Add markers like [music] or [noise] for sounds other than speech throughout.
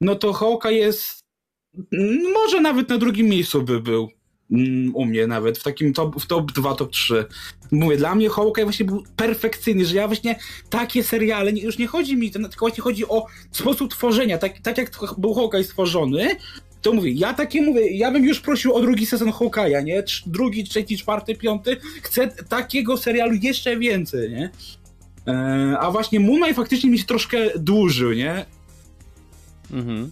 no to Hawkeye jest, może nawet na drugim miejscu by był u mnie nawet, w takim top, w top 2, top 3. Mówię, dla mnie Hawkeye właśnie był perfekcyjny, że ja właśnie takie seriale, już nie chodzi mi, tylko właśnie chodzi o sposób tworzenia, tak, tak jak był Hawkeye stworzony, to mówię, ja takie mówię, ja bym już prosił o drugi sezon Hawkeye'a, nie? Drugi, trzeci, czwarty, piąty. Chcę takiego serialu jeszcze więcej, nie? E, a właśnie Moon Knight faktycznie mi się troszkę dłużył, nie? Mhm.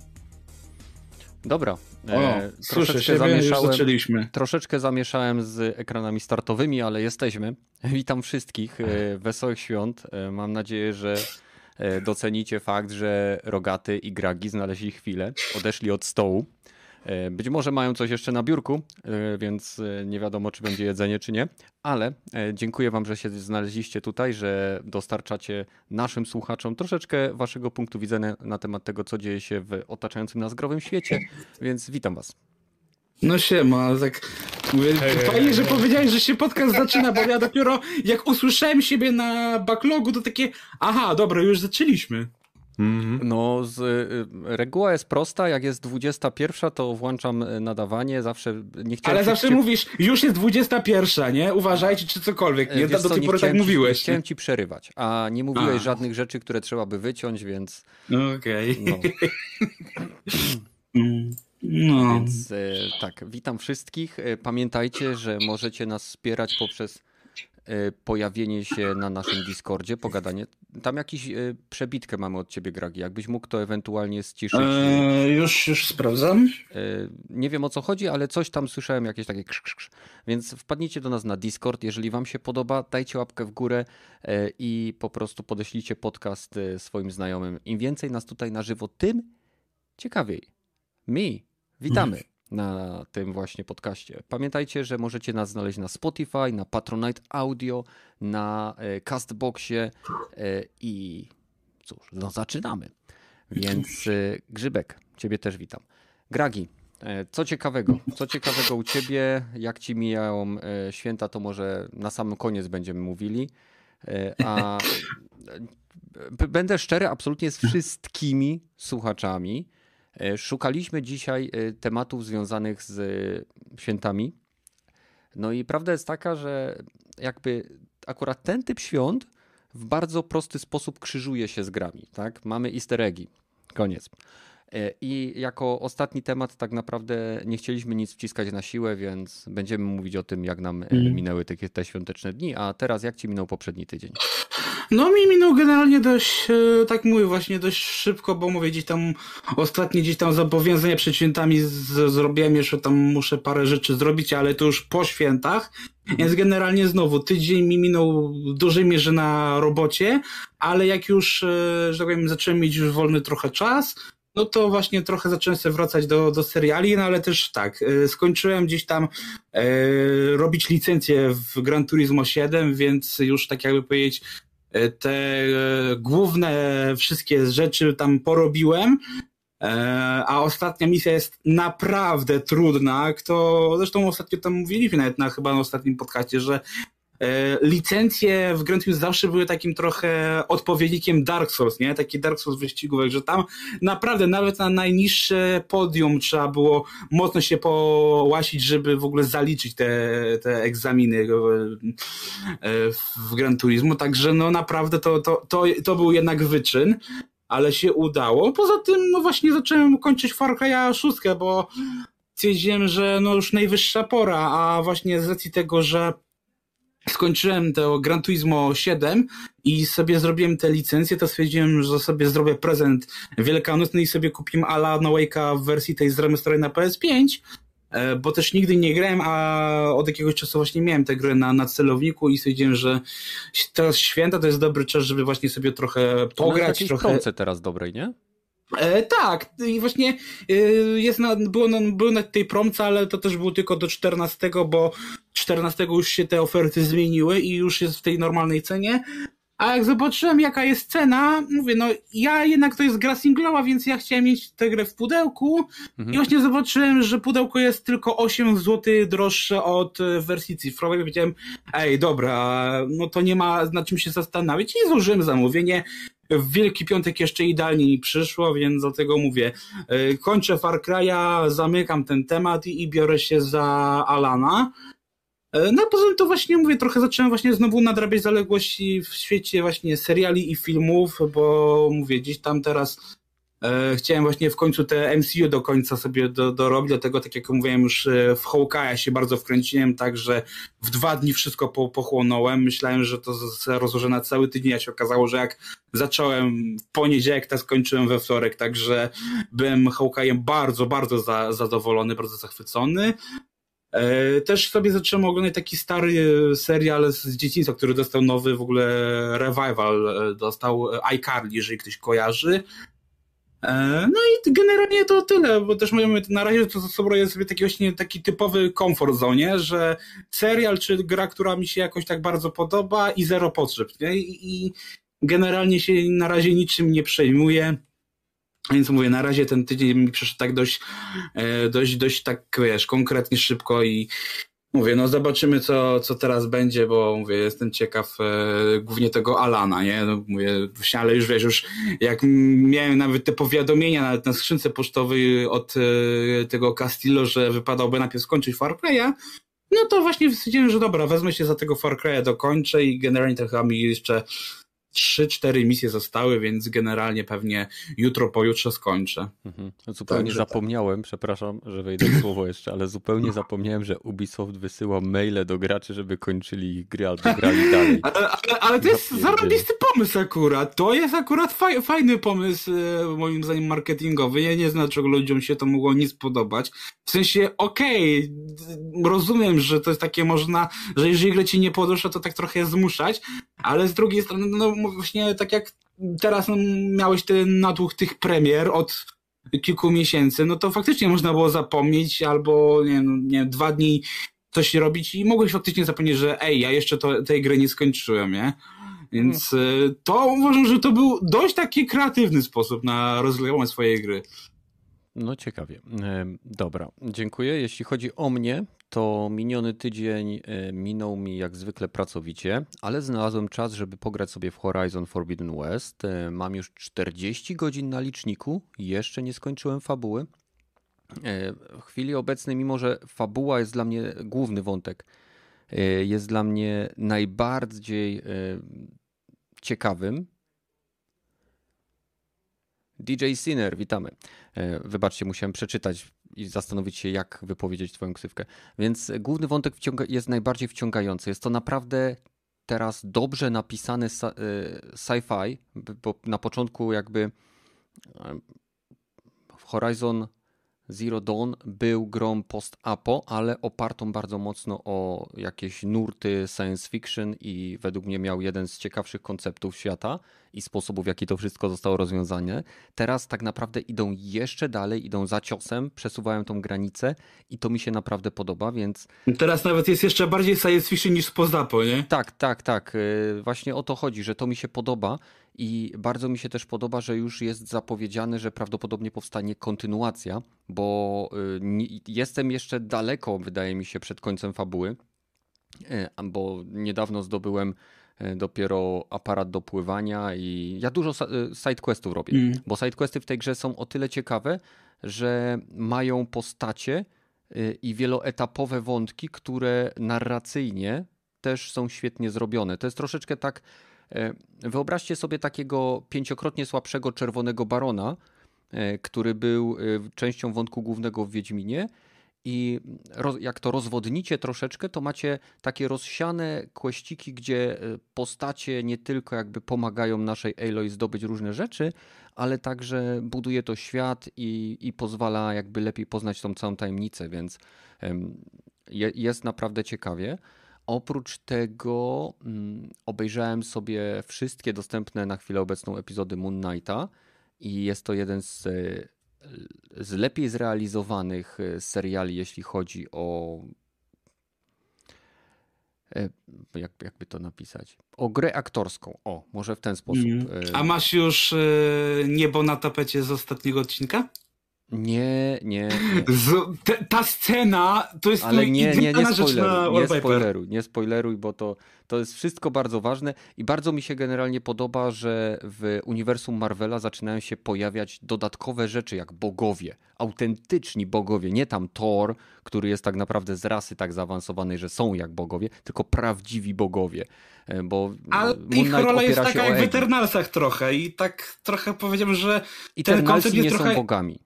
Dobra. E, o, troszeczkę słyszę, zamieszałem, zaczęliśmy. Troszeczkę zamieszałem z ekranami startowymi, ale jesteśmy. [laughs] Witam wszystkich. E, wesołych świąt. E, mam nadzieję, że e, docenicie fakt, że Rogaty i Gragi znaleźli chwilę, odeszli od stołu. E, być może mają coś jeszcze na biurku, e, więc e, nie wiadomo, czy będzie jedzenie, czy nie, ale dziękuję Wam, że się znaleźliście tutaj, że dostarczacie naszym słuchaczom troszeczkę Waszego punktu widzenia na temat tego, co dzieje się w otaczającym nas growym świecie, więc witam Was. No siema, tak mówię, hey, fajnie, hey, że hey. powiedziałeś, że się podcast zaczyna, bo ja dopiero jak usłyszałem siebie na backlogu, to takie, aha, dobra, już zaczęliśmy. Mm-hmm. No, z, y, reguła jest prosta. Jak jest 21, to włączam y, nadawanie. Zawsze nie chciałem. Ale zawsze mówisz, już jest 21, nie? Uważajcie, czy cokolwiek. Nie, Wiesz do tej pory tak ci, mówiłeś. Chciałem ci przerywać, a nie mówiłeś a. żadnych rzeczy, które trzeba by wyciąć, więc. Okej. Okay. No. [laughs] no. Więc y, tak, witam wszystkich. Pamiętajcie, że możecie nas wspierać poprzez pojawienie się na naszym Discordzie, pogadanie. Tam jakiś e, przebitkę mamy od ciebie, Gragi. Jakbyś mógł to ewentualnie ściszyć. Eee, już, już sprawdzam. E, nie wiem o co chodzi, ale coś tam słyszałem, jakieś takie krz, krz. Więc wpadnijcie do nas na Discord. Jeżeli wam się podoba, dajcie łapkę w górę i po prostu podeślijcie podcast swoim znajomym. Im więcej nas tutaj na żywo, tym ciekawiej. Mi, witamy [laughs] na tym właśnie podcaście. Pamiętajcie, że możecie nas znaleźć na Spotify, na Patronite Audio, na e, Castboxie e, i cóż, no zaczynamy. Więc e, Grzybek, ciebie też witam. Gragi, co ciekawego? Co ciekawego u ciebie? Jak ci mijają święta, to może na samym koniec będziemy mówili. A będę szczery absolutnie z wszystkimi słuchaczami. E, szukaliśmy dzisiaj e, tematów związanych z e, świętami. No i prawda jest taka, że jakby akurat ten typ świąt w bardzo prosty sposób krzyżuje się z grami. Tak? Mamy easter eggi. Koniec. I jako ostatni temat tak naprawdę nie chcieliśmy nic wciskać na siłę, więc będziemy mówić o tym, jak nam mm. minęły te, te świąteczne dni. A teraz jak ci minął poprzedni tydzień? No mi minął generalnie dość, e, tak mówię, właśnie dość szybko, bo mówię, gdzieś tam ostatnie gdzieś tam zobowiązania przed świętami z, zrobiłem, jeszcze tam muszę parę rzeczy zrobić, ale to już po świętach, więc generalnie znowu tydzień mi minął w dużej mierze na robocie, ale jak już, e, że tak powiem, zacząłem mieć już wolny trochę czas, no to właśnie trochę zacząłem sobie wracać do, do seriali, no ale też tak, e, skończyłem gdzieś tam e, robić licencję w Gran Turismo 7, więc już tak jakby powiedzieć, te e, główne wszystkie rzeczy tam porobiłem, e, a ostatnia misja jest naprawdę trudna. Kto, zresztą ostatnio tam mówiliśmy nawet na chyba na ostatnim podcaście, że E, licencje w Grand zawsze były takim trochę odpowiednikiem Dark Souls, nie? Taki Dark Souls wyścigówek, że tam naprawdę nawet na najniższe podium trzeba było mocno się połasić, żeby w ogóle zaliczyć te, te egzaminy e, w Gran Turismo, także no naprawdę to, to, to, to był jednak wyczyn ale się udało. Poza tym, no właśnie zacząłem kończyć Far Cry'a 6, bo stwierdziłem, że no już najwyższa pora, a właśnie z racji tego, że skończyłem to Gran Turismo 7 i sobie zrobiłem te licencje, to stwierdziłem, że sobie zrobię prezent wielkanocny i sobie kupiłem Ala No Wake'a w wersji tej z remastery na PS5, e, bo też nigdy nie grałem, a od jakiegoś czasu właśnie miałem tę grę na, na celowniku i stwierdziłem, że teraz święta to jest dobry czas, żeby właśnie sobie trochę pograć. To trochę teraz dobrej, nie? E, tak, i właśnie e, jest na, było, na, było na tej promce, ale to też było tylko do 14, bo 14 już się te oferty zmieniły i już jest w tej normalnej cenie. A jak zobaczyłem, jaka jest cena, mówię, no ja jednak to jest gra singlowa, więc ja chciałem mieć tę grę w pudełku mhm. i właśnie zobaczyłem, że pudełko jest tylko 8 zł droższe od e, wersji cyfrowej. Powiedziałem, ej, dobra, no to nie ma na czym się zastanawiać i złożyłem zamówienie. w Wielki Piątek jeszcze idealnie mi przyszło, więc do tego mówię. Kończę Far Cry'a, zamykam ten temat i, i biorę się za Alana. No a poza tym to właśnie mówię, trochę zacząłem właśnie znowu nadrabiać zaległości w świecie właśnie seriali i filmów, bo mówię, gdzieś tam teraz e, chciałem właśnie w końcu te MCU do końca sobie do, dorobić, dlatego tak jak mówiłem już e, w Hawkeye'a się bardzo wkręciłem, także w dwa dni wszystko po, pochłonąłem, myślałem, że to rozłożę na cały tydzień, a się okazało, że jak zacząłem w poniedziałek, to skończyłem we wtorek, także byłem Hawkeye'em bardzo, bardzo za, zadowolony, bardzo zachwycony. E, też sobie zacząłem oglądać taki stary serial z dzieciństwa, który dostał nowy w ogóle revival, e, dostał iCarly, jeżeli ktoś kojarzy. E, no i generalnie to tyle, bo też mówimy, na razie to sobie jest sobie taki właśnie taki typowy comfort zone, że serial czy gra, która mi się jakoś tak bardzo podoba i zero potrzeb, nie? I generalnie się na razie niczym nie przejmuję. Więc mówię, na razie ten tydzień mi przeszedł tak dość, e, dość, dość tak, wiesz, konkretnie, szybko i mówię, no zobaczymy, co, co teraz będzie, bo mówię, jestem ciekaw e, głównie tego Alana, nie? No, mówię, ale już wiesz, już jak miałem nawet te powiadomienia nawet na skrzynce pocztowej od e, tego Castillo, że wypadałoby najpierw skończyć Far no to właśnie stwierdziłem, że dobra, wezmę się za tego Far Cry'a, dokończę i generalnie to chyba mi jeszcze trzy, cztery misje zostały, więc generalnie pewnie jutro, pojutrze skończę. Mhm. Zupełnie Także tak. zapomniałem, tak. przepraszam, że wejdę w słowo jeszcze, ale zupełnie zapomniałem, że Ubisoft wysyła maile do graczy, żeby kończyli ich gry albo grali dalej. Ale, ale, ale to jest zarobisty pomysł akurat. To jest akurat faj, fajny pomysł, e, moim zdaniem, marketingowy. Ja nie znam, czego ludziom się to mogło nie spodobać. W sensie, okej, okay, rozumiem, że to jest takie można, że jeżeli gra ci nie podoba, to tak trochę zmuszać, ale z drugiej strony, no właśnie tak jak teraz no, miałeś ten natłuk tych premier od kilku miesięcy, no to faktycznie można było zapomnieć albo nie, nie dwa dni coś robić i mogłeś faktycznie zapomnieć, że ej, ja jeszcze to, tej gry nie skończyłem, nie? Więc hmm. to uważam, że to był dość taki kreatywny sposób na rozwijanie swojej gry. No ciekawie. Dobra, dziękuję. Jeśli chodzi o mnie, to miniony tydzień e, minął mi jak zwykle pracowicie, ale znalazłem czas, żeby pograć sobie w Horizon Forbidden West. E, mam już 40 godzin na liczniku, jeszcze nie skończyłem fabuły. E, w chwili obecnej, mimo że fabuła jest dla mnie główny wątek, jest dla mnie najbardziej ciekawym. DJ Sinner, witamy. Wybaczcie, musiałem przeczytać i zastanowić się, jak wypowiedzieć Twoją ksywkę. Więc główny wątek jest najbardziej wciągający. Jest to naprawdę teraz dobrze napisany y, sci-fi, bo na początku jakby Horizon Zero Dawn był grą post-apo, ale opartą bardzo mocno o jakieś nurty science fiction i według mnie miał jeden z ciekawszych konceptów świata i sposobów, w jaki to wszystko zostało rozwiązane. Teraz tak naprawdę idą jeszcze dalej, idą za ciosem, przesuwają tą granicę i to mi się naprawdę podoba, więc... Teraz nawet jest jeszcze bardziej science fiction niż post-apo, nie? Tak, tak, tak. Y, właśnie o to chodzi, że to mi się podoba i bardzo mi się też podoba, że już jest zapowiedziane, że prawdopodobnie powstanie kontynuacja, bo y, jestem jeszcze daleko, wydaje mi się, przed końcem fabuły, y, bo niedawno zdobyłem y, dopiero aparat do pływania i ja dużo sidequestów robię, mm. bo sidequesty w tej grze są o tyle ciekawe, że mają postacie i wieloetapowe wątki, które narracyjnie też są świetnie zrobione. To jest troszeczkę tak wyobraźcie sobie takiego pięciokrotnie słabszego czerwonego barona, e, który był e, częścią wątku głównego w Wiedźminie. I jak to rozwodnicie troszeczkę, to macie takie rozsiane kłeściki, gdzie postacie nie tylko jakby pomagają naszej Aloy zdobyć różne rzeczy, ale także buduje to świat i, i pozwala jakby lepiej poznać tą całą tajemnicę, więc jest naprawdę ciekawie. Oprócz tego mm, obejrzałem sobie wszystkie dostępne na chwilę obecną epizody Moon Knighta i jest to jeden z, e, z lepiej zrealizowanych e, seriali, jeśli chodzi o e, jak, jakby to napisać? O grę aktorską. O, może w ten sposób. Mm. A masz już niebo na tapecie z ostatniego odcinka? Nie, nie. nie. [laughs] Z, te, ta scena to jest Ale nie, nie, nie spoileruj, nie spoileruj, nie spoileruj, bo to, to jest wszystko bardzo ważne i bardzo mi się generalnie podoba, że w uniwersum Marvela zaczynają się pojawiać dodatkowe rzeczy jak bogowie, autentyczni bogowie, nie tam Thor, który jest tak naprawdę z rasy tak zaawansowanej, że są jak bogowie, tylko prawdziwi bogowie, E, bo Ale ich rola jest taka jak w. Eternalsach trochę i tak trochę powiedziałem, że I ten koncept nie jest są trochę- bogami,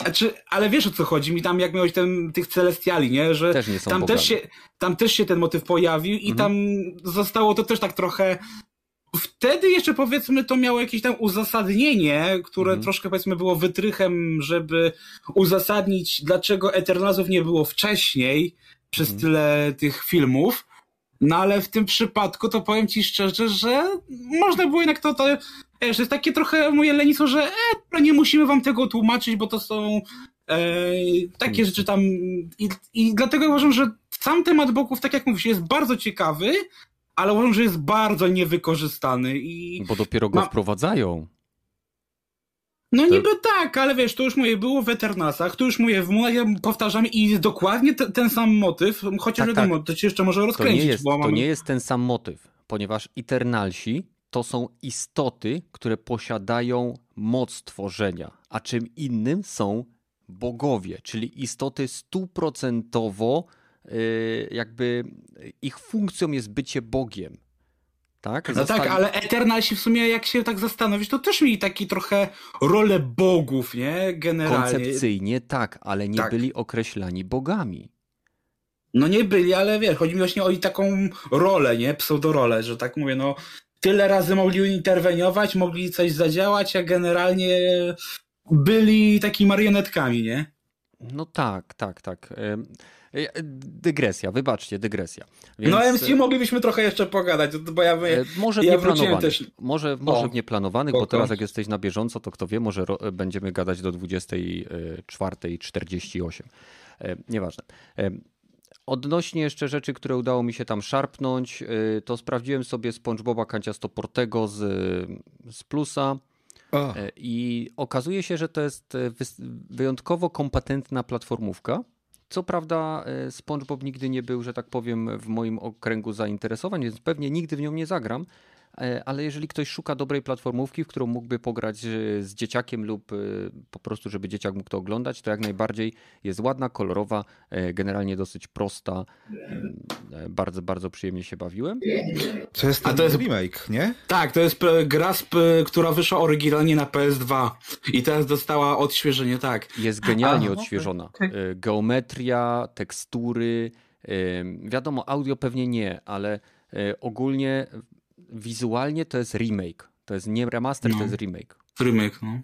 Znaczy, ale wiesz o co chodzi mi tam, jak miałeś ten, tych celestiali, nie? Że też nie tam bogami. też, się, tam też się ten motyw pojawił i Mhm. tam zostało to też tak trochę. Wtedy jeszcze powiedzmy to miało jakieś tam uzasadnienie, które Mhm. troszkę powiedzmy było wytrychem, żeby uzasadnić, dlaczego Eternalsów nie było wcześniej przez Mhm. tyle tych filmów. No ale w tym przypadku to powiem ci szczerze, że można było jednak to, to wiesz, jest takie trochę moje lenistwo, że e, no nie musimy wam tego tłumaczyć, bo to są e, takie rzeczy tam i, i dlatego uważam, że sam temat boków, tak jak mówisz, jest bardzo ciekawy, ale uważam, że jest bardzo niewykorzystany i Bo dopiero go Ma- wprowadzają. no To- niby tak, ale wiesz, to już moje było w Eternasach, to już moje w Munazie powtarzam i jest dokładnie te, ten sam motyw, chociaż Tak, wiadomo, to ci jeszcze może To rozkręcić, nie, jest, bo to mam... nie jest ten sam motyw, ponieważ Eternalsi to są istoty, które posiadają moc tworzenia, a czym innym są bogowie, czyli istoty stuprocentowo yy, jakby ich funkcją jest bycie Bogiem. Tak? No tak, ale Eternalsi w sumie, jak się tak zastanowić, to też mieli taki trochę rolę bogów, nie? Generalnie. Koncepcyjnie tak, ale nie Tak. byli określani bogami. No nie byli, ale wiesz, chodzi mi właśnie o taką rolę, nie? Pseudorolę, że tak mówię, no tyle razy mogli interweniować, mogli coś zadziałać, a generalnie byli takimi marionetkami, nie? No tak, tak, tak. E, Dygresja, wybaczcie, dygresja. Więc, no MCU moglibyśmy trochę jeszcze pogadać, bo ja by... E, Może ja wróciłem też- Może, może O, w nieplanowanych, bo teraz jak jesteś na bieżąco, to kto wie, może będziemy gadać do 24.48. E, Nieważne. Odnośnie jeszcze rzeczy, które udało mi się tam szarpnąć, e, to sprawdziłem sobie SpongeBoba Kanciastoportego z, z Plusa e, i okazuje się, że to jest e, wyjątkowo kompetentna platformówka. Co prawda e, SpongeBob nigdy nie był, że tak powiem, w moim okręgu zainteresowań, więc pewnie nigdy w nią nie zagram, ale jeżeli ktoś szuka dobrej platformówki, w którą mógłby pograć e, z dzieciakiem lub e, po prostu, żeby dzieciak mógł to oglądać, to jak najbardziej jest ładna, kolorowa, e, generalnie dosyć prosta. E, Bardzo, bardzo przyjemnie się bawiłem. to jest A to jest- remake, nie? Tak, to jest e, gra, sp- która wyszła oryginalnie na PS2 i teraz dostała odświeżenie, tak. Jest genialnie Aha, okej, odświeżona. okej. Y, Geometria, tekstury. Wiadomo, audio pewnie nie, ale ogólnie wizualnie to jest remake. To jest nie remaster, to No. jest remake. Remake, no.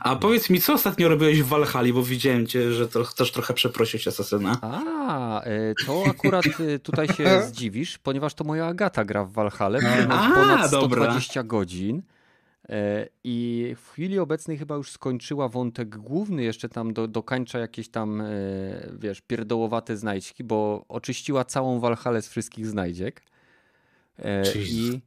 A powiedz mi, co ostatnio robiłeś w Valhalla, bo widziałem cię, że to, też trochę przeprosiłeś Asasyna. A, y, to akurat y, tutaj się [laughs] zdziwisz, ponieważ to moja Agata gra w Valhalla, ma A, ponad dobra. 120 godzin. E, I w chwili obecnej chyba już skończyła wątek główny, jeszcze tam do, dokańcza jakieś tam, e, wiesz, pierdołowate znajdźki, bo oczyściła całą Walhalę z wszystkich znajdziek. E, Jesus. I,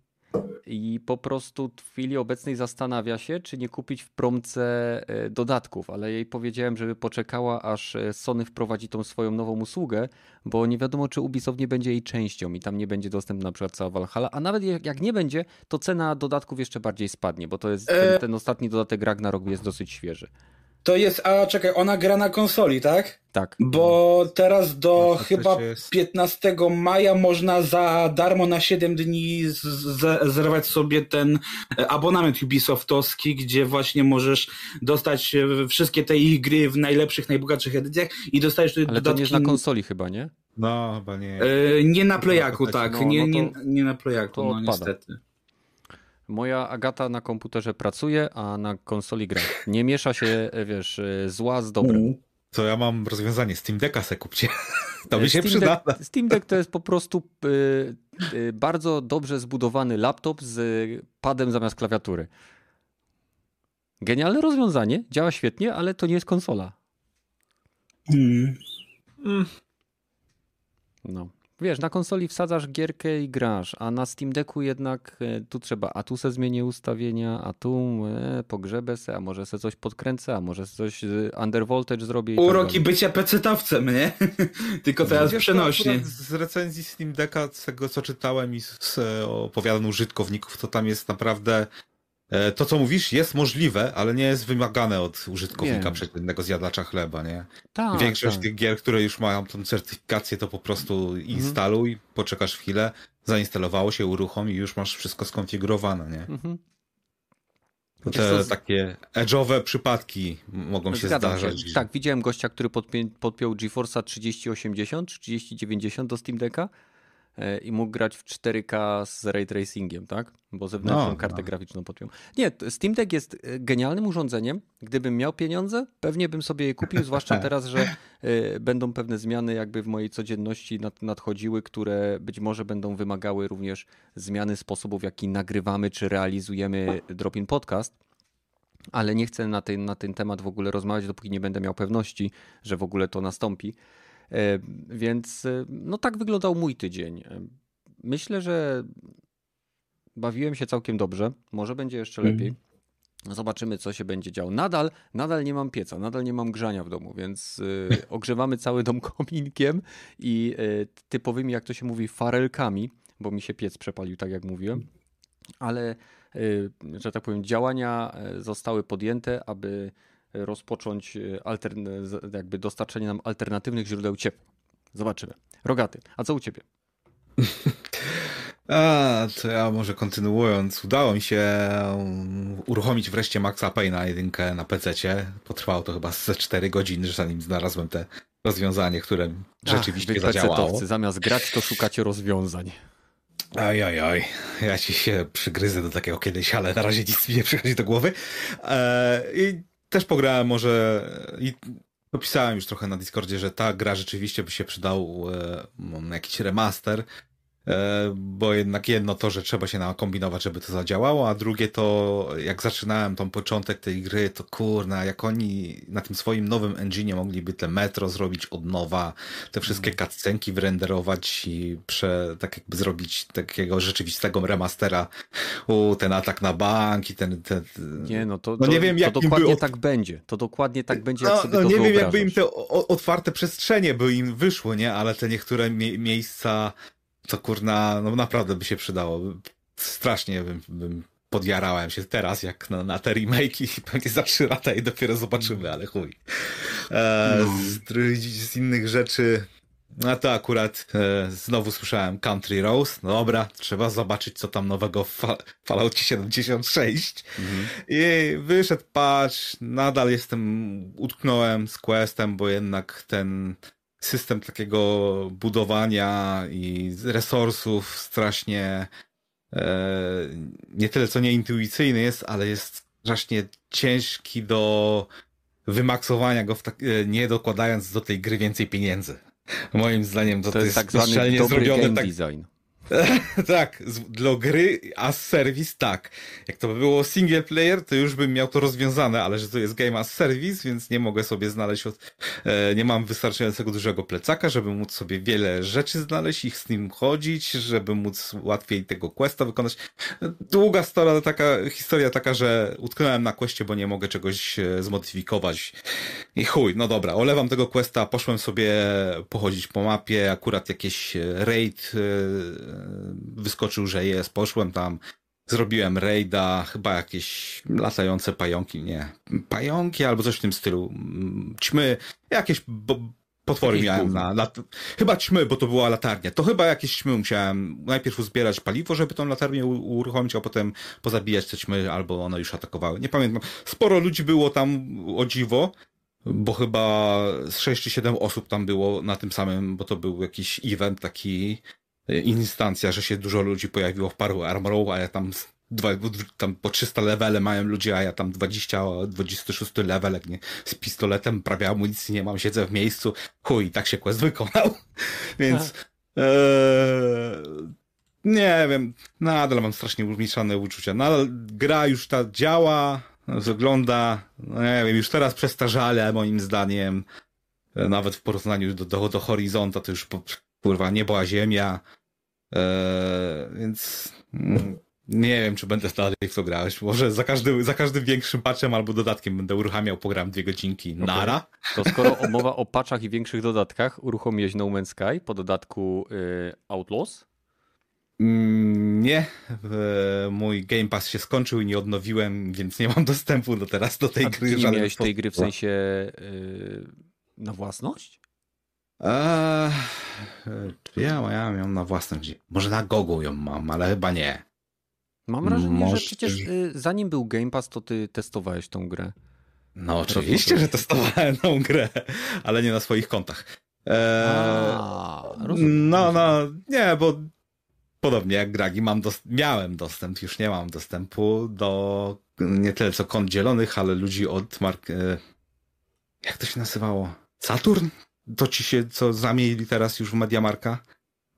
I po prostu w chwili obecnej zastanawia się, czy nie kupić w promce e, dodatków, ale jej powiedziałem, żeby poczekała, aż e, Sony wprowadzi tą swoją nową usługę, bo nie wiadomo, czy Ubisoft nie będzie jej częścią i tam nie będzie dostępna na przykład cała Valhalla, a nawet jak, nie będzie, to cena dodatków jeszcze bardziej spadnie, bo to jest ten, E- ten ostatni dodatek Ragnarok jest dosyć świeży. To jest, a czekaj, ona gra na konsoli, tak? Tak. Bo teraz do No, to chyba też jest- 15 maja można za darmo na 7 dni z- z- zerwać sobie ten e, abonament Ubisoftowski, gdzie właśnie możesz dostać e, wszystkie te ich gry w najlepszych, najbogatszych edycjach i dostajesz tutaj Ale to dodatki. nie jest na konsoli chyba, nie? No, chyba nie. e, nie na Playaku, tak. No, nie, no nie, to- nie na Playaku, to no odpada. niestety. Moja Agata na komputerze pracuje, a na konsoli gra. Nie miesza się, e, [laughs] wiesz, e, zła z dobrem. Mhm. To ja mam rozwiązanie. Steam Decka se kupcie. [laughs] To E, by się Steam przyda. Deck, Steam Deck to jest po prostu y, y, bardzo dobrze zbudowany laptop z padem zamiast klawiatury. Genialne rozwiązanie, działa świetnie, ale to nie jest konsola. Mm. No. Wiesz, na konsoli wsadzasz gierkę i grasz, a na Steam Decku jednak e, tu trzeba, a tu se zmienię ustawienia, a tu e, pogrzebę se, a może se coś podkręcę, a może se coś undervoltage zrobię. I Uroki tak bycia pecetowcem, nie? [laughs] Tylko teraz Wiesz, przenośnie. Z recenzji Steam Decka, z tego co czytałem i z, z opowiadań użytkowników, to tam jest naprawdę e, to, co mówisz, jest możliwe, ale nie jest wymagane od użytkownika przeciętnego zjadacza chleba, nie? tak, Większość tak. tych gier, które już mają tą certyfikację, to po prostu instaluj, poczekasz chwilę, zainstalowało się, uruchomi i już masz wszystko skonfigurowane, nie? Mhm. Te z- takie edge'owe przypadki mogą się Zgadzam zdarzać. Się. Tak, widziałem gościa, który podpię, podpiął GeForce'a 3080 czy 3090 do Steam Decka e, i mógł grać w 4K z ray tracingiem, tak? Bo zewnętrzną No, kartę no. graficzną podpiął. Nie, Steam Deck jest e, genialnym urządzeniem. Gdybym miał pieniądze, pewnie bym sobie je kupił, [laughs] zwłaszcza teraz, że e, będą pewne zmiany jakby w mojej codzienności nad, nadchodziły, które być może będą wymagały również zmiany sposobów, w jaki nagrywamy czy realizujemy Dropin Podcast ale nie chcę na ten, na ten temat w ogóle rozmawiać, dopóki nie będę miał pewności, że w ogóle to nastąpi. E, Więc e, no tak wyglądał mój tydzień. E, Myślę, że bawiłem się całkiem dobrze. Może będzie jeszcze Mhm. lepiej. Zobaczymy, co się będzie działo. Nadal, nadal nie mam pieca, nadal nie mam grzania w domu, więc [laughs] ogrzewamy cały dom kominkiem i typowymi, jak to się mówi, farelkami, bo mi się piec przepalił, tak jak mówiłem. Ale, że tak powiem, działania zostały podjęte, aby rozpocząć y, altern- jakby dostarczenie nam alternatywnych źródeł ciepła. Zobaczymy. Rogaty, a co u ciebie? [laughs] A, to ja może kontynuując, udało mi się um, uruchomić wreszcie Maxa Payne'a jedynkę na PC-cie. Potrwało to chyba ze 4 godziny, zanim znalazłem te rozwiązanie, które rzeczywiście Ach, zadziałało. Zamiast grać, to szukacie rozwiązań. Oj, oj, oj. Ja ci się przygryzę do takiego kiedyś, ale na razie nic mi nie przychodzi do głowy. E, I też pograłem może i napisałem już trochę na Discordzie, że ta gra rzeczywiście by się przydał e, jakiś remaster. E, Bo jednak jedno to, że trzeba się nakombinować, żeby to zadziałało, a drugie to, jak zaczynałem tą początek tej gry, to kurna, jak oni na tym swoim nowym engine'ie mogliby te metro zrobić od nowa, te wszystkie cutscenki wyrenderować i prze, tak jakby zrobić takiego rzeczywistego remastera, u, ten atak na bank i ten, ten Nie, no to, No to, nie wiem, to jak im dokładnie od- tak będzie. To dokładnie tak będzie, no, no to nie wiem, wyobrażasz. jakby im te otwarte przestrzenie by im wyszły, nie? Ale te niektóre mie miejsca, to kurna, no naprawdę by się przydało. Strasznie bym, bym podjarałem się teraz, jak na, na te remake i pewnie za trzy lata i dopiero zobaczymy, ale chuj. E, z, z innych rzeczy, no to akurat e, znowu słyszałem Country Rose. No dobra, trzeba zobaczyć, co tam nowego w Fa- Falloutie 76. Mhm. I wyszedł patch, nadal jestem, utknąłem z questem, bo jednak ten system takiego budowania i resursów strasznie e, nie tyle co nieintuicyjny jest, ale jest strasznie ciężki do wymaksowania go, w tak, e, nie dokładając do tej gry więcej pieniędzy. Moim zdaniem to, To jest tak zwany zrobione tak, design. [laughs] tak, dla gry as service tak. Jak to by było single player, to już bym miał to rozwiązane, ale że to jest game as service, więc nie mogę sobie znaleźć, od, e, nie mam wystarczającego dużego plecaka, żeby móc sobie wiele rzeczy znaleźć, ich z nim chodzić, żeby móc łatwiej tego questa wykonać. Długa storia, taka, historia taka, że utknąłem na questie, bo nie mogę czegoś e, zmodyfikować. I chuj, no dobra, olewam tego questa, poszłem sobie pochodzić po mapie, akurat jakiś e, raid e, wyskoczył, że jest, poszłem tam, zrobiłem raida, chyba jakieś latające pająki, nie, pająki albo coś w tym stylu, Mm, ćmy, jakieś potwory Jakieś miałem na, lat, chyba ćmy, bo to była latarnia, to chyba jakieś ćmy musiałem najpierw uzbierać paliwo, żeby tą latarnię uruchomić, a potem pozabijać te ćmy, albo one już atakowały, nie pamiętam, sporo ludzi było tam, o dziwo, bo chyba z 6 czy 7 osób tam było na tym samym, bo to był jakiś event taki, instancja, że się dużo ludzi pojawiło w paru armorów, a ja tam dwa, tam po 300 levele mają ludzie, a ja tam 20, 26 level, jak nie, z pistoletem, prawie amunicji nie mam, siedzę w miejscu, chuj, tak się quest wykonał, [laughs] więc eee, nie wiem, nadal mam strasznie mieszane uczucia, nadal gra już ta działa, wygląda, no nie wiem, już teraz przestarzale moim zdaniem, E, nawet w porównaniu do, do, do Horizonta, to już po, kurwa, niebo a ziemia, e, więc mm, nie wiem, czy będę dalej w to grać. Może za każdym, za każdym większym patchem albo dodatkiem będę uruchamiał, pogram dwie godzinki. Okay. Nara. To skoro mowa o patchach i większych dodatkach, uruchomiłeś No Man's Sky po dodatku y, Outlaws? Mm, nie, mój Game Pass się skończył i nie odnowiłem, więc nie mam dostępu do teraz do tej A gry. nie miałeś tej gry w sensie yy, na własność? Eee, ja, ja ją na własność. Może na Gogu ją mam, ale chyba nie. Mam wrażenie, Może... że przecież y, zanim był Game Pass, to ty testowałeś tą grę. No oczywiście, że testowałem tą grę, ale nie na swoich kontach. Eee, A, rozumiem, no, no, nie, bo podobnie jak Gragi mam dos miałem dostęp, już nie mam dostępu do nie tyle co kont dzielonych, ale ludzi od mark... E, jak to się nazywało? Saturn? To ci się, co zamienili teraz już w Mediamarka?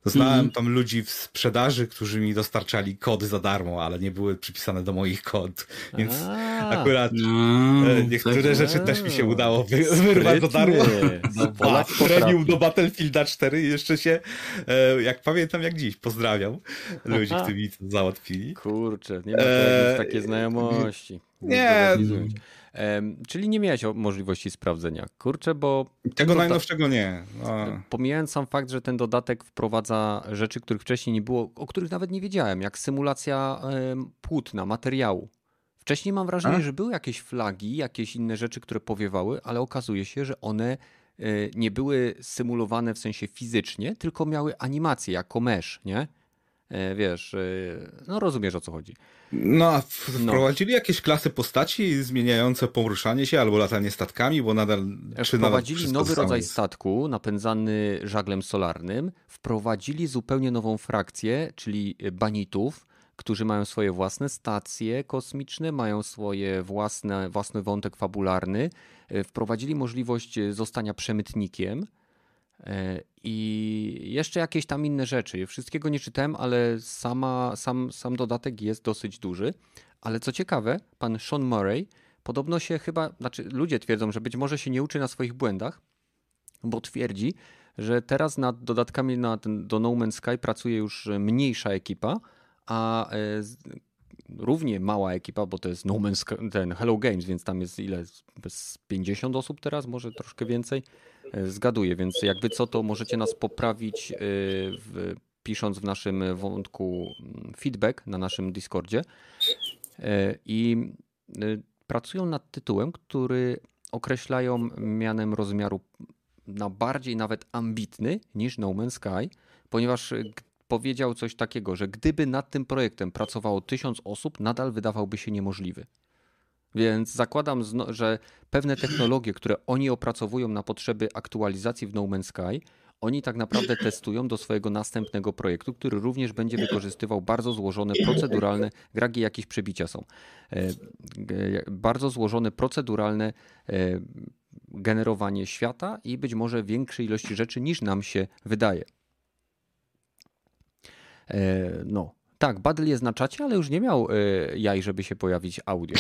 Znałem mm. tam ludzi w sprzedaży, którzy mi dostarczali kody za darmo, ale nie były przypisane do moich kod. Więc A, akurat no, e, niektóre tak, rzeczy też mi się udało wy, wyrwać za darmo. No, [laughs] premium do Battlefielda 4 i jeszcze się, e, jak pamiętam jak dziś, pozdrawiam ludzi, którzy mi to załatwili. Kurczę, nie ma e, takie znajomości. Nie, czyli nie miałeś możliwości sprawdzenia. Kurczę, bo. Tego najnowszego nie. No. Pomijając sam fakt, że ten dodatek wprowadza rzeczy, których wcześniej nie było, o których nawet nie wiedziałem, jak symulacja płótna, materiału. Wcześniej mam wrażenie, A? że były jakieś flagi, jakieś inne rzeczy, które powiewały, ale okazuje się, że one e, nie były symulowane w sensie fizycznie, tylko miały animację jako mesh, nie? E, wiesz, e, no rozumiesz o co chodzi. No, a no. wprowadzili no. jakieś klasy postaci zmieniające poruszanie się albo latanie statkami, bo nadal... Wprowadzili nadal nowy rodzaj jest? statku napędzany żaglem solarnym, wprowadzili zupełnie nową frakcję, czyli banitów, którzy mają swoje własne stacje kosmiczne, mają swoje własne, własny wątek fabularny, e, wprowadzili możliwość zostania przemytnikiem, E, I jeszcze jakieś tam inne rzeczy. Wszystkiego nie czytałem, ale sama, sam, sam dodatek jest dosyć duży. Ale co ciekawe, pan Sean Murray podobno się chyba, znaczy ludzie twierdzą, że być może się nie uczy na swoich błędach, bo twierdzi, że teraz nad dodatkami na do No Man's Sky pracuje już mniejsza ekipa, a e, równie mała ekipa, bo to jest No Man's Sky, ten Hello Games, więc tam jest ile? 50 osób teraz, może troszkę więcej. E, zgaduję, więc jakby co, to możecie nas poprawić e, w, pisząc w naszym wątku mm, feedback na naszym Discordzie. E, I pracują nad tytułem, który określają mianem rozmiaru na bardziej nawet ambitny niż No Man's Sky, ponieważ powiedział coś takiego, że gdyby nad tym projektem pracowało tysiąc osób, nadal wydawałby się niemożliwy. Więc zakładam, że pewne technologie, które oni opracowują na potrzeby aktualizacji w No Man's Sky, oni tak naprawdę testują do swojego następnego projektu, który również będzie wykorzystywał bardzo złożone proceduralne, gragi jakieś przebicia są, e, bardzo złożone proceduralne e, generowanie świata i być może większej ilości rzeczy niż nam się wydaje. E, no, tak, Badl jest na czacie, ale już nie miał jaj, żeby się pojawić audio.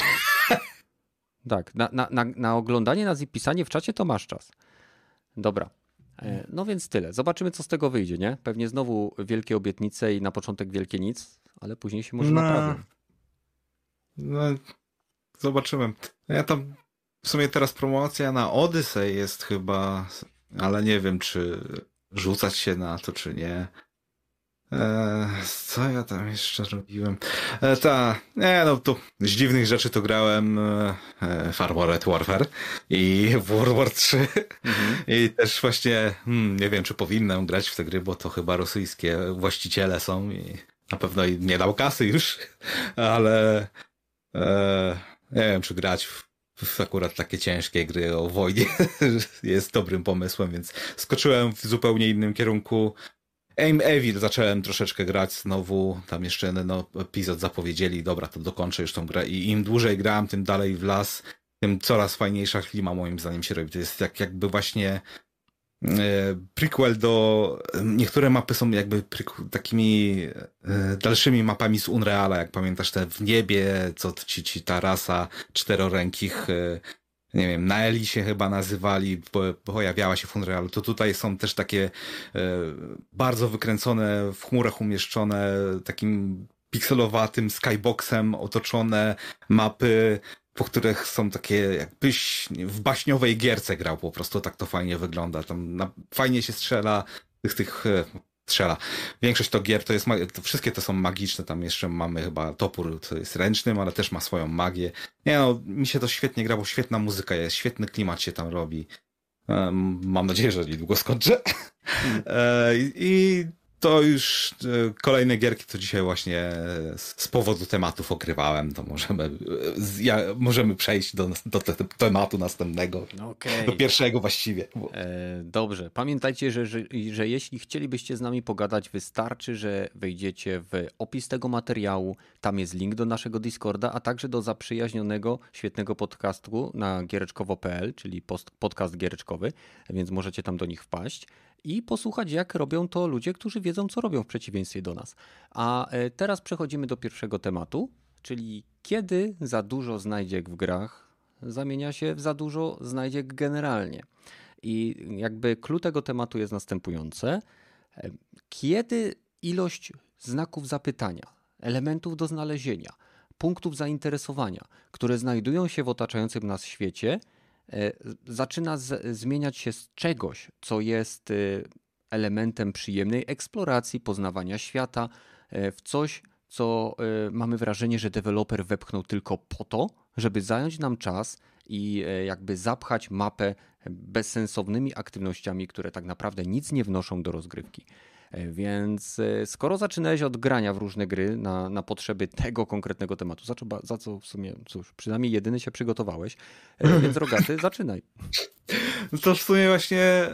Tak, na, na, na, na oglądanie nas i pisanie w czacie to masz czas. Dobra. E, no więc tyle. Zobaczymy, co z tego wyjdzie, nie? Pewnie znowu wielkie obietnice i na początek wielkie nic, ale później się może no, naprawi. No, zobaczymy. Ja tam w sumie teraz promocja na Odyssey jest chyba, ale nie wiem, czy rzucać się na to, czy nie. Eee, co ja tam jeszcze robiłem? Eee, ta, nie no, tu z dziwnych rzeczy to grałem e, Far Red Warfare i [laughs] World War 3 mhm. i też właśnie hmm, nie wiem, czy powinnam grać w te gry, bo to chyba rosyjskie właściciele są i na pewno nie dał kasy już, [laughs] ale e, nie wiem, czy grać w w akurat takie ciężkie gry o wojnie [laughs] jest dobrym pomysłem, więc skoczyłem w zupełnie innym kierunku. Aim Evil zacząłem troszeczkę grać znowu, tam jeszcze no, epizod zapowiedzieli, dobra, to dokończę już tą grę i im dłużej gram, tym dalej w las, tym coraz fajniejsza klima moim zdaniem się robi. To jest jak, jakby właśnie e, prequel do... Niektóre mapy są jakby takimi e, dalszymi mapami z Unreala, jak pamiętasz te w niebie, co ci, ci ta rasa czterorękich e, nie wiem, na Elisie chyba nazywali, pojawiała się w Unrealu, to tutaj są też takie e, bardzo wykręcone, w chmurach umieszczone, takim pikselowatym skyboxem otoczone mapy, po których są takie, jakbyś w baśniowej gierce grał po prostu, tak to fajnie wygląda. Tam fajnie się strzela, tych, tych e, strzela. Większość to gier to jest, to wszystkie to są magiczne, tam jeszcze mamy chyba topór, to jest ręcznym, ale też ma swoją magię. Nie no, mi się to świetnie gra, bo świetna muzyka jest, świetny klimat się tam robi. Mam nadzieję, że niedługo skończę. Hmm. [laughs] E, I to już e, kolejne gierki, to dzisiaj właśnie e, z powodu tematów okrywałem, to możemy, e, ja, możemy przejść do, do te, tematu następnego. Okay. Do pierwszego właściwie. E, dobrze. Pamiętajcie, że, że, że jeśli chcielibyście z nami pogadać, wystarczy, że wejdziecie w opis tego materiału. Tam jest link do naszego Discorda, a także do zaprzyjaźnionego, świetnego podcastu na giereczkowo.pl, czyli podcast giereczkowy, więc możecie tam do nich wpaść i posłuchać, jak robią to ludzie, którzy wiedzą, co robią w przeciwieństwie do nas. A e, teraz przechodzimy do pierwszego tematu, czyli kiedy za dużo znajdziek w grach zamienia się w za dużo znajdziek generalnie. I jakby klucz tego tematu jest następujące. E, kiedy ilość znaków zapytania, elementów do znalezienia, punktów zainteresowania, które znajdują się w otaczającym nas świecie, zaczyna z, zmieniać się z czegoś, co jest e, elementem przyjemnej eksploracji, poznawania świata, e, w coś, co mamy wrażenie, że deweloper wepchnął tylko po to, żeby zająć nam czas i jakby zapchać mapę bezsensownymi aktywnościami, które tak naprawdę nic nie wnoszą do rozgrywki. E, więc e, skoro zaczynałeś od grania w różne gry na, na potrzeby tego konkretnego tematu, za co, za co w sumie, cóż, przynajmniej jedyny się przygotowałeś, e, więc [laughs] Rogaty, zaczynaj. No to w sumie właśnie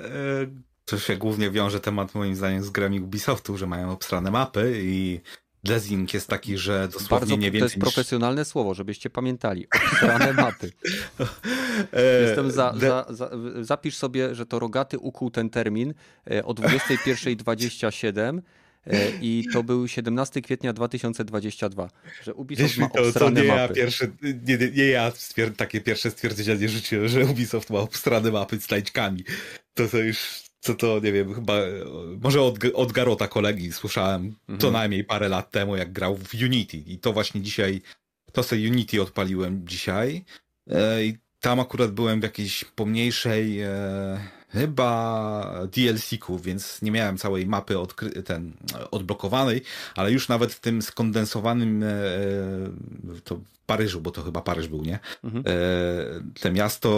to się głównie wiąże temat moim zdaniem z grami Ubisoftu, że mają obstrane mapy i Blazing jest taki, że dosłownie Bardzo, nie więcej To jest niż... profesjonalne słowo, żebyście pamiętali. Obstrane [laughs] mapy. Jestem za, za, za, zapisz sobie, że to Rogaty ukuł ten termin e, o 21.27 e, i to był 17 kwietnia 2022, że Ubisoft ma to, to nie mapy. Ja pierwszy, nie, nie ja stwierd, takie pierwsze stwierdzenie życie, że Ubisoft ma obstrane mapy z slajdkami. To to już co to, nie wiem, chyba, może od, od Garota kolegi słyszałem mhm. co najmniej parę lat temu, jak grał w Unity i to właśnie dzisiaj, to sobie Unity odpaliłem dzisiaj e, i tam akurat byłem w jakiejś pomniejszej e, chyba DLC-ku, więc nie miałem całej mapy odkry- ten, odblokowanej, ale już nawet w tym skondensowanym e, to Paryżu, bo to chyba Paryż był, nie? Mhm. E, te miasto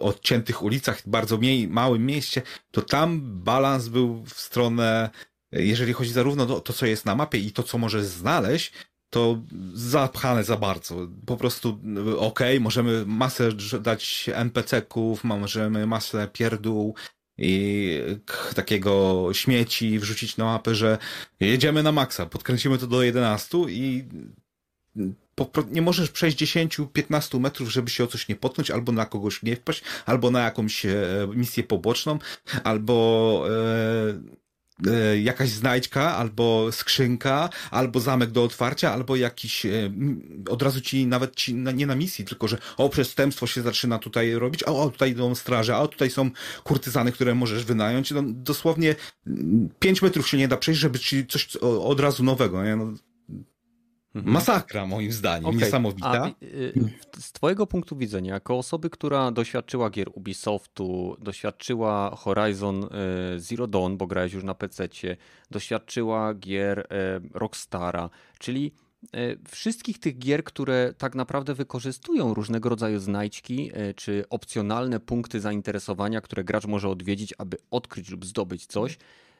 o odciętych ulicach, bardzo mniej, małym mieście, to tam balans był w stronę, jeżeli chodzi zarówno o to, co jest na mapie i to, co możesz znaleźć, to zapchane za bardzo. Po prostu okej, okay, możemy masę dać NPC-ków, możemy masę pierdół i takiego śmieci wrzucić na mapę, że jedziemy na maksa, podkręcimy to do 11 i nie możesz przejść 10-15 metrów, żeby się o coś nie potknąć, albo na kogoś nie wpaść, albo na jakąś e, misję poboczną, albo E, jakaś znajdźka, albo skrzynka, albo zamek do otwarcia, albo jakiś, e, od razu ci nawet ci, nie na misji, tylko że o, przestępstwo się zaczyna tutaj robić, o, o tutaj idą straże, a tutaj są kurtyzany, które możesz wynająć. No, dosłownie 5 metrów się nie da przejść, żeby ci coś od razu nowego, nie? No. Masakra, moim zdaniem, okay. niesamowita. A, y, z Twojego punktu widzenia, jako osoby, która doświadczyła gier Ubisoftu, doświadczyła Horizon y, Zero Dawn, bo grałeś już na PC, doświadczyła gier y, Rockstara, czyli wszystkich tych gier, które tak naprawdę wykorzystują różnego rodzaju znajdźki czy opcjonalne punkty zainteresowania, które gracz może odwiedzić, aby odkryć lub zdobyć coś.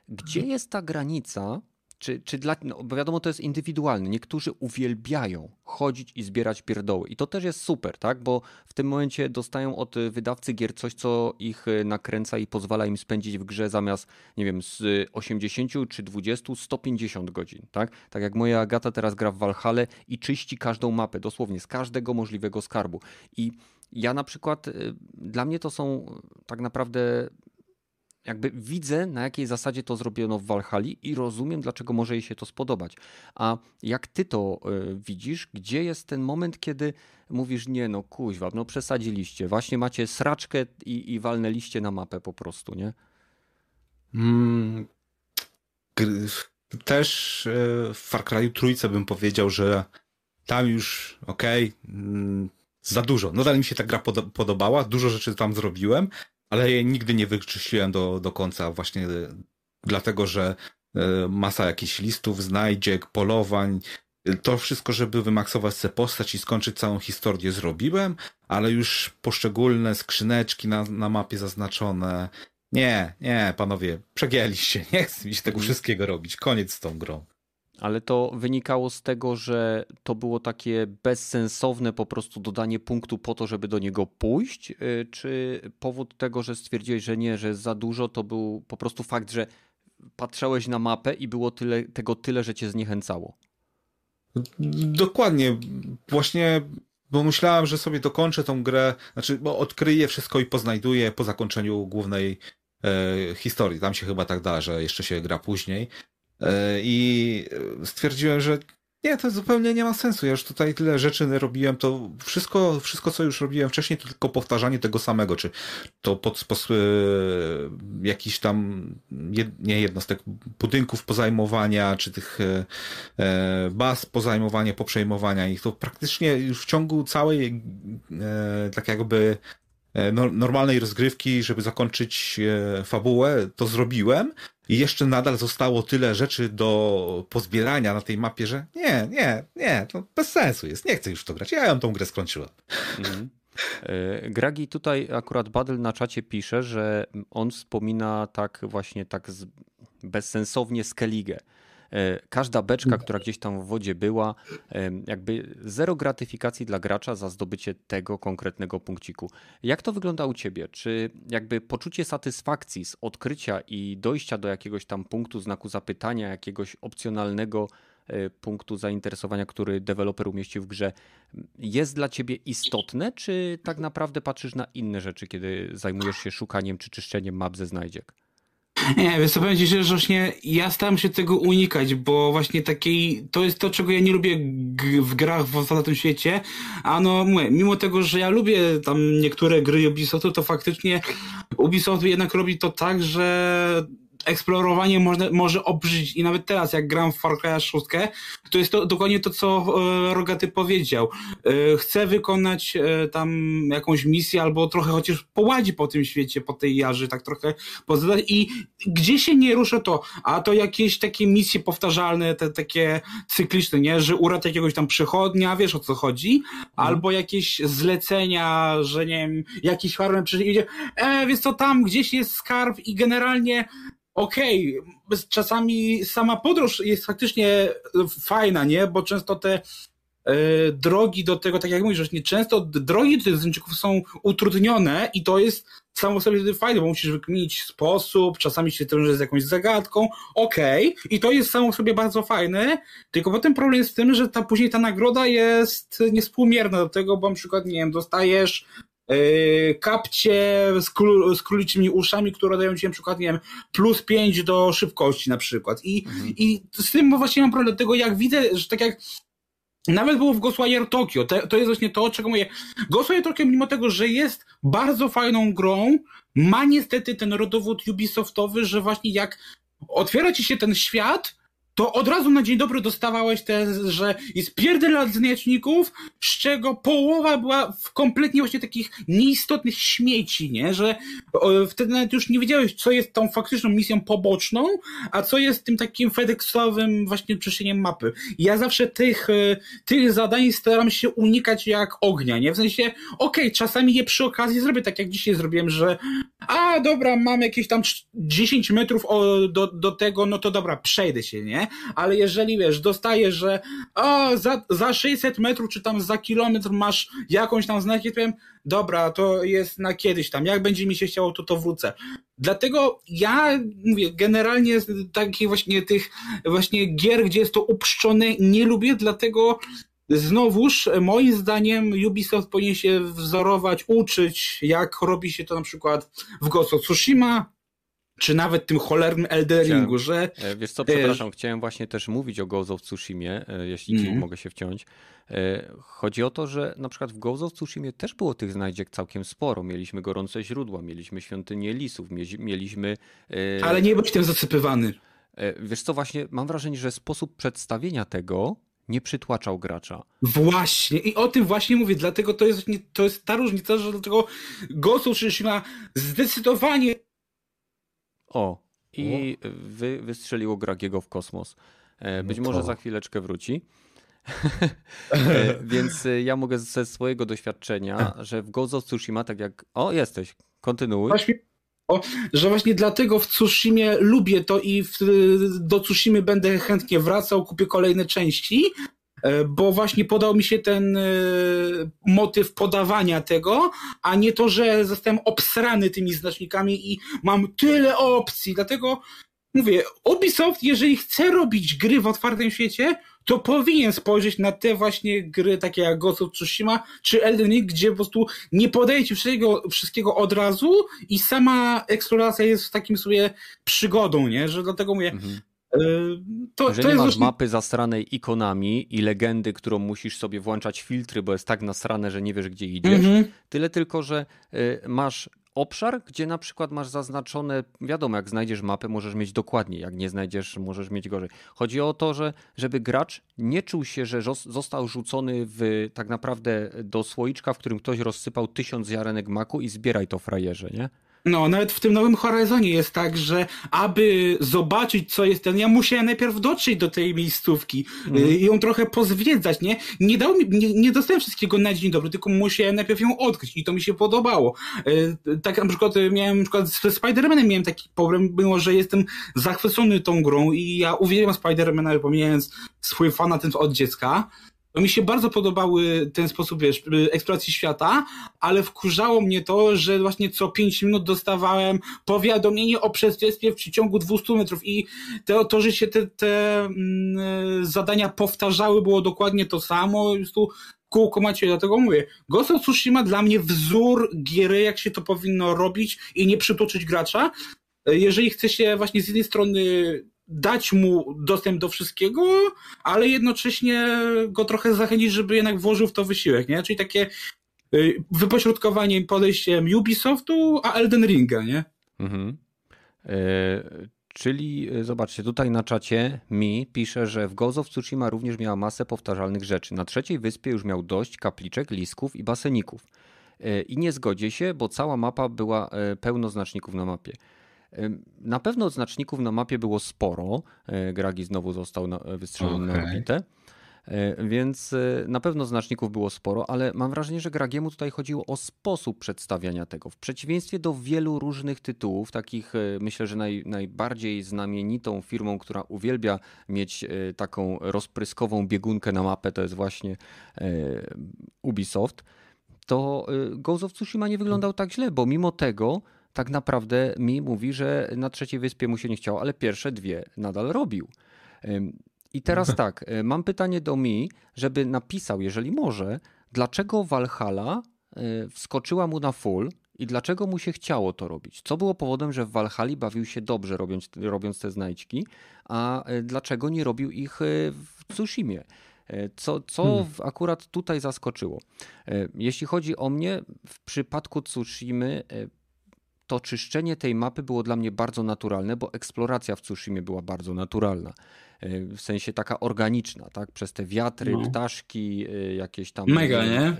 Gdzie jest ta granica czy, czy dla, no, bo wiadomo, to jest indywidualne. Niektórzy uwielbiają chodzić i zbierać pierdoły. I to też jest super, tak? Bo w tym momencie dostają od wydawcy gier coś, co ich e, nakręca i pozwala im spędzić w grze zamiast, nie wiem, z 80 czy 20, 150 godzin, tak? Tak jak moja Agata teraz gra w Valhalla i czyści każdą mapę, dosłownie z każdego możliwego skarbu. I ja na przykład, e, dla mnie to są tak naprawdę jakby widzę, na jakiej zasadzie to zrobiono w Valhalla i rozumiem, dlaczego może jej się to spodobać. A jak ty to y, widzisz, gdzie jest ten moment, kiedy mówisz, nie no kuźwa, no przesadziliście, właśnie macie sraczkę i, i walnęliście na mapę po prostu, nie? Mm, też e, w Far Cry trójce bym powiedział, że tam już okej, okay, mm, za dużo. Nadal mi się ta gra podobała, dużo rzeczy tam zrobiłem, ale je nigdy nie wyczyściłem do, do końca właśnie e, dlatego, że e, masa jakichś listów, znajdziek, polowań, to wszystko, żeby wymaksować sobie postać i skończyć całą historię zrobiłem, ale już poszczególne skrzyneczki na, na mapie zaznaczone, nie, nie, panowie, przegięliście. [laughs] Nie chcę mi się tego mhm. wszystkiego robić. Koniec z tą grą. Ale to wynikało z tego, że to było takie bezsensowne po prostu dodanie punktu po to, żeby do niego pójść? Y, czy powód tego, że stwierdziłeś, że nie, że za dużo, to był po prostu fakt, że patrzałeś na mapę i było tyle, tego tyle, że cię zniechęcało? Dokładnie. Właśnie bo myślałem, że sobie dokończę tą grę, znaczy, bo odkryję wszystko i poznajduję po zakończeniu głównej e, historii. Tam się chyba tak da, że jeszcze się gra później. E, I stwierdziłem, że nie, to zupełnie nie ma sensu. Ja już tutaj tyle rzeczy robiłem, to wszystko, wszystko co już robiłem wcześniej, to tylko powtarzanie tego samego, czy to pod, pod e, jakiś tam, jed, nie jednostek, budynków pozajmowania, czy tych e, e, baz pozajmowania, poprzejmowania ich, to praktycznie już w ciągu całej e, tak jakby e, normalnej rozgrywki, żeby zakończyć e, fabułę, to zrobiłem i jeszcze nadal zostało tyle rzeczy do pozbierania na tej mapie, że nie, nie, nie, to bez sensu jest. Nie chcę już to grać. Ja ją tą grę skończyłem. E, Gragi tutaj akurat Badel na czacie pisze, że on wspomina tak właśnie tak bezsensownie Skellige. E, każda beczka, która gdzieś tam w wodzie była, jakby zero gratyfikacji dla gracza za zdobycie tego konkretnego punkciku. Jak to wygląda u ciebie? Czy jakby poczucie satysfakcji z odkrycia i dojścia do jakiegoś tam punktu znaku zapytania, jakiegoś opcjonalnego e, punktu zainteresowania, który deweloper umieścił w grze, jest dla ciebie istotne, czy tak naprawdę patrzysz na inne rzeczy, kiedy zajmujesz się szukaniem czy czyszczeniem map ze znajdziek? Nie, więc to powiem ci, że właśnie ja staram się tego unikać, bo właśnie takiej, to jest to, czego ja nie lubię w grach w tym świecie, a no mówię, mimo tego, że ja lubię tam niektóre gry Ubisoftu, to faktycznie Ubisoft jednak robi to tak, że eksplorowanie może, może obrzydzić i nawet teraz jak gram w Far Cry 6, to jest to dokładnie to, co e, Rogaty powiedział. E, chcę wykonać e, tam jakąś misję albo trochę chociaż poładzi po tym świecie, po tej jarzy, tak trochę pozadać i gdzie się nie ruszę to, a to jakieś takie misje powtarzalne, te takie cykliczne, nie, że urat jakiegoś tam przychodnia, wiesz o co chodzi, mhm. albo jakieś zlecenia, że nie wiem, jakiś farmer przyjdzie, e, wiesz co, tam gdzieś jest skarb i generalnie okej, okay, czasami sama podróż jest faktycznie fajna, nie? Bo często te e, drogi do tego, tak jak mówisz, nie często drogi do tych zęczyków są utrudnione i to jest samo sobie fajne, bo musisz wykminić sposób, czasami się to z jakąś zagadką, okej, okay, i to jest samo sobie bardzo fajne, tylko potem problem jest w tym, że ta później ta nagroda jest niespółmierna do tego, bo na przykład, nie wiem, dostajesz kapcie z, król, z króliczymi uszami, które dają ci na przykład, nie wiem, plus 5 do szybkości na przykład. I, mhm. i z tym właśnie mam problem, dlatego jak widzę, że tak jak nawet było w Ghostwire Tokyo, to, to jest właśnie to, czego mówię. Ghostwire Tokyo, mimo tego, że jest bardzo fajną grą, ma niestety ten rodowód Ubisoftowy, że właśnie jak otwiera ci się ten świat, to od razu na dzień dobry dostawałeś te, że jest pierdel znaczników, z czego połowa była w kompletnie właśnie takich nieistotnych śmieci, nie? Że wtedy nawet już nie wiedziałeś, co jest tą faktyczną misją poboczną, a co jest tym takim FedExowym właśnie przeszynieniem mapy. ja zawsze tych, e, tych zadań staram się unikać jak ognia, nie? W sensie, okej, okay, czasami je przy okazji zrobię, tak jak dzisiaj zrobiłem, że a dobra, mam jakieś tam 10 metrów do, do tego, no to dobra, przejdę się, nie? Ale jeżeli wiesz, dostajesz, że o, za, za 600 metrów czy tam za kilometr masz jakąś tam znaki, to powiem, dobra, to jest na kiedyś tam, jak będzie mi się chciało, to to wrócę. Dlatego ja mówię, generalnie takich właśnie tych właśnie gier, gdzie jest to upszczone, nie lubię, dlatego Znowuż, moim zdaniem, Ubisoft powinien się wzorować, uczyć, jak robi się to na przykład w Ghost of Tsushima, czy nawet tym cholernym Elderingu, że... E, wiesz co, przepraszam, chciałem właśnie też mówić o Ghost of Tsushima, e, jeśli mm. mogę się wciąć. E, chodzi o to, że na przykład w Ghost of Tsushima też było tych znajdziek całkiem sporo. Mieliśmy gorące źródła, mieliśmy świątynię lisów, mieliśmy... Ale nie byłeś tym zasypywany. Wiesz co, właśnie mam wrażenie, że sposób przedstawienia tego nie przytłaczał gracza. Właśnie i o tym właśnie mówię, dlatego to jest, to jest ta różnica, że dlatego Ghost of Tsushima zdecydowanie o, i wy, wystrzeliło Gragiego w kosmos. E, być no może za chwileczkę wróci. [laughs] E, więc e, ja mogę ze swojego doświadczenia, że w of Tsushima, tak jak... O, jesteś, kontynuuj. Właśnie, o, że właśnie dlatego w Tsushimie lubię to i w, do Tsushimy będę chętnie wracał, kupię kolejne części, bo właśnie podał mi się ten e, motyw podawania tego, a nie to, że zostałem obsrany tymi znacznikami i mam tyle opcji. Dlatego mówię, Ubisoft, jeżeli chce robić gry w otwartym świecie, to powinien spojrzeć na te właśnie gry, takie jak Ghost of Tsushima czy Elden Ring, gdzie po prostu nie podajecie wszystkiego, wszystkiego od razu i sama eksploracja jest takim sobie przygodą, nie? Że dlatego mówię, mhm. To, Jeżeli to masz właśnie... mapy zasranej ikonami i legendy, którą musisz sobie włączać filtry, bo jest tak nasrane, że nie wiesz, gdzie idziesz. Mhm. Tyle tylko, że y, masz obszar, gdzie na przykład masz zaznaczone, wiadomo, jak znajdziesz mapę, możesz mieć dokładnie, jak nie znajdziesz, możesz mieć gorzej. Chodzi o to, że żeby gracz nie czuł się, że został rzucony w tak naprawdę do słoiczka, w którym ktoś rozsypał tysiąc ziarenek maku i zbieraj to frajerze, nie? No, nawet w tym nowym Horizonie jest tak, że aby zobaczyć, co jest ten, ja musiałem najpierw dotrzeć do tej miejscówki mm. i ją trochę pozwiedzać, nie? Nie dał mi, nie, nie dostałem wszystkiego na dzień dobry, tylko musiałem najpierw ją odkryć i to mi się podobało. Y, tak na przykład miałem, na przykład z Spider-Manem miałem taki problem, było, że jestem zachwycony tą grą i ja uwielbiam Spider-Mana, pomijając swój fanatyzm od dziecka, to mi się bardzo podobały ten sposób, wiesz, eksploracji świata, ale wkurzało mnie to, że właśnie co 5 minut dostawałem powiadomienie o przestępstwie w przeciągu 200 metrów i to, to że się te, te mm, zadania powtarzały, było dokładnie to samo, już tu kółko macie, dlatego mówię, Ghost of Tsushima dla mnie wzór giery, jak się to powinno robić i nie przytoczyć gracza, jeżeli chce się właśnie z jednej strony dać mu dostęp do wszystkiego, ale jednocześnie go trochę zachęcić, żeby jednak włożył w to wysiłek, nie? Czyli takie y, wypośrodkowanie podejściem Ubisoftu, a Elden Ringa, nie? Mhm. E, czyli e, zobaczcie, tutaj na czacie mi pisze, że w Ghost of Tsushima również miała masę powtarzalnych rzeczy. Na trzeciej wyspie już miał dość kapliczek, lisków i baseników. E, I nie zgodzie się, bo cała mapa była pełno znaczników na mapie. Na pewno znaczników na mapie było sporo. E, Gragi znowu został wystrzelony okay. na orbitę. E, więc e, na pewno znaczników było sporo, ale mam wrażenie, że Gragiemu tutaj chodziło o sposób przedstawiania tego. W przeciwieństwie do wielu różnych tytułów, takich myślę, że naj, najbardziej znamienitą firmą, która uwielbia mieć taką rozpryskową biegunkę na mapę, to jest właśnie Ubisoft, to Ghost of Tsushima nie wyglądał tak źle, bo mimo tego tak naprawdę mi mówi, że na trzeciej wyspie mu się nie chciało, ale pierwsze dwie nadal robił. I teraz [laughs] tak, e, mam pytanie do mi, żeby napisał, jeżeli może, dlaczego Valhalla e, wskoczyła mu na full i dlaczego mu się chciało to robić? Co było powodem, że w Valhalla bawił się dobrze robiąc, robiąc te znajdźki, a e, dlaczego nie robił ich w Tsushimie? Co, co hmm. akurat tutaj zaskoczyło? Jeśli chodzi o mnie, w przypadku Tsushimy to czyszczenie tej mapy było dla mnie bardzo naturalne, bo eksploracja w Tsushima była bardzo naturalna. E, w sensie taka organiczna, tak? Przez te wiatry, no. ptaszki, e, jakieś tam Mega, nie? E,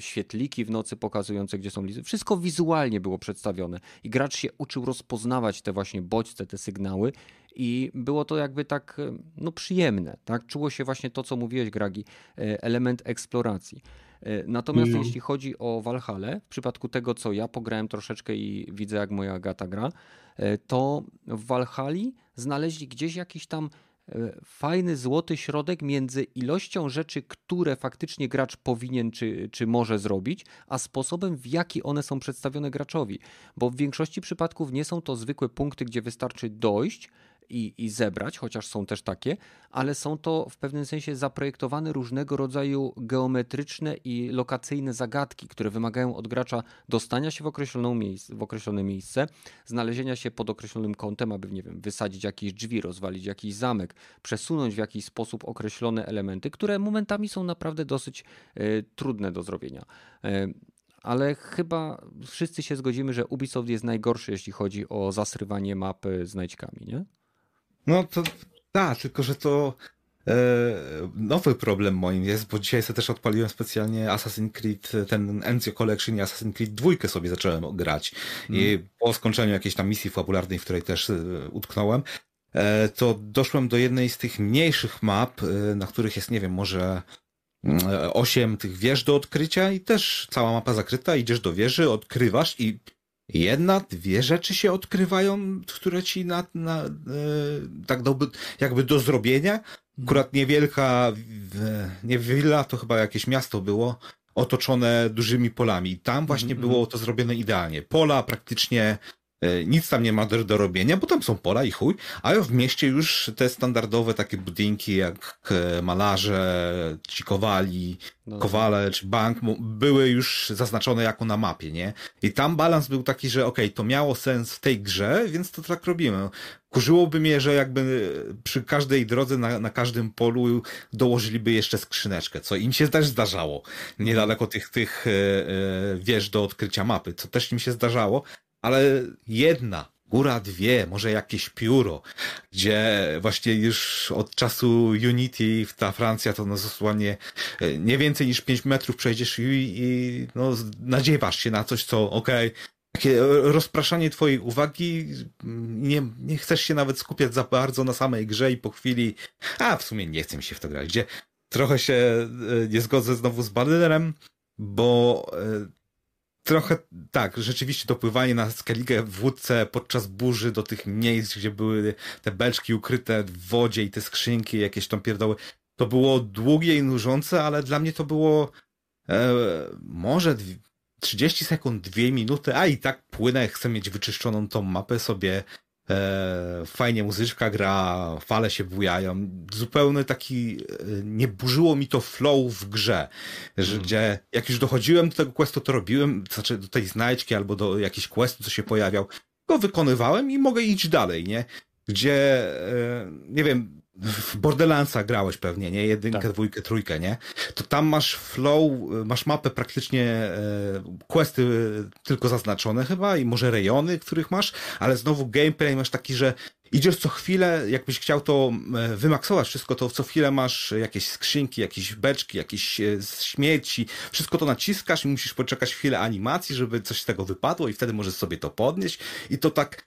świetliki w nocy pokazujące, gdzie są listy. Wszystko wizualnie było przedstawione i gracz się uczył rozpoznawać te właśnie bodźce, te sygnały i było to jakby tak no, przyjemne, tak? Czuło się właśnie to, co mówiłeś, Gragi, element eksploracji. Natomiast no. jeśli chodzi o Valhalla, w przypadku tego, co ja pograłem troszeczkę i widzę, jak moja gata gra, to w Valhalla znaleźli gdzieś jakiś tam fajny złoty środek między ilością rzeczy, które faktycznie gracz powinien czy, czy może zrobić, a sposobem, w jaki one są przedstawione graczowi. Bo w większości przypadków nie są to zwykłe punkty, gdzie wystarczy dojść i, i zebrać, chociaż są też takie, ale są to w pewnym sensie zaprojektowane różnego rodzaju geometryczne i lokacyjne zagadki, które wymagają od gracza dostania się w, określoną w określone miejsce, znalezienia się pod określonym kątem, aby, nie wiem, wysadzić jakieś drzwi, rozwalić jakiś zamek, przesunąć w jakiś sposób określone elementy, które momentami są naprawdę dosyć y, trudne do zrobienia. Y, ale chyba wszyscy się zgodzimy, że Ubisoft jest najgorszy, jeśli chodzi o zasrywanie mapy znajdźkami, nie? No to tak, tylko że to e, nowy problem moim jest, bo dzisiaj sobie też odpaliłem specjalnie Assassin's Creed, ten Ezio Collection i Assassin's Creed 2 sobie zacząłem grać. Mm. I po skończeniu jakiejś tam misji fabularnej, w której też e, utknąłem, e, to doszłem do jednej z tych mniejszych map, e, na których jest, nie wiem, może mm, osiem tych wież do odkrycia i też cała mapa zakryta, idziesz do wieży, odkrywasz i jedna, dwie rzeczy się odkrywają, które ci na, na e, tak do, jakby do zrobienia. Akurat niewielka, nie willa, to chyba jakieś miasto było, otoczone dużymi polami. Tam właśnie mm -hmm. było to zrobione idealnie. Pola praktycznie nic tam nie ma do, do robienia, bo tam są pola i chuj, a w mieście już te standardowe takie budynki jak e, malarze, ci kowali, no. kowale czy bank były już zaznaczone jako na mapie, nie? I tam balans był taki, że okej, okay, to miało sens w tej grze, więc to tak robimy. Kurzyłoby mnie, że jakby przy każdej drodze, na, na każdym polu dołożyliby jeszcze skrzyneczkę, co im się też zdarzało. Niedaleko tych, tych e, wież do odkrycia mapy, co też im się zdarzało, ale jedna, góra dwie, może jakieś pióro, gdzie właśnie już od czasu Unity ta Francja to no dosłownie e, nie więcej niż 5 metrów przejdziesz i, i no, nadziewasz się na coś, co okej, okay, takie rozpraszanie twojej uwagi, nie, nie chcesz się nawet skupiać za bardzo na samej grze i po chwili, a w sumie nie chcę mi się w to grać, gdzie trochę się e, nie zgodzę znowu z Ballerem, bo e, trochę tak, rzeczywiście dopływanie na Skellige w łódce podczas burzy do tych miejsc, gdzie były te beczki ukryte w wodzie i te skrzynki, jakieś tam pierdoły. To było długie i nużące, ale dla mnie to było e, może 30 sekund, 2 minuty, a i tak płynę, chcę mieć wyczyszczoną tą mapę sobie E, fajnie muzyczka gra, fale się bujają. Zupełny taki, e, nie burzyło mi to flow w grze, że, mm. gdzie jak już dochodziłem do tego questu, to robiłem, znaczy do tej znajdźki albo do jakiejś questu, co się pojawiał, go wykonywałem i mogę iść dalej, nie? Gdzie, e, nie wiem, w Borderlandsa grałeś pewnie, nie? Jedynkę, tak. dwójkę, trójkę, nie? To tam masz flow, masz mapę praktycznie, e, questy tylko zaznaczone chyba i może rejony, których masz, ale znowu gameplay masz taki, że idziesz co chwilę, jakbyś chciał to e, wymaksować wszystko, to co chwilę masz jakieś skrzynki, jakieś beczki, jakieś e, śmieci, wszystko to naciskasz i musisz poczekać chwilę animacji, żeby coś z tego wypadło i wtedy możesz sobie to podnieść i to tak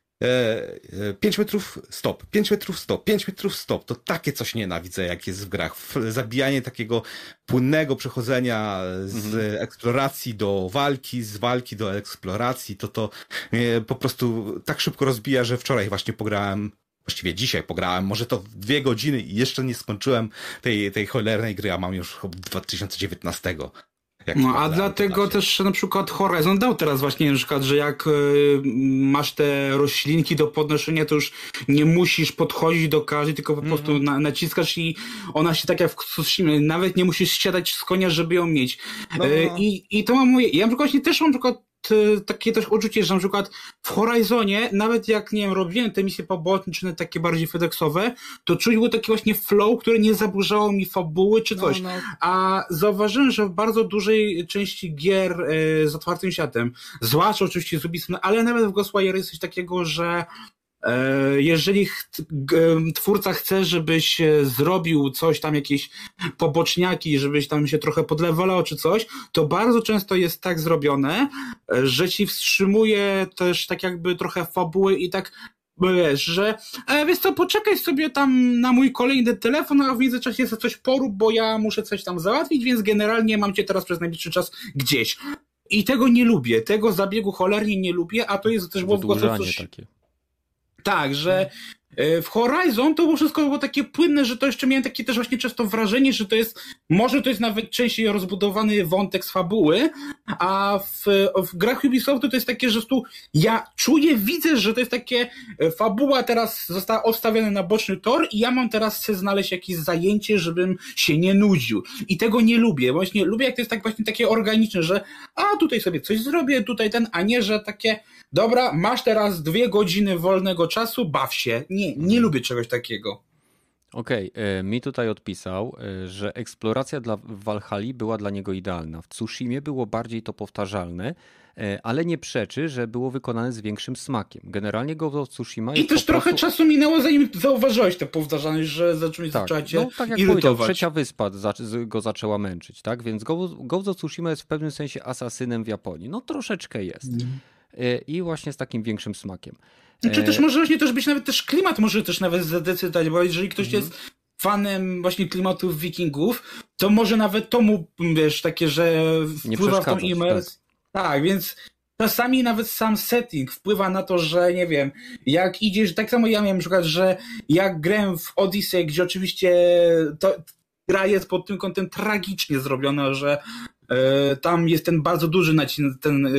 5 e, metrów stop, 5 metrów stop, 5 metrów stop. To takie coś nienawidzę, jak jest w grach. Zabijanie takiego płynnego przechodzenia z mhm. eksploracji do walki, z walki do eksploracji, to to mnie po prostu tak szybko rozbija, że wczoraj właśnie pograłem właściwie dzisiaj pograłem, może to dwie godziny i jeszcze nie skończyłem tej, tej cholernej gry, a mam już 2019. No, a dlatego też na przykład Horizon dał teraz właśnie na przykład, że jak y, masz te roślinki do podnoszenia, to już nie musisz podchodzić do każdej, tylko po mm -hmm. prostu mhm. na, naciskasz i ona się tak jak w Tsushima, nawet nie musisz siadać z konia, żeby ją mieć. No, y, no. I, I to mam moje, ja na przykład też mam na przykład takie też uczucie, że na przykład w Horizonie, nawet jak, nie wiem, robiłem te misje poboczne, takie bardziej FedExowe, to czuć był taki właśnie flow, który nie zaburzało mi fabuły czy no, coś. No, no. A zauważyłem, że w bardzo dużej części gier y, z otwartym światem, zwłaszcza oczywiście z Ubisoft, ale nawet w Ghostwire jest coś takiego, że E, jeżeli twórca chce, żebyś e, zrobił coś tam, jakieś poboczniaki, żebyś tam się trochę podlewalał czy coś, to bardzo często jest tak zrobione, e, że ci wstrzymuje też tak jakby trochę fabuły i tak wiesz, że e, wiesz co, poczekaj sobie tam na mój kolejny telefon, a w międzyczasie sobie coś porób, bo ja muszę coś tam załatwić, więc generalnie mam cię teraz przez najbliższy czas gdzieś. I tego nie lubię, tego zabiegu cholernie nie lubię, a to jest też było w takie. Tak, że E, w Horizon to było wszystko było takie płynne, że to jeszcze miałem takie też właśnie często wrażenie, że to jest, może to jest nawet częściej rozbudowany wątek z fabuły, a w, w grach Ubisoftu to jest takie, że tu ja czuję, widzę, że to jest takie, e, fabuła teraz została odstawiona na boczny tor i ja mam teraz chcę znaleźć jakieś zajęcie, żebym się nie nudził. I tego nie lubię. Właśnie lubię, jak to jest tak właśnie takie organiczne, że a tutaj sobie coś zrobię, tutaj ten, a nie, że takie, dobra, masz teraz dwie godziny wolnego czasu, baw się. Nie, nie mhm. lubię czegoś takiego. Okej, okay. mi tutaj odpisał, e, że eksploracja dla Valhalla była dla niego idealna. W Tsushimie było bardziej to powtarzalne, e, ale nie przeczy, że było wykonane z większym smakiem. Generalnie go Tsushima I też trochę prostu... czasu minęło, zanim zauważyłeś tę powtarzalność, że zacząłeś tak. zaczęła cię no, tak jak irytować. trzecia wyspa go zaczęła męczyć, tak? Więc of Tsushima jest w pewnym sensie asasynem w Japonii. No troszeczkę jest. Mm. I właśnie z takim większym smakiem. Czy też może właśnie też być nawet też klimat może też nawet zadecydować, bo jeżeli ktoś mhm. jest fanem właśnie klimatów wikingów, to może nawet to mu, wiesz, takie, że wpływa w tą imersję. Tak. tak, więc czasami nawet sam setting wpływa na to, że nie wiem, jak idziesz, tak samo ja miałem na przykład, że jak grałem w Odyssey, gdzie oczywiście to, gra jest pod tym kątem tragicznie zrobiona, że E, tam jest ten bardzo duży nacisk, ten e,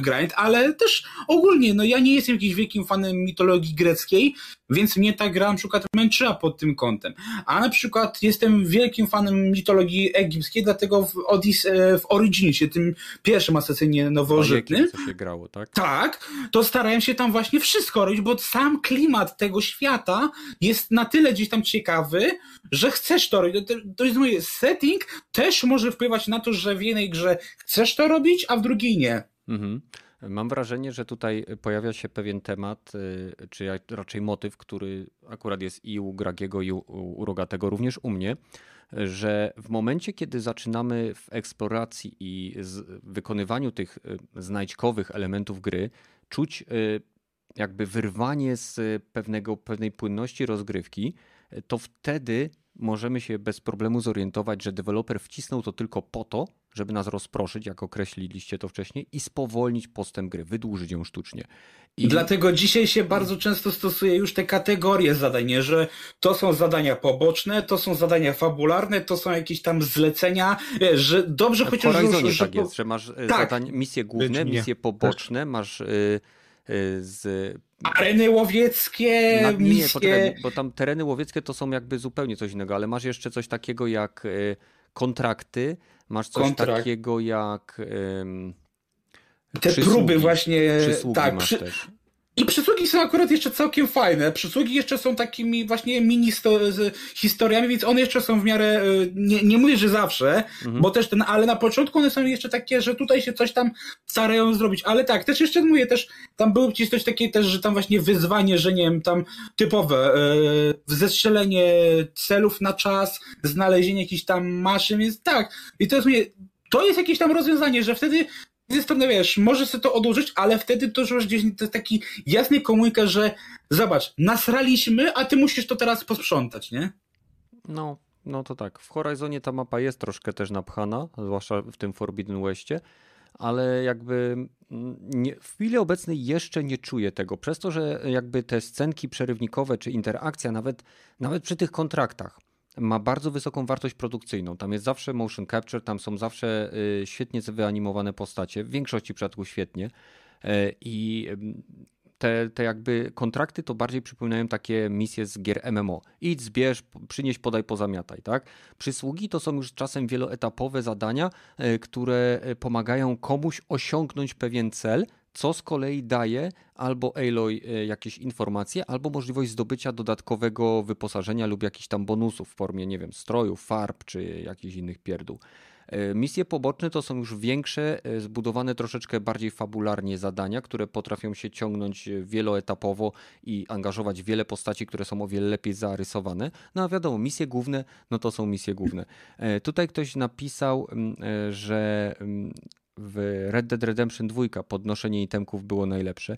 grind, ale też ogólnie, no ja nie jestem jakimś wielkim fanem mitologii greckiej, więc mnie ta gra na przykład męczyła pod tym kątem. A na przykład jestem wielkim fanem mitologii egipskiej, dlatego w, Odis, e, w Originie, tym pierwszym asesynie nowożytnym, co się grało, tak? Tak, to starałem się tam właśnie wszystko robić, bo sam klimat tego świata jest na tyle gdzieś tam ciekawy, że chcesz to robić. To jest mój setting, też może wpływać na to, że w jednej grze chcesz to robić, a w drugiej nie. Mhm. Mam wrażenie, że tutaj pojawia się pewien temat, y, czy raczej motyw, który akurat jest i u Gragiego, i u Rogatego, również u mnie, że w momencie, kiedy zaczynamy w eksploracji i wykonywaniu tych y, znajdźkowych elementów gry, czuć y, jakby wyrwanie z pewnego, pewnej płynności rozgrywki, to wtedy możemy się bez problemu zorientować, że deweloper wcisnął to tylko po to, żeby nas rozproszyć, jak określiliście to wcześniej, i spowolnić postęp gry, wydłużyć ją sztucznie. I... Dlatego dzisiaj się bardzo często stosuje już te kategorie zadań, nie? że to są zadania poboczne, to są zadania fabularne, to są jakieś tam zlecenia, że dobrze w chociaż... W Horizonie już, tak jest, że masz e, tak. zadań, misje główne, misje poboczne, masz... Yy z Areny łowieckie, Na, nie, misje... Poczekaj, bo tam tereny łowieckie to są jakby zupełnie coś innego, ale masz jeszcze coś takiego jak kontrakty, masz coś Kontrakt. takiego jak te przysługi. próby właśnie, tak, przy, też. I przysługi są akurat jeszcze całkiem fajne. Przysługi jeszcze są takimi właśnie mini historiami, więc one jeszcze są w miarę, e, nie, nie mówię, że zawsze, mhm. bo też ten, ale na początku one są jeszcze takie, że tutaj się coś tam starają zrobić. Ale tak, też jeszcze mówię, też tam były gdzieś coś takie też, że tam właśnie wyzwanie, że nie wiem, tam typowe, e, zestrzelenie celów na czas, znalezienie jakichś tam maszyn, więc tak. I to jest, mówię, to jest jakieś tam rozwiązanie, że wtedy jest pewne, wiesz, może sobie to odłożyć, ale wtedy to już gdzieś to jest taki jasny komunikat, że zobacz, nasraliśmy, a ty musisz to teraz posprzątać, nie? No, no to tak. W Horizonie ta mapa jest troszkę też napchana, zwłaszcza w tym Forbidden Westie, ale jakby nie, w chwili obecnej jeszcze nie czuję tego, przez to, że jakby te scenki przerywnikowe czy interakcja, nawet, nawet przy tych kontraktach, ma bardzo wysoką wartość produkcyjną. Tam jest zawsze motion capture, tam są zawsze y, świetnie wyanimowane postacie, w większości przypadków świetnie. E, I te, te jakby kontrakty to bardziej przypominają takie misje z gier MMO. Idź, zbierz, przynieś, podaj, pozamiataj, tak? Przysługi to są już czasem wieloetapowe zadania, e, które e, pomagają komuś osiągnąć pewien cel, co z kolei daje albo Aloy e, jakieś informacje, albo możliwość zdobycia dodatkowego wyposażenia lub jakichś tam bonusów w formie, nie wiem, strojów, farb czy jakichś innych pierdół. E, misje poboczne to są już większe, e, zbudowane troszeczkę bardziej fabularnie zadania, które potrafią się ciągnąć wieloetapowo i angażować wiele postaci, które są o wiele lepiej zarysowane. No a wiadomo, misje główne, no to są misje główne. Tutaj ktoś napisał, mm, że mm, w Red Dead Redemption 2 podnoszenie itemków było najlepsze.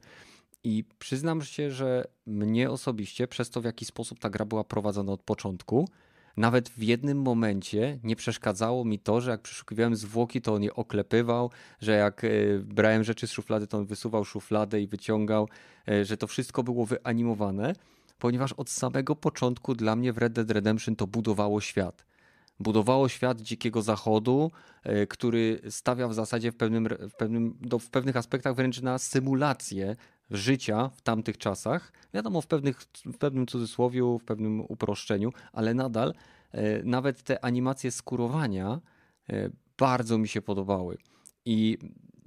I przyznam się, że mnie osobiście, przez to w jaki sposób ta gra była prowadzona od początku, nawet w jednym momencie nie przeszkadzało mi to, że jak przeszukiwałem zwłoki, to on je oklepywał, że jak e, brałem rzeczy z szuflady, to on wysuwał szufladę i wyciągał, e, że to wszystko było wyanimowane. ponieważ od samego początku dla mnie w Red Dead Redemption to budowało świat. Budowało świat dzikiego zachodu, e, który stawia w zasadzie w, pewnym, w, pewnym, w pewnych aspektach wręcz na symulację życia w tamtych czasach. Wiadomo, w, pewnych, w pewnym cudzysłowiu, w pewnym uproszczeniu, ale nadal e, nawet te animacje skurowania e, bardzo mi się podobały. I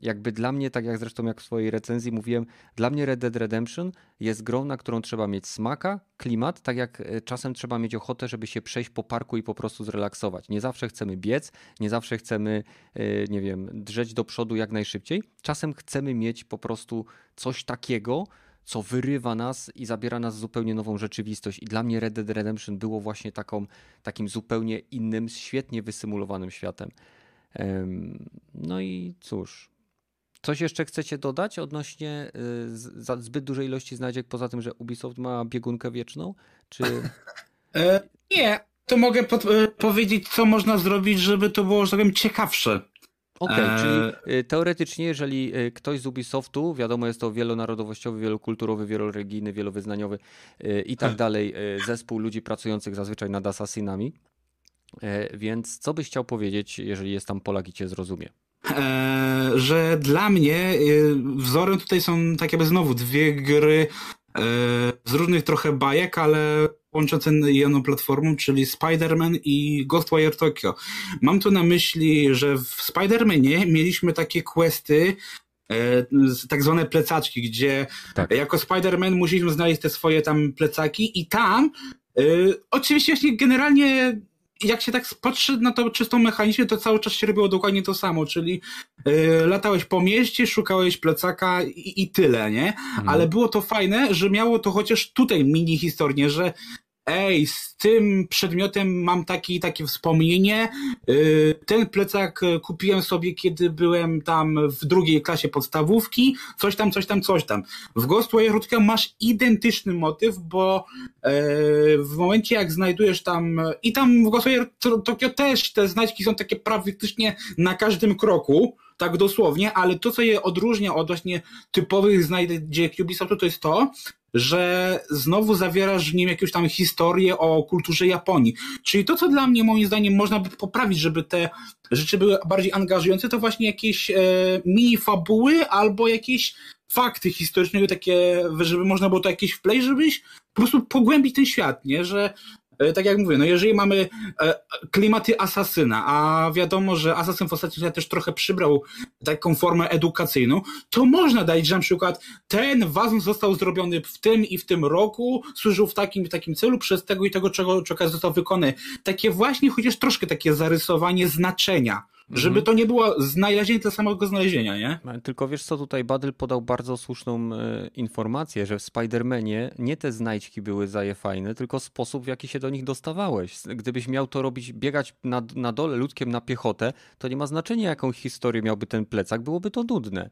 jakby dla mnie, tak jak zresztą jak w swojej recenzji mówiłem, dla mnie Red Dead Redemption jest grą, na którą trzeba mieć smaka, klimat, tak jak e, czasem trzeba mieć ochotę, żeby się przejść po parku i po prostu zrelaksować. Nie zawsze chcemy biec, nie zawsze chcemy, e, nie wiem, drzeć do przodu jak najszybciej. Czasem chcemy mieć po prostu coś takiego, co wyrywa nas i zabiera nas w zupełnie nową rzeczywistość. I dla mnie Red Dead Redemption było właśnie taką, takim zupełnie innym, świetnie wysymulowanym światem. No i cóż, Coś jeszcze chcecie dodać odnośnie y, zbyt dużej ilości znajdziek, poza tym, że Ubisoft ma biegunkę wieczną? Czy... [laughs] E, nie, to mogę pod, e, powiedzieć, co można zrobić, żeby to było, że tak powiem, ciekawsze. Okej, okay, czyli y, teoretycznie, jeżeli ktoś z Ubisoftu, wiadomo, jest to wielonarodowościowy, wielokulturowy, wieloreligijny, wielowyznaniowy i tak dalej, zespół ludzi pracujących zazwyczaj nad Assassinami. Więc co byś chciał powiedzieć, jeżeli jest tam Polak i cię zrozumie? E, że dla mnie e, wzorem tutaj są tak jakby znowu dwie gry e, z różnych trochę bajek, ale łączące jedną platformą, czyli Spider-Man i Ghostwire Tokyo. Mam tu na myśli, że w Spider-Manie mieliśmy takie questy, tak zwane plecaczki, gdzie tak. jako Spider-Man musieliśmy znaleźć te swoje tam plecaki i tam oczywiście generalnie jak się tak patrzy na to czystą mechanicznie, to cały czas się robiło dokładnie to samo, czyli yy, latałeś po mieście, szukałeś plecaka i, i tyle, nie? Mhm. Ale było to fajne, że miało to chociaż tutaj mini historię, że ej, z tym przedmiotem mam taki, takie wspomnienie. Y, ten plecak kupiłem sobie, kiedy byłem tam w drugiej klasie podstawówki. Coś tam, coś tam, coś tam. W Ghostwire Tokyo masz identyczny motyw, bo e, w momencie jak znajdujesz tam i tam w Ghostwire Tokyo też te znajdźki są takie praktycznie na każdym kroku tak dosłownie, ale to, co je odróżnia od właśnie typowych znajdziek Ubisoftu, to jest to, że znowu zawierasz w nim jakąś tam historię o kulturze Japonii. Czyli to, co dla mnie moim zdaniem można by poprawić, żeby te rzeczy były bardziej angażujące, to właśnie jakieś e, mini fabuły albo jakieś fakty historyczne, takie, żeby można było to jakieś wplej, żebyś po prostu pogłębić ten świat, nie? Że tak jak mówię, no jeżeli mamy e, klimaty asasyna, a wiadomo, że asasyn w ostatnim czasie też trochę przybrał taką formę edukacyjną, to można dać, że na przykład ten wazon został zrobiony w tym i w tym roku, służył w takim i takim celu, przez tego i tego, czego, czego został wykonany. Takie właśnie, chociaż troszkę takie zarysowanie znaczenia żeby mhm. to nie było znalezienie dla samego znalezienia, nie? Tylko wiesz co, tutaj Badyl podał bardzo słuszną e, informację, że w Spider-Manie nie te znajdźki były zaje fajne, tylko sposób w jaki się do nich dostawałeś. Gdybyś miał to robić, biegać na, na dole ludkiem na piechotę, to nie ma znaczenia jaką historię miałby ten plecak, byłoby to nudne.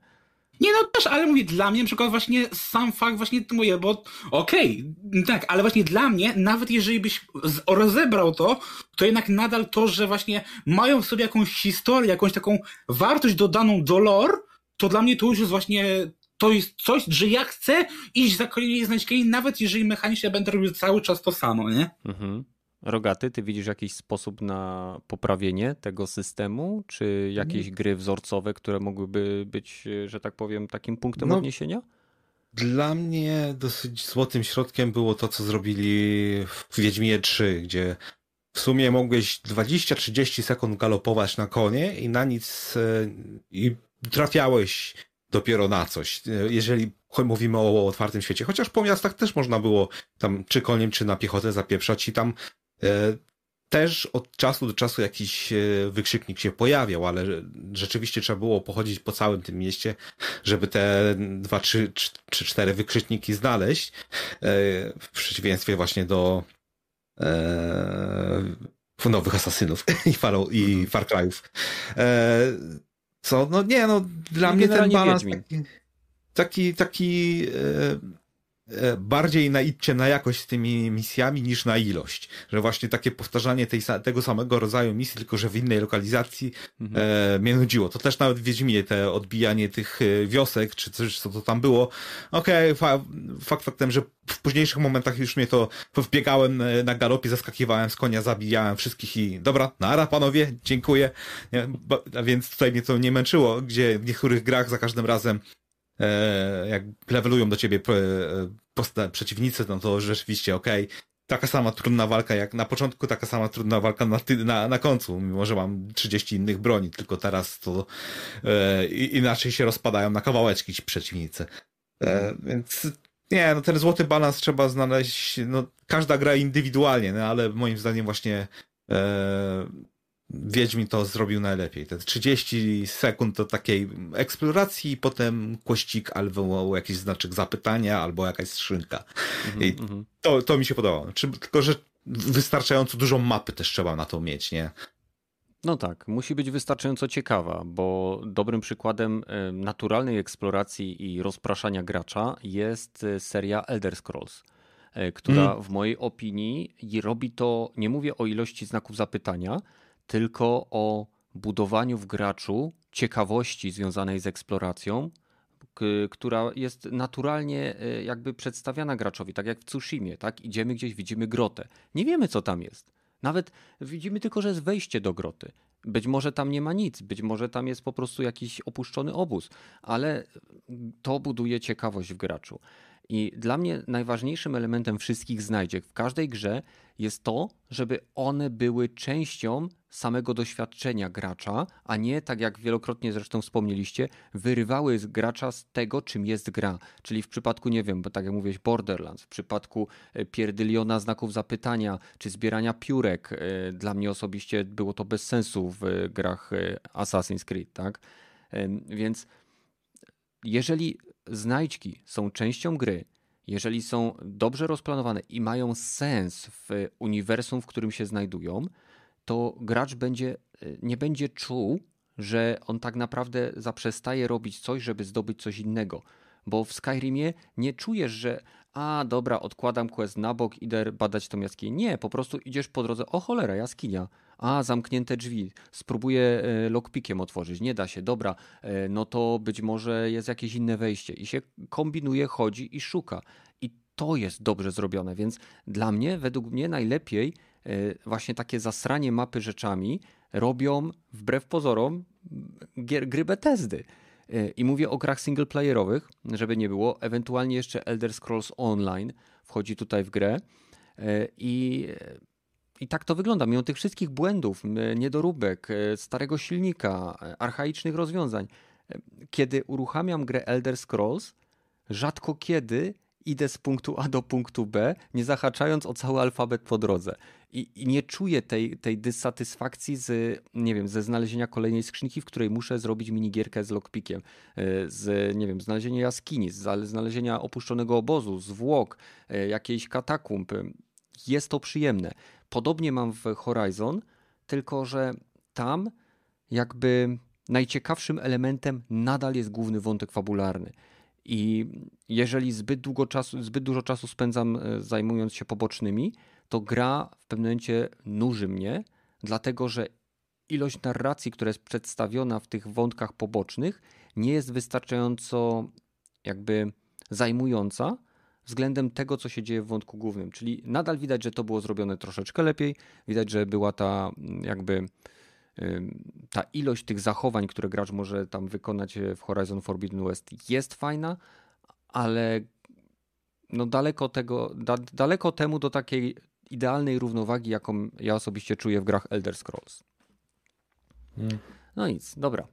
Nie no też, ale mówię, dla mnie na przykład właśnie sam fakt właśnie to mówię, bo okej, okay, tak, ale właśnie dla mnie, nawet jeżeli byś rozebrał to, to jednak nadal to, że właśnie mają w sobie jakąś historię, jakąś taką wartość dodaną do lore, to dla mnie to już jest właśnie to jest coś, że ja chcę iść za kolejnymi znaczkami, nawet jeżeli mechanicznie będę robił cały czas to samo, nie? Mhm. Rogaty, ty widzisz jakiś sposób na poprawienie tego systemu, czy jakieś mm. gry wzorcowe, które mogłyby być, że tak powiem, takim punktem no, odniesienia? Dla mnie dosyć złotym środkiem było to, co zrobili w Wiedźminie 3, gdzie w sumie mogłeś 20-30 sekund galopować na konie i na nic e, i trafiałeś dopiero na coś. E, jeżeli mówimy o otwartym świecie, chociaż po miastach też można było tam czy koniem, czy na piechotę zapieprzać i tam też od czasu do czasu jakiś e, wykrzyknik się pojawiał, ale rzeczywiście trzeba było pochodzić po całym tym mieście, żeby te dwa, trzy, trzy cztery wykrzykniki znaleźć. E, w przeciwieństwie właśnie do nowych asasynów i, Faro, i Far Cry'ów. Co, no nie, no dla mnie ten balans taki, taki e, bardziej naidźcie na jakość z tymi misjami niż na ilość. Że właśnie takie powtarzanie tej, tego samego rodzaju misji, tylko że w innej lokalizacji mhm. e, mnie nudziło. To też nawet w Wiedźminie te odbijanie tych e, wiosek, czy coś, co to tam było. Okej, okay, fa fakt faktem, że w późniejszych momentach już mnie to wbiegałem e, na galopie, zaskakiwałem z konia, zabijałem wszystkich i dobra, nara panowie, dziękuję. Nie, bo, a więc tutaj mnie to nie męczyło, gdzie w niektórych grach za każdym razem jak levelują do ciebie e, przeciwnicy, no to rzeczywiście okej, okay, taka sama trudna walka jak na początku, taka sama trudna walka na, na, na końcu, mimo że mam 30 innych broni, tylko teraz to e, inaczej się rozpadają na kawałeczki ci przeciwnicy. E, więc nie, no ten złoty balans trzeba znaleźć, no każda gra indywidualnie, no ale moim zdaniem właśnie e, Wiedźmin to zrobił najlepiej. Te 30 sekund to takiej eksploracji i potem kościk albo jakiś znaczek zapytania, albo jakaś skrzynka. Mm -hmm, mhm. to, to mi się podobało. Tylko, że wystarczająco dużo mapy też trzeba na to mieć, nie? No tak, musi być wystarczająco ciekawa, bo dobrym przykładem e, naturalnej eksploracji i rozpraszania gracza jest e, seria Elder Scrolls, e, która mm. w mojej opinii robi to, nie mówię o ilości znaków zapytania, tylko o budowaniu w graczu ciekawości związanej z eksploracją, która jest naturalnie jakby przedstawiana graczowi, tak jak w Tsushimie, tak? Idziemy gdzieś, widzimy grotę. Nie wiemy, co tam jest. Nawet widzimy tylko, że jest wejście do groty. Być może tam nie ma nic, być może tam jest po prostu jakiś opuszczony obóz, ale to buduje ciekawość w graczu. I dla mnie najważniejszym elementem wszystkich znajdziek w każdej grze jest to, żeby one były częścią samego doświadczenia gracza, a nie tak jak wielokrotnie zresztą wspomnieliście, wyrywały gracza z tego, czym jest gra. Czyli w przypadku, nie wiem, bo tak jak mówiłeś, Borderlands, w przypadku e, pierdyliona znaków zapytania, czy zbierania piórek, e, dla mnie osobiście było to bez sensu w grach e, Assassin's Creed, tak? Więc jeżeli znajdźki są częścią gry, jeżeli są dobrze rozplanowane i mają sens w uniwersum, w którym się znajdują, to gracz będzie, nie będzie czuł, że on tak naprawdę zaprzestaje robić coś, żeby zdobyć coś innego. Bo w Skyrimie nie czujesz, że a dobra, odkładam quest na bok, idę badać tą jaskinię. Nie, po prostu idziesz po drodze, o cholera, jaskinia. A, zamknięte drzwi, spróbuję e, lockpickiem otworzyć, nie da się, dobra, e, no to być może jest jakieś inne wejście. I się kombinuje, chodzi i szuka. I to jest dobrze zrobione, więc dla mnie, według mnie najlepiej e, właśnie takie zasranie mapy rzeczami robią, wbrew pozorom, gry Bethesdy. I mówię o grach singleplayerowych, żeby nie było. Ewentualnie jeszcze Elder Scrolls Online wchodzi tutaj w grę. I i tak to wygląda. Mimo tych wszystkich błędów, niedoróbek, e, starego silnika, e, archaicznych rozwiązań, e, kiedy uruchamiam grę Elder Scrolls, rzadko kiedy idę z punktu A do punktu B, nie zahaczając o cały alfabet po drodze. I, i nie czuję tej, tej dysatysfakcji z, nie wiem, ze znalezienia kolejnej skrzynki, w której muszę zrobić minigierkę z lockpickiem, z, nie wiem, znalezienia jaskini, z znalezienia opuszczonego obozu, zwłok, jakiejś katakumb. Jest to przyjemne. Podobnie mam w Horizon, tylko że tam jakby najciekawszym elementem nadal jest główny wątek fabularny. I jeżeli zbyt, długo czasu, zbyt dużo czasu spędzam e, zajmując się pobocznymi, to gra w pewnym momencie nuży mnie, dlatego że ilość narracji, która jest przedstawiona w tych wątkach pobocznych, nie jest wystarczająco jakby zajmująca, względem tego, co się dzieje w wątku głównym. Czyli nadal widać, że to było zrobione troszeczkę lepiej. Widać, że była ta mm, jakby ta ilość tych zachowań, które gracz może tam wykonać e, w Horizon Forbidden West jest fajna, ale no daleko tego, da, daleko temu do takiej idealnej równowagi, jaką ja osobiście czuję w grach Elder Scrolls. Hmm. No nic, dobra.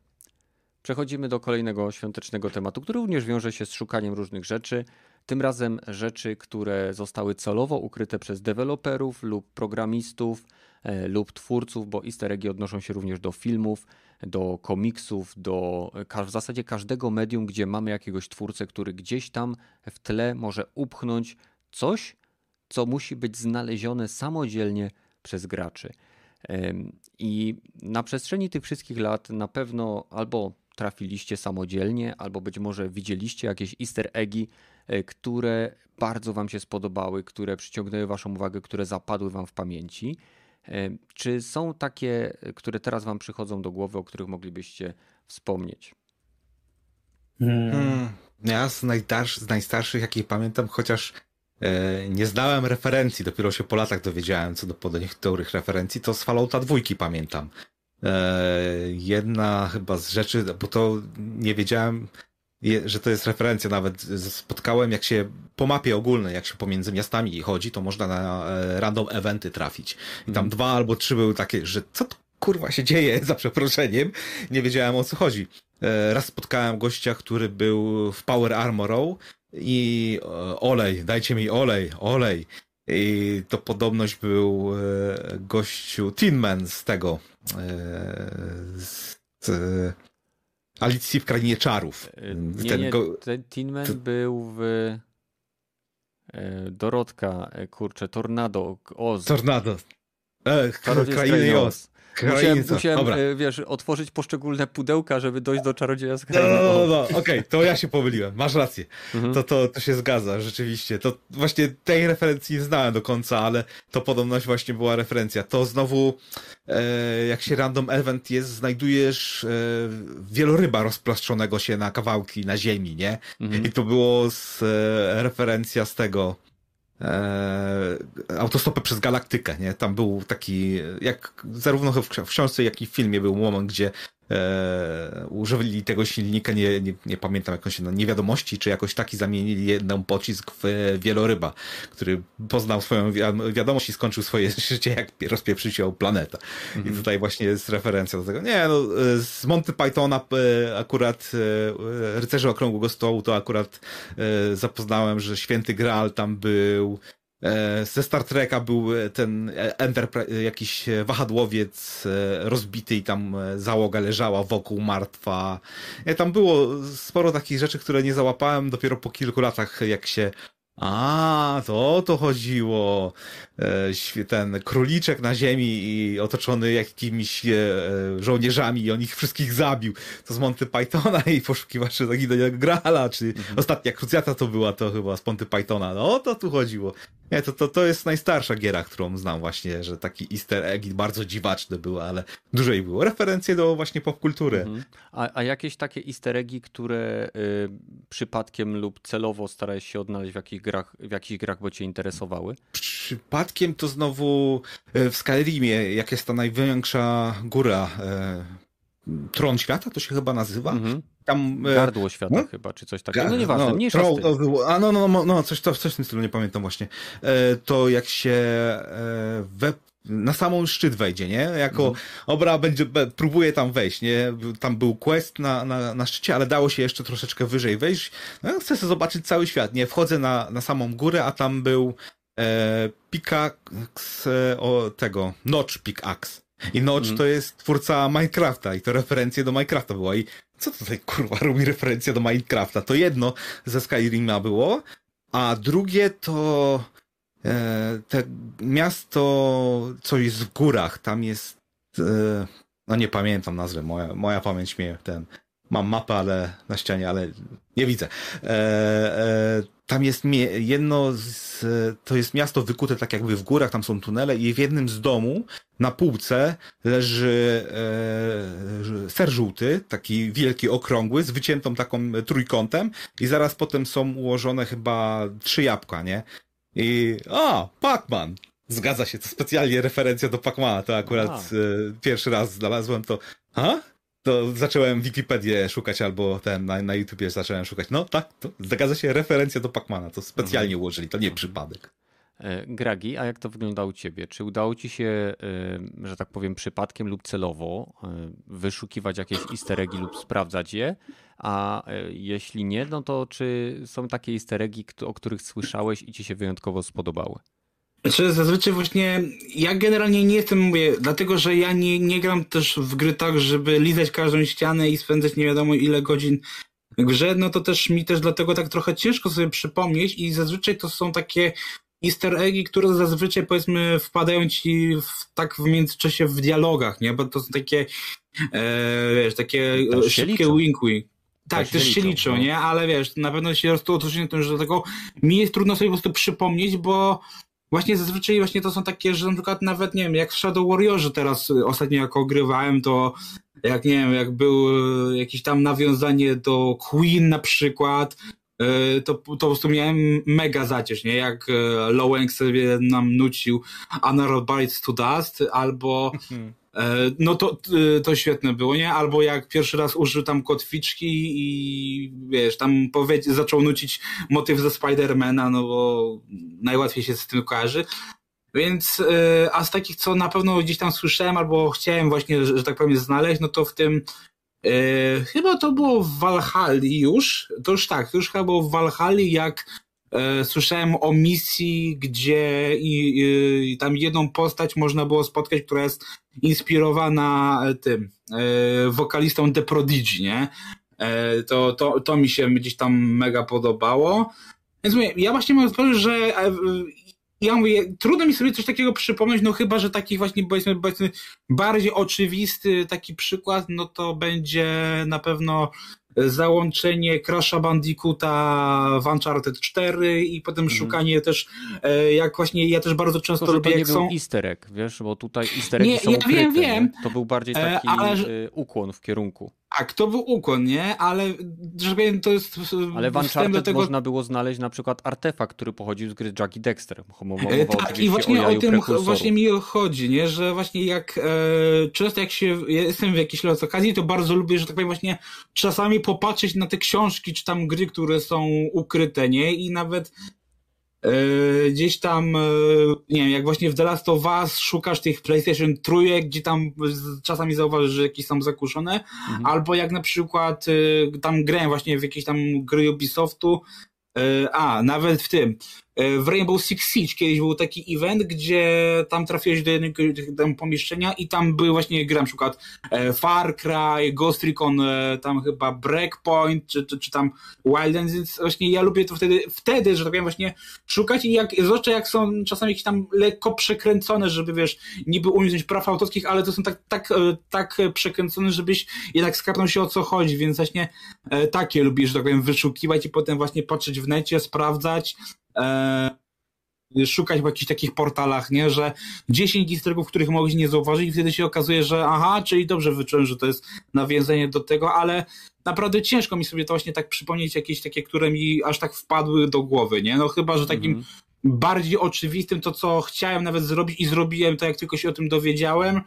Przechodzimy do kolejnego świątecznego tematu, który również wiąże się z szukaniem różnych rzeczy. Tym razem rzeczy, które zostały celowo ukryte przez deweloperów lub programistów e, lub twórców, bo easter eggi odnoszą się również do filmów, do komiksów, do w zasadzie każdego medium, gdzie mamy jakiegoś twórcę, który gdzieś tam w tle może upchnąć coś, co musi być znalezione samodzielnie przez graczy. I na przestrzeni tych wszystkich lat na pewno albo trafiliście samodzielnie, albo być może widzieliście jakieś easter eggi, e, które bardzo wam się spodobały, które przyciągnęły waszą uwagę, które zapadły wam w pamięci. E, czy są takie, które teraz wam przychodzą do głowy, o których moglibyście wspomnieć? Hmm. hmm. Ja z, z najstarszych, jakich pamiętam, chociaż e, nie znałem referencji, dopiero się po latach dowiedziałem co do niektórych referencji, to z Fallouta dwójki pamiętam. E, jedna chyba z rzeczy, bo to nie wiedziałem, że to jest referencja nawet. Spotkałem, jak się po mapie ogólnej, jak się pomiędzy miastami chodzi, to można na e, random eventy trafić. I tam mm. dwa albo trzy były takie, że co to kurwa się dzieje, [laughs] za przeproszeniem. Nie wiedziałem o co chodzi. E, raz spotkałem gościa, który był w Power Armorą i olej, dajcie mi olej, olej. I to podobność był gościu Tinman z tego, z Alicji w Krainie Czarów. E, nie, ten, nie, go... ten Tinman był w e, Dorotka, e, kurczę, Tornado, Oz. Tornado. E, Krainy Oz. Musiałem, musiałem e, wiesz, otworzyć poszczególne pudełka, żeby dojść do czarodzieja z No, no, no, no. okej, okay, to ja się pomyliłem, masz rację. Mhm. To, to, to się zgadza, rzeczywiście. To właśnie tej referencji nie znałem do końca, ale to podobność właśnie była referencja. To znowu, e, jak się random event jest, znajdujesz e, wieloryba rozplaszczonego się na kawałki na ziemi, nie? Mhm. I to było z, e, referencja z tego, e, autostopę przez galaktykę, nie? Tam był taki, jak zarówno w książce, jak i w filmie był moment, gdzie e, używali tego silnika, nie, nie, nie pamiętam jak on się, no, niewiadomości, czy jakoś taki zamienili jedną pocisk w wieloryba, który poznał swoją wiadomość i skończył swoje [laughs] życie, jak rozpieprzył się planetę. I mhm. tutaj właśnie jest referencja do tego. Nie, no, z Monty Pythona e, akurat e, Rycerzy Okrągłego Stołu to akurat e, zapoznałem, że Święty Graal tam był, E, ze Star Treka był e, ten e, Enterprise, jakiś wahadłowiec rozbity i tam załoga leżała wokół martwa. Tam było sporo takich rzeczy, które nie załapałem dopiero po kilku latach, jak się a, to o to chodziło. E, ten króliczek na ziemi i otoczony jakimiś e, żołnierzami i on ich wszystkich zabił. To z Monty Pythona i poszukiwacze Zaginionego Grala, czy mhm. ostatnia krucjata to była to chyba z Monty Pythona. No o to tu chodziło. Nie, to, to, to jest najstarsza giera, którą znam właśnie, że taki easter egg bardzo dziwaczny był, ale dużo ich było. Referencje do właśnie popkultury. Mhm. A, a jakieś takie easter eggi, które y, przypadkiem lub celowo starałeś się odnaleźć w jakichś grach, w jakichś grach, bo cię interesowały? Przypadkiem to znowu e, w Skyrimie, jak jest ta największa góra, e, Tron Świata to się chyba nazywa. Mhm. Tam, e, Gardło świata no? chyba, czy coś takiego. No nieważne, no, mniejsza tro, no, A no, no, no, no coś, to, coś w tym stylu, nie pamiętam właśnie. E, to jak się e, we, na samą szczyt wejdzie, nie? Jako mhm. obra będzie, próbuje tam wejść, nie? Tam był quest na, na, na szczycie, ale dało się jeszcze troszeczkę wyżej wejść. No, chcę sobie zobaczyć cały świat, nie? Wchodzę na, na samą górę, a tam był e, pickaxe o tego, notch pickaxe. I Notch mm. to jest twórca Minecrafta i to referencje do Minecrafta była. I co tutaj kurwa robi referencja do Minecrafta? To jedno ze Skyrima było, a drugie to e, te miasto, co jest w górach, tam jest e, no nie pamiętam nazwy, moja, moja pamięć mnie ten mam mapę, ale na ścianie, ale nie widzę. E, e, tam jest jedno z, to jest miasto wykute tak jakby w górach, tam są tunele i w jednym z domu na półce leży e, ser żółty, taki wielki, okrągły, z wyciętą taką trójkątem i zaraz potem są ułożone chyba trzy jabłka, nie? I a, Pac-Man! Zgadza się, to specjalnie referencja do Pac-Mana, to akurat e, pierwszy raz znalazłem to. Ha? To zacząłem Wikipedię szukać albo ten na, na YouTubie zacząłem szukać. No tak, to zgadza się referencja do Pacmana, to specjalnie mhm. ułożyli, to nie przypadek. E, Gragi, a jak to wygląda u ciebie? Czy udało ci się, e, że tak powiem, przypadkiem lub celowo e, wyszukiwać jakieś easter eggi lub sprawdzać je? A jeśli nie, no to czy są takie easter eggi, o których słyszałeś i ci się wyjątkowo spodobały? Znaczy zazwyczaj właśnie ja generalnie nie jestem, mówię, dlatego że ja nie, nie gram też w gry tak, żeby lizać każdą ścianę i spędzać nie wiadomo ile godzin w grze, no to też mi też dlatego tak trochę ciężko sobie przypomnieć i zazwyczaj to są takie easter eggi, które zazwyczaj powiedzmy wpadają ci w, tak w międzyczasie w dialogach, nie? Bo to są takie, e, wiesz, takie szybkie wink-wink. Tak, też się liczą, no. nie? Ale wiesz, na pewno się roztoczyć na tym, że dlatego mi jest trudno sobie po prostu przypomnieć, bo właśnie zazwyczaj właśnie to są takie, że na przykład nawet, nie wiem, jak w Shadow Warriorze teraz ostatnio jak ogrywałem, to jak, nie wiem, jak był jakieś tam nawiązanie do Queen na przykład, e, to, to po prostu miałem mega zacież, nie? Jak Lowenk sobie nam nucił Another Bites to Dust, albo mhm. No to, e, to świetne było, nie? Albo jak pierwszy raz użył tam kotwiczki i wiesz, tam powiedz, zaczął nucić motyw ze Spidermana, no bo najłatwiej się z tym kojarzy. Więc, e, a z takich, co na pewno gdzieś tam słyszałem, albo chciałem właśnie, że, że tak powiem, znaleźć, no to w tym chyba to było w Valhalla już, to już tak, to już chyba było w Valhalla, jak E, słyszałem o misji, gdzie i, i, tam jedną postać można było spotkać, która jest inspirowana e, tym e, wokalistą The Prodigy, nie? To, to, to mi się gdzieś tam mega podobało. Więc mówię, ja właśnie mam powiedzieć, że ja mówię, trudno mi sobie coś takiego przypomnieć, no chyba, że taki właśnie powiedzmy, powiedzmy bardziej oczywisty taki przykład, no to będzie na pewno załączenie Crash'a Bandicoota w Uncharted 4 i potem mhm. szukanie też, e, jak właśnie ja też bardzo często to, lubię, to nie był są... easter egg, wiesz, bo tutaj easter eggi nie, są ja ukryte, wiem, wiem. Nie? To był bardziej e, taki ale... E, ukłon w kierunku. Tak, to był ukłon, nie? Ale, że powiem, to jest... Ale w Uncharted tego... można było znaleźć na przykład artefakt, który pochodził z gry Jackie Dexter. Mowa, tak, i właśnie o, o tym właśnie mi chodzi, nie? Że właśnie jak e, często jak się jestem w jakiejś okazji, to bardzo lubię, że tak powiem właśnie czasami popatrzeć na te książki, czy tam gry, które są ukryte, nie? I nawet gdzieś tam, yy, nie wiem, jak właśnie w The Last of Us szukasz tych PlayStation trójek, gdzie tam czasami zauważysz, że jakieś są zakuszone, mhm. albo jak na przykład yy, tam grałem właśnie w jakieś tam gry Ubisoftu, a, nawet w tym, E, w Rainbow Six Siege kiedyś był taki event, gdzie tam trafiłeś do jednego tam pomieszczenia i tam były właśnie gry na przykład e, Far Cry, Ghost Recon, e, tam chyba Breakpoint, czy, czy, czy tam Wildlands, więc właśnie ja lubię to wtedy, wtedy, że tak powiem właśnie szukać i jak, zwłaszcza jak są czasami jakieś tam lekko przekręcone, żeby wiesz, niby uniknąć praw autorskich, ale to są tak, tak, tak przekręcone, żebyś jednak skarnął się o co chodzi, więc właśnie takie lubię, że tak powiem, wyszukiwać i potem właśnie patrzeć w necie, sprawdzać, e, szukać w jakichś takich portalach, nie, że 10 easterów, których mogłeś nie zauważyć i wtedy się okazuje, że aha, czyli dobrze wyczułem, że to jest nawiązanie do tego, ale naprawdę ciężko mi sobie to właśnie tak przypomnieć, jakieś takie, które mi aż tak wpadły do głowy, nie, no chyba, że takim mhm. bardziej oczywistym to, co chciałem nawet zrobić i zrobiłem to, jak tylko się o tym dowiedziałem,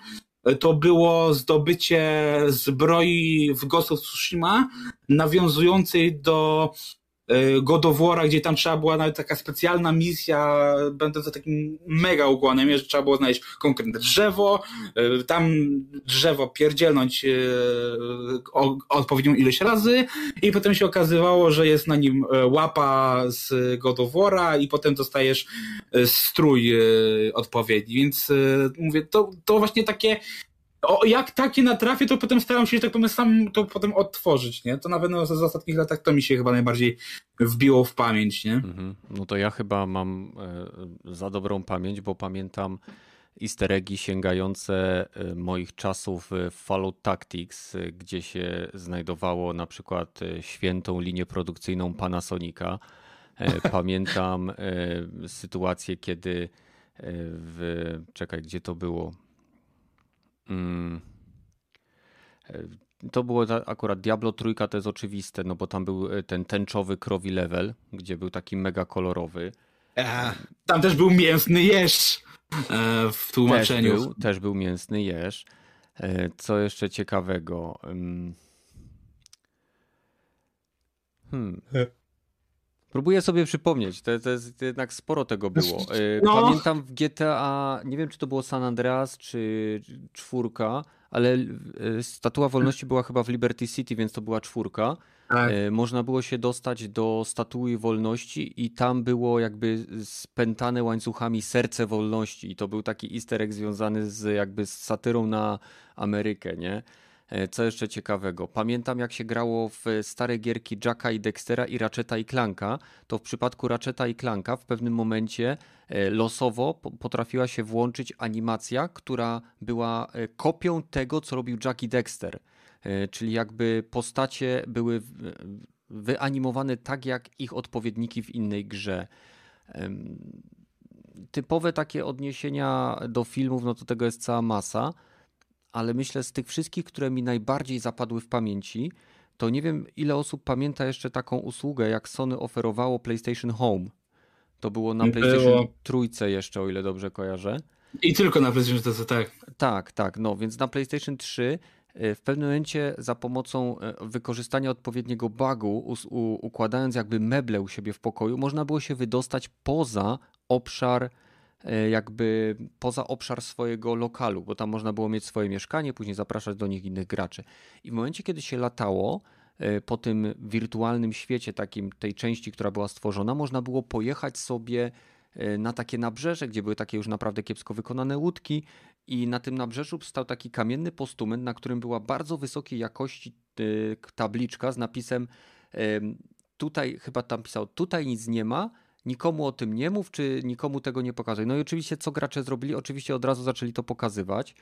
to było zdobycie zbroi w Ghost of Tsushima, nawiązującej do God of War, gdzie tam trzeba była nawet taka specjalna misja, będąca takim mega ukłonem, że trzeba było znaleźć konkretne drzewo, e, tam drzewo pierdzielnąć o, odpowiednią ilość razy i potem się okazywało, że jest na nim łapa z God of War i potem dostajesz strój odpowiedni, więc mówię, to, to właśnie takie o, jak takie natrafię, to potem staram się, że tak powiem, sam to potem odtworzyć, nie? To na pewno z ostatnich latach to mi się chyba najbardziej wbiło w pamięć, nie? Mhm. No to ja chyba mam e, za dobrą pamięć, bo pamiętam easter eggi sięgające e, moich czasów w Fallout Tactics, e, gdzie się znajdowało na przykład świętą linię produkcyjną Panasonica. [laughs] Pamiętam sytuację, kiedy w... Czekaj, gdzie to było? Mm. E, to było akurat Diablo trójka, to jest oczywiste, no bo tam był e, ten tęczowy krowi level, gdzie był taki mega kolorowy. A, tam też był mięsny jeż e, w tłumaczeniu. Też był, też był mięsny jeż. Co jeszcze ciekawego? Hmm. Próbuję sobie przypomnieć, to, to jest jednak sporo tego było. E, no. Pamiętam w GTA, nie wiem czy to było San Andreas czy czwórka, ale e, Statua Wolności była chyba w Liberty City, więc to była czwórka. Tak. E, można było się dostać do Statui Wolności i tam było jakby spętane łańcuchami serce wolności i to był taki easter egg związany z jakby z satyrą na Amerykę, nie? E, co jeszcze ciekawego? Pamiętam jak się grało w stare gierki Jacka i Dextera i Ratcheta i Clanka, to w przypadku Ratcheta i Clanka w pewnym momencie e, losowo potrafiła się włączyć animacja, która była e, kopią tego, co robił Jack i Dexter. Czyli jakby postacie były wyanimowane tak jak ich odpowiedniki w innej grze. Typowe takie odniesienia do filmów, no to tego jest cała masa ale myślę z tych wszystkich, które mi najbardziej zapadły w pamięci, to nie wiem ile osób pamięta jeszcze taką usługę, jak Sony oferowało PlayStation Home. To było na PlayStation było. trójce jeszcze, o ile dobrze kojarzę. I tylko na PlayStation 3, tak. Tak, tak. No więc na PlayStation 3 e, w pewnym momencie za pomocą e, wykorzystania odpowiedniego bugu, układając jakby meble u siebie w pokoju, można było się wydostać poza obszar jakby poza obszar swojego lokalu, bo tam można było mieć swoje mieszkanie, później zapraszać do nich innych graczy. I w momencie, kiedy się latało e, po tym wirtualnym świecie, takim tej części, która była stworzona, można było pojechać sobie e, na takie nabrzeże, gdzie były takie już naprawdę kiepsko wykonane łódki i na tym nabrzeżu stał taki kamienny postument, na którym była bardzo wysokiej jakości tabliczka z napisem tutaj, chyba tam pisał, tutaj nic nie ma, nikomu o tym nie mów, czy nikomu tego nie pokazuj. No i oczywiście co gracze zrobili? Oczywiście od razu zaczęli to pokazywać,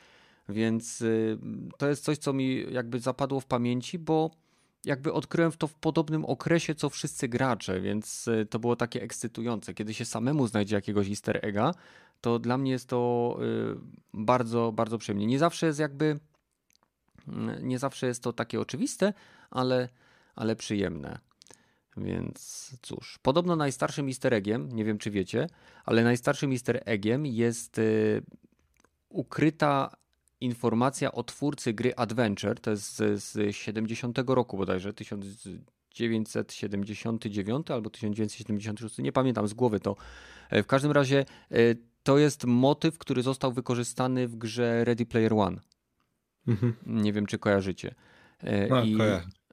więc y, to jest coś, co mi jakby zapadło w pamięci, bo jakby odkryłem to w podobnym okresie, co wszyscy gracze, więc y, to było takie ekscytujące. Kiedy się samemu znajdzie jakiegoś easter egga, to dla mnie jest to y, bardzo, bardzo przyjemnie. Nie zawsze jest jakby, mm, nie zawsze jest to takie oczywiste, ale, ale przyjemne. Więc cóż, podobno najstarszym easter eggiem, nie wiem czy wiecie, ale najstarszym easter eggiem jest y, ukryta informacja o twórcy gry Adventure, to jest z, z 70 roku bodajże, 1979 albo 1976, nie pamiętam z głowy to. E, w każdym razie y, to jest motyw, który został wykorzystany w grze Ready Player One. Mhm. Nie wiem, czy kojarzycie. E, no, I,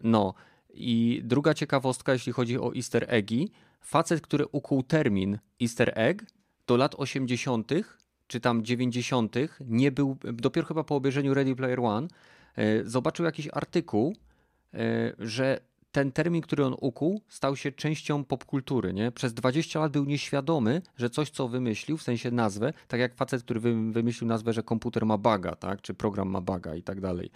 no i druga ciekawostka, jeśli chodzi o easter eggi, facet, który ukuł termin easter egg do lat 80., czy tam 90., nie był, dopiero chyba po obejrzeniu Ready Player One, e, zobaczył jakiś artykuł, e, że ten termin, który on ukuł, stał się częścią popkultury. Nie? Przez 20 lat był nieświadomy, że coś, co wymyślił, w sensie nazwę, tak jak facet, który wymyślił nazwę, że komputer ma baga, tak? czy program ma baga i tak dalej.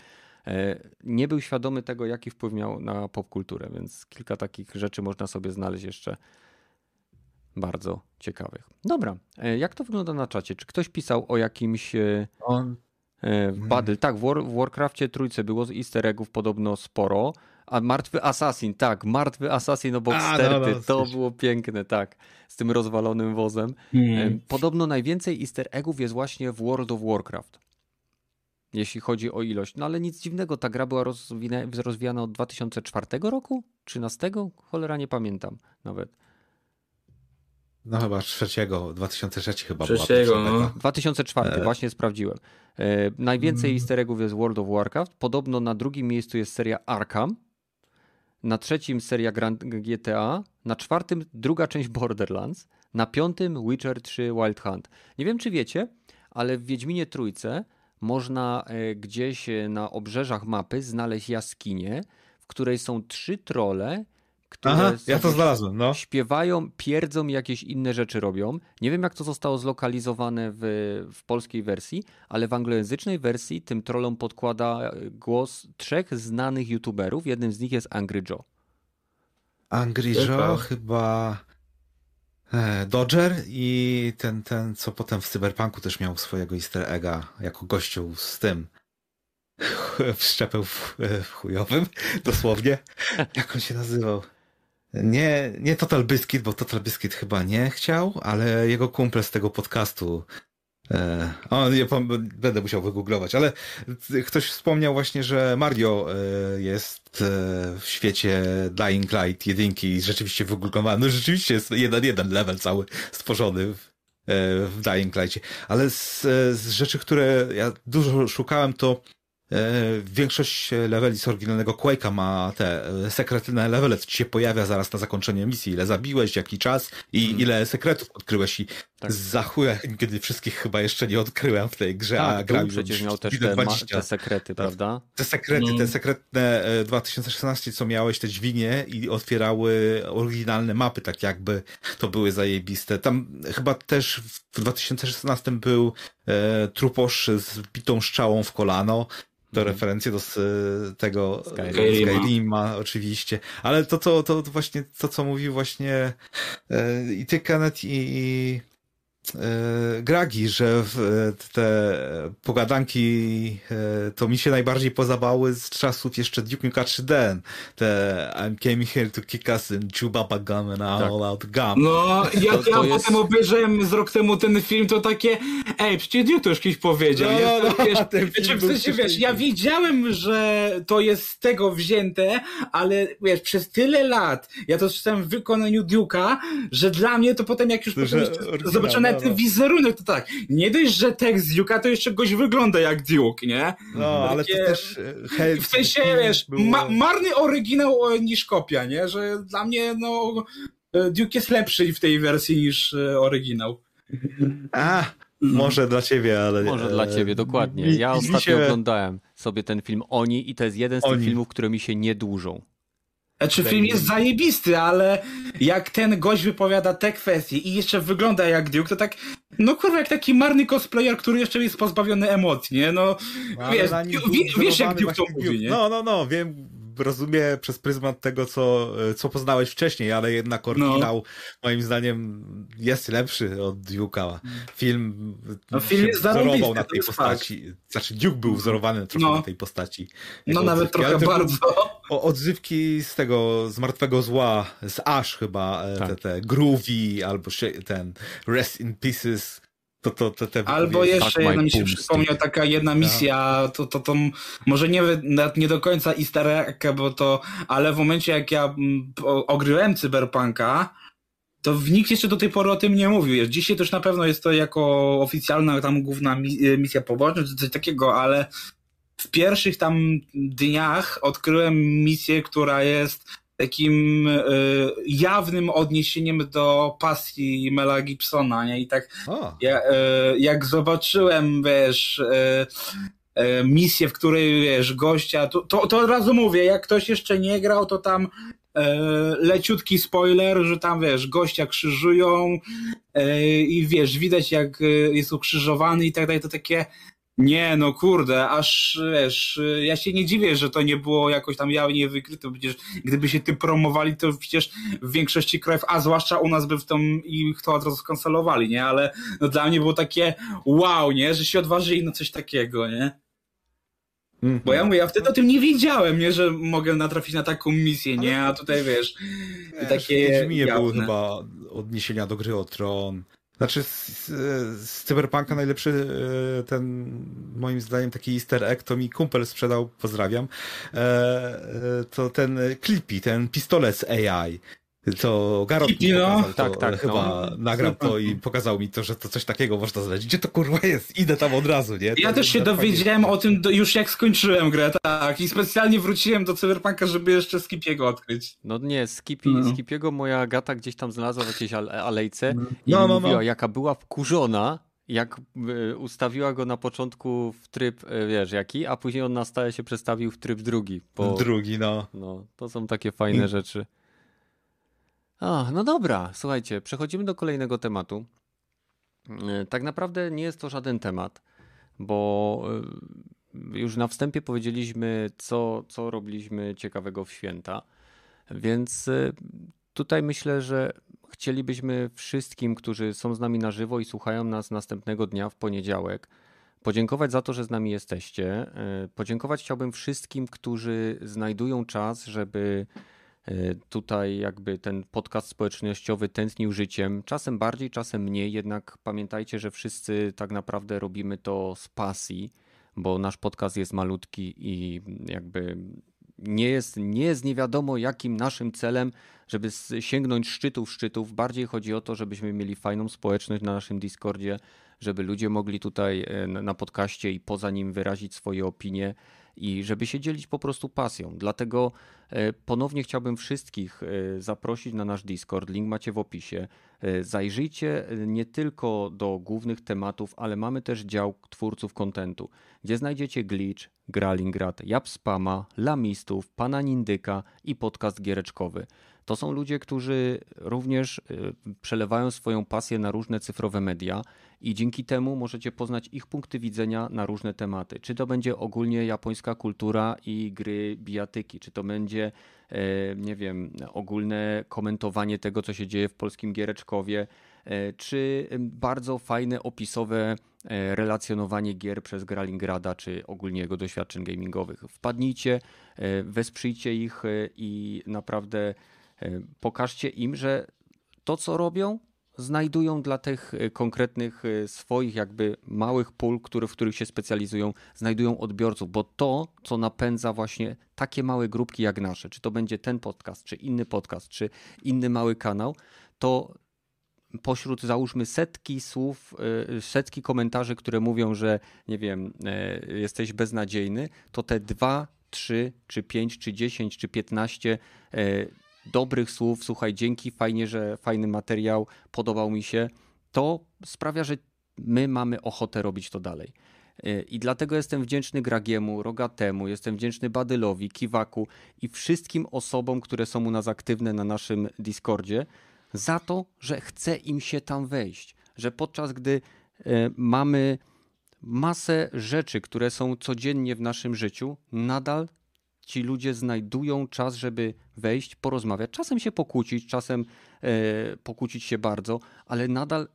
E, nie był świadomy tego, jaki wpływ miał na popkulturę, więc kilka takich rzeczy można sobie znaleźć jeszcze bardzo ciekawych. Dobra, e, jak to wygląda na czacie? Czy ktoś pisał o jakimś e, On... Battle? Tak, w, War, w Warcraftie trójce było z easter eggów podobno sporo. A Martwy Assassin, tak, Martwy Assassin obok A, sterty, no, to było piękne, tak, z tym rozwalonym wozem. Hmm. Podobno najwięcej easter eggów jest właśnie w World of Warcraft jeśli chodzi o ilość. No ale nic dziwnego, ta gra była rozwijana od 2004 roku? 13? Cholera nie pamiętam nawet. No chyba trzeciego, 2003 chyba trzeciego, była. No. 2004, e... właśnie sprawdziłem. E, najwięcej mm. easter eggów jest World of Warcraft. Podobno na drugim miejscu jest seria Arkham. Na trzecim seria Grand GTA. Na czwartym druga część Borderlands. Na piątym Witcher 3 Wild Hunt. Nie wiem czy wiecie, ale w Wiedźminie Trójce można e, gdzieś e, na obrzeżach mapy znaleźć jaskinię, w której są trzy trole, które Aha, ja to znalazłem, no. śpiewają, pierdzą i jakieś inne rzeczy robią. Nie wiem, jak to zostało zlokalizowane w, w polskiej wersji, ale w anglojęzycznej wersji tym trolom podkłada e, głos trzech znanych youtuberów. Jednym z nich jest Angry Joe. Angry Joe chyba Dodger i ten, ten, co potem w Cyberpunku też miał swojego easter egga jako gościu z tym w szczepeł w, w chujowym, [laughs] dosłownie. Jak on się nazywał? Nie, nie Total Biscuit, bo Total Biscuit chyba nie chciał, ale jego kumple z tego podcastu E, o, nie, będę musiał wygooglować, ale ktoś wspomniał właśnie, że Mario e, jest e, w świecie Dying Light jedynki i rzeczywiście wygooglowany. No rzeczywiście jest jeden, jeden level cały stworzony w, w Dying Lightie. Ale z, z rzeczy, które ja dużo szukałem, to Większość leveli z oryginalnego Quake'a ma te sekretne levele, co ci się pojawia zaraz na zakończenie misji, ile zabiłeś, jaki czas i hmm. ile sekretów odkryłeś i Tak. Za chuja, kiedy wszystkich chyba jeszcze nie odkryłem w tej grze, tak, a grałem przecież miał też te, te, sekrety, tak. prawda? Te sekrety, mm. te sekretne 2016, e, co miałeś te dźwignie i otwierały oryginalne mapy, tak jakby to były zajebiste. Tam chyba też w 2016 był e, truposz z bitą szczałą w kolano, to mhm. referencje do tego Skyrima. Skyrima oczywiście. Ale to, to, to, właśnie to, co mówił właśnie e, i ty, Kenneth, i, i E, Gragi, że te pogadanki e, to mi się najbardziej pozabały z czasów jeszcze Duke Nukem 3D. Te I'm came here to kick us in Chubaba Gum and tak. all out gum. No, ja, to, to ja jest... potem obejrzałem z rok temu ten film, to takie ej, przecież Duke to już kiedyś powiedział. No, ja, no, wiesz, [laughs] ten film w sensie, wiesz, ja wiedziałem, że to jest z tego wzięte, ale wiesz, przez tyle lat ja to czytałem w wykonaniu Duke'a, że dla mnie to potem jak już to, potem ten wizerunek to tak, nie dość, że tekst Duke'a, to jeszcze goś wygląda jak Duke, nie? No, ale Takie, to też e, W sensie, wiesz, ma, marny oryginał niż kopia, nie? Że dla mnie, no, e, Duke jest lepszy w tej wersji niż e, oryginał. A, może dla ciebie, ale... Może dla ciebie, dokładnie. Ja ostatnio się... oglądałem sobie ten film Oni i to jest jeden z Oni. tych filmów, które mi się nie dłużą. Znaczy film jest zajebisty, ale jak ten gość wypowiada te kwestie i jeszcze wygląda jak Duke, to tak, no kurwa, jak taki marny cosplayer, który jeszcze jest pozbawiony emocji, nie? No, no wiesz, wiesz jak Duke to mówi, nie? No, no, no, wiem, rozumie przez pryzmat tego, co, co poznałeś wcześniej, ale jednak oryginał no. moim zdaniem jest lepszy od Duke'a. Film, no, film jest wzorował na tej postaci. Fakt. Znaczy Duke był wzorowany trochę no. na tej postaci. No nawet trochę bardzo. O, odzywki z tego, z Martwego Zła, z Ash chyba, e, tak. te, te Groovy albo ten Rest in Pieces to, to, to, te Albo jeszcze jedna mi się przypomniała taka jedna no. misja, to, to, to może nie, nie do końca easter egg, bo to, ale w momencie jak ja ogryłem Cyberpunka, to nikt jeszcze do tej pory o tym nie mówił. Dzisiaj też na pewno jest to jako oficjalna tam główna e, misja poboczna, czy coś takiego, ale w pierwszych tam dniach odkryłem misję, która jest takim y, jawnym odniesieniem do pasji Mela Gibsona, nie? I tak ja, y, jak zobaczyłem, wiesz, y, misję, w której, wiesz, gościa, to, to, to od razu mówię, jak ktoś jeszcze nie grał, to tam leciutki spoiler, że tam, wiesz, gościa krzyżują i wiesz, widać jak jest ukrzyżowany i tak dalej, to takie nie, no kurde, aż wiesz, ja się nie dziwię, że to nie było jakoś tam jawnie wykryte, przecież gdyby się tym promowali, to przecież w większości krajów, a zwłaszcza u nas by w tą i to od razu skancelowali, nie? Ale no dla mnie było takie wow, nie? Że się odważyli na coś takiego, nie? Mm -hmm. Bo ja mówię, ja wtedy o tym nie wiedziałem, nie? Że mogę natrafić na taką misję, nie? A tutaj wiesz, wiesz takie. Nie było chyba odniesienia do gry o tron. Znaczy z, z Cyberpunka najlepszy e, ten moim zdaniem taki easter egg to mi kumpel sprzedał, pozdrawiam, e, e, to ten Clippy, ten pistolet z AI to Garot mi pokazał to, tak, tak, chyba no. nagrał to i pokazał mi to, że to coś takiego można znaleźć. Gdzie to kurwa jest? Idę tam od razu, nie? Ja też się dowiedziałem o tym już jak skończyłem grę, tak. I specjalnie wróciłem do Cyberpunka, żeby jeszcze Skipiego odkryć. No nie, Skipi, no. Skipiego moja gata gdzieś tam znalazła w jakiejś alejce no. i no, no, mówiła, no. jaka była wkurzona, jak e, ustawiła go na początku w tryb, e, wiesz, jaki, a później on na stałe się przestawił w tryb drugi. Po... Drugi, no. No, to są takie fajne I... rzeczy. A, no dobra, słuchajcie, przechodzimy do kolejnego tematu. E, tak naprawdę nie jest to żaden temat, bo e, już na wstępie powiedzieliśmy, co, co robiliśmy ciekawego w święta. Więc e, tutaj myślę, że chcielibyśmy wszystkim, którzy są z nami na żywo i słuchają nas następnego dnia w poniedziałek, podziękować za to, że z nami jesteście. Podziękować chciałbym wszystkim, którzy znajdują czas, żeby tutaj jakby ten podcast społecznościowy tętnił życiem, czasem bardziej, czasem mniej, jednak pamiętajcie, że wszyscy tak naprawdę robimy to z pasji, bo nasz podcast jest malutki i jakby nie jest, nie jest nie wiadomo jakim naszym celem, żeby sięgnąć szczytów szczytów. Bardziej chodzi o to, żebyśmy mieli fajną społeczność na naszym Discordzie, żeby ludzie mogli tutaj e, na podcaście i poza nim wyrazić swoje opinie i żeby się dzielić po prostu pasją. Dlatego e, ponownie chciałbym wszystkich e, zaprosić na nasz Discord. Link macie w opisie. E, zajrzyjcie nie tylko do głównych tematów, ale mamy też dział twórców kontentu, gdzie znajdziecie Glitch, Gralingrad, Japspama, Lamistów, Pana Nindyka i podcast giereczkowy. To są ludzie, którzy również przelewają swoją pasję na różne cyfrowe media i dzięki temu możecie poznać ich punkty widzenia na różne tematy. Czy to będzie ogólnie japońska kultura i gry bijatyki, czy to będzie, e, nie wiem, ogólne komentowanie tego, co się dzieje w polskim giereczkowie, e, czy bardzo fajne opisowe e, relacjonowanie gier przez Gralingrada, czy ogólnie jego doświadczeń gamingowych. Wpadnijcie, wesprzyjcie ich i naprawdę pokażcie im, że to, co robią, znajdują dla tych e, konkretnych e, swoich jakby małych pól, które, w których się specjalizują, znajdują odbiorców, bo to, co napędza właśnie takie małe grupki jak nasze, czy to będzie ten podcast, czy inny podcast, czy inny mały kanał, to pośród załóżmy setki słów, e, setki komentarzy, które mówią, że nie wiem, jesteś beznadziejny, to te dwa, trzy, czy pięć, czy dziesięć, czy piętnaście dobrych słów, słuchaj, dzięki, fajnie, że fajny materiał, podobał mi się, to sprawia, że my mamy ochotę robić to dalej. Y, I dlatego jestem wdzięczny Gragiemu, Rogatemu, jestem wdzięczny Badylowi, Kiwaku i wszystkim osobom, które są u nas aktywne na naszym Discordzie, za to, że chce im się tam wejść. Że podczas gdy y, mamy masę rzeczy, które są codziennie w naszym życiu, nadal ci ludzie znajdują czas, żeby wejść, porozmawiać, czasem się pokłócić, czasem e, pokłócić się bardzo, ale nadal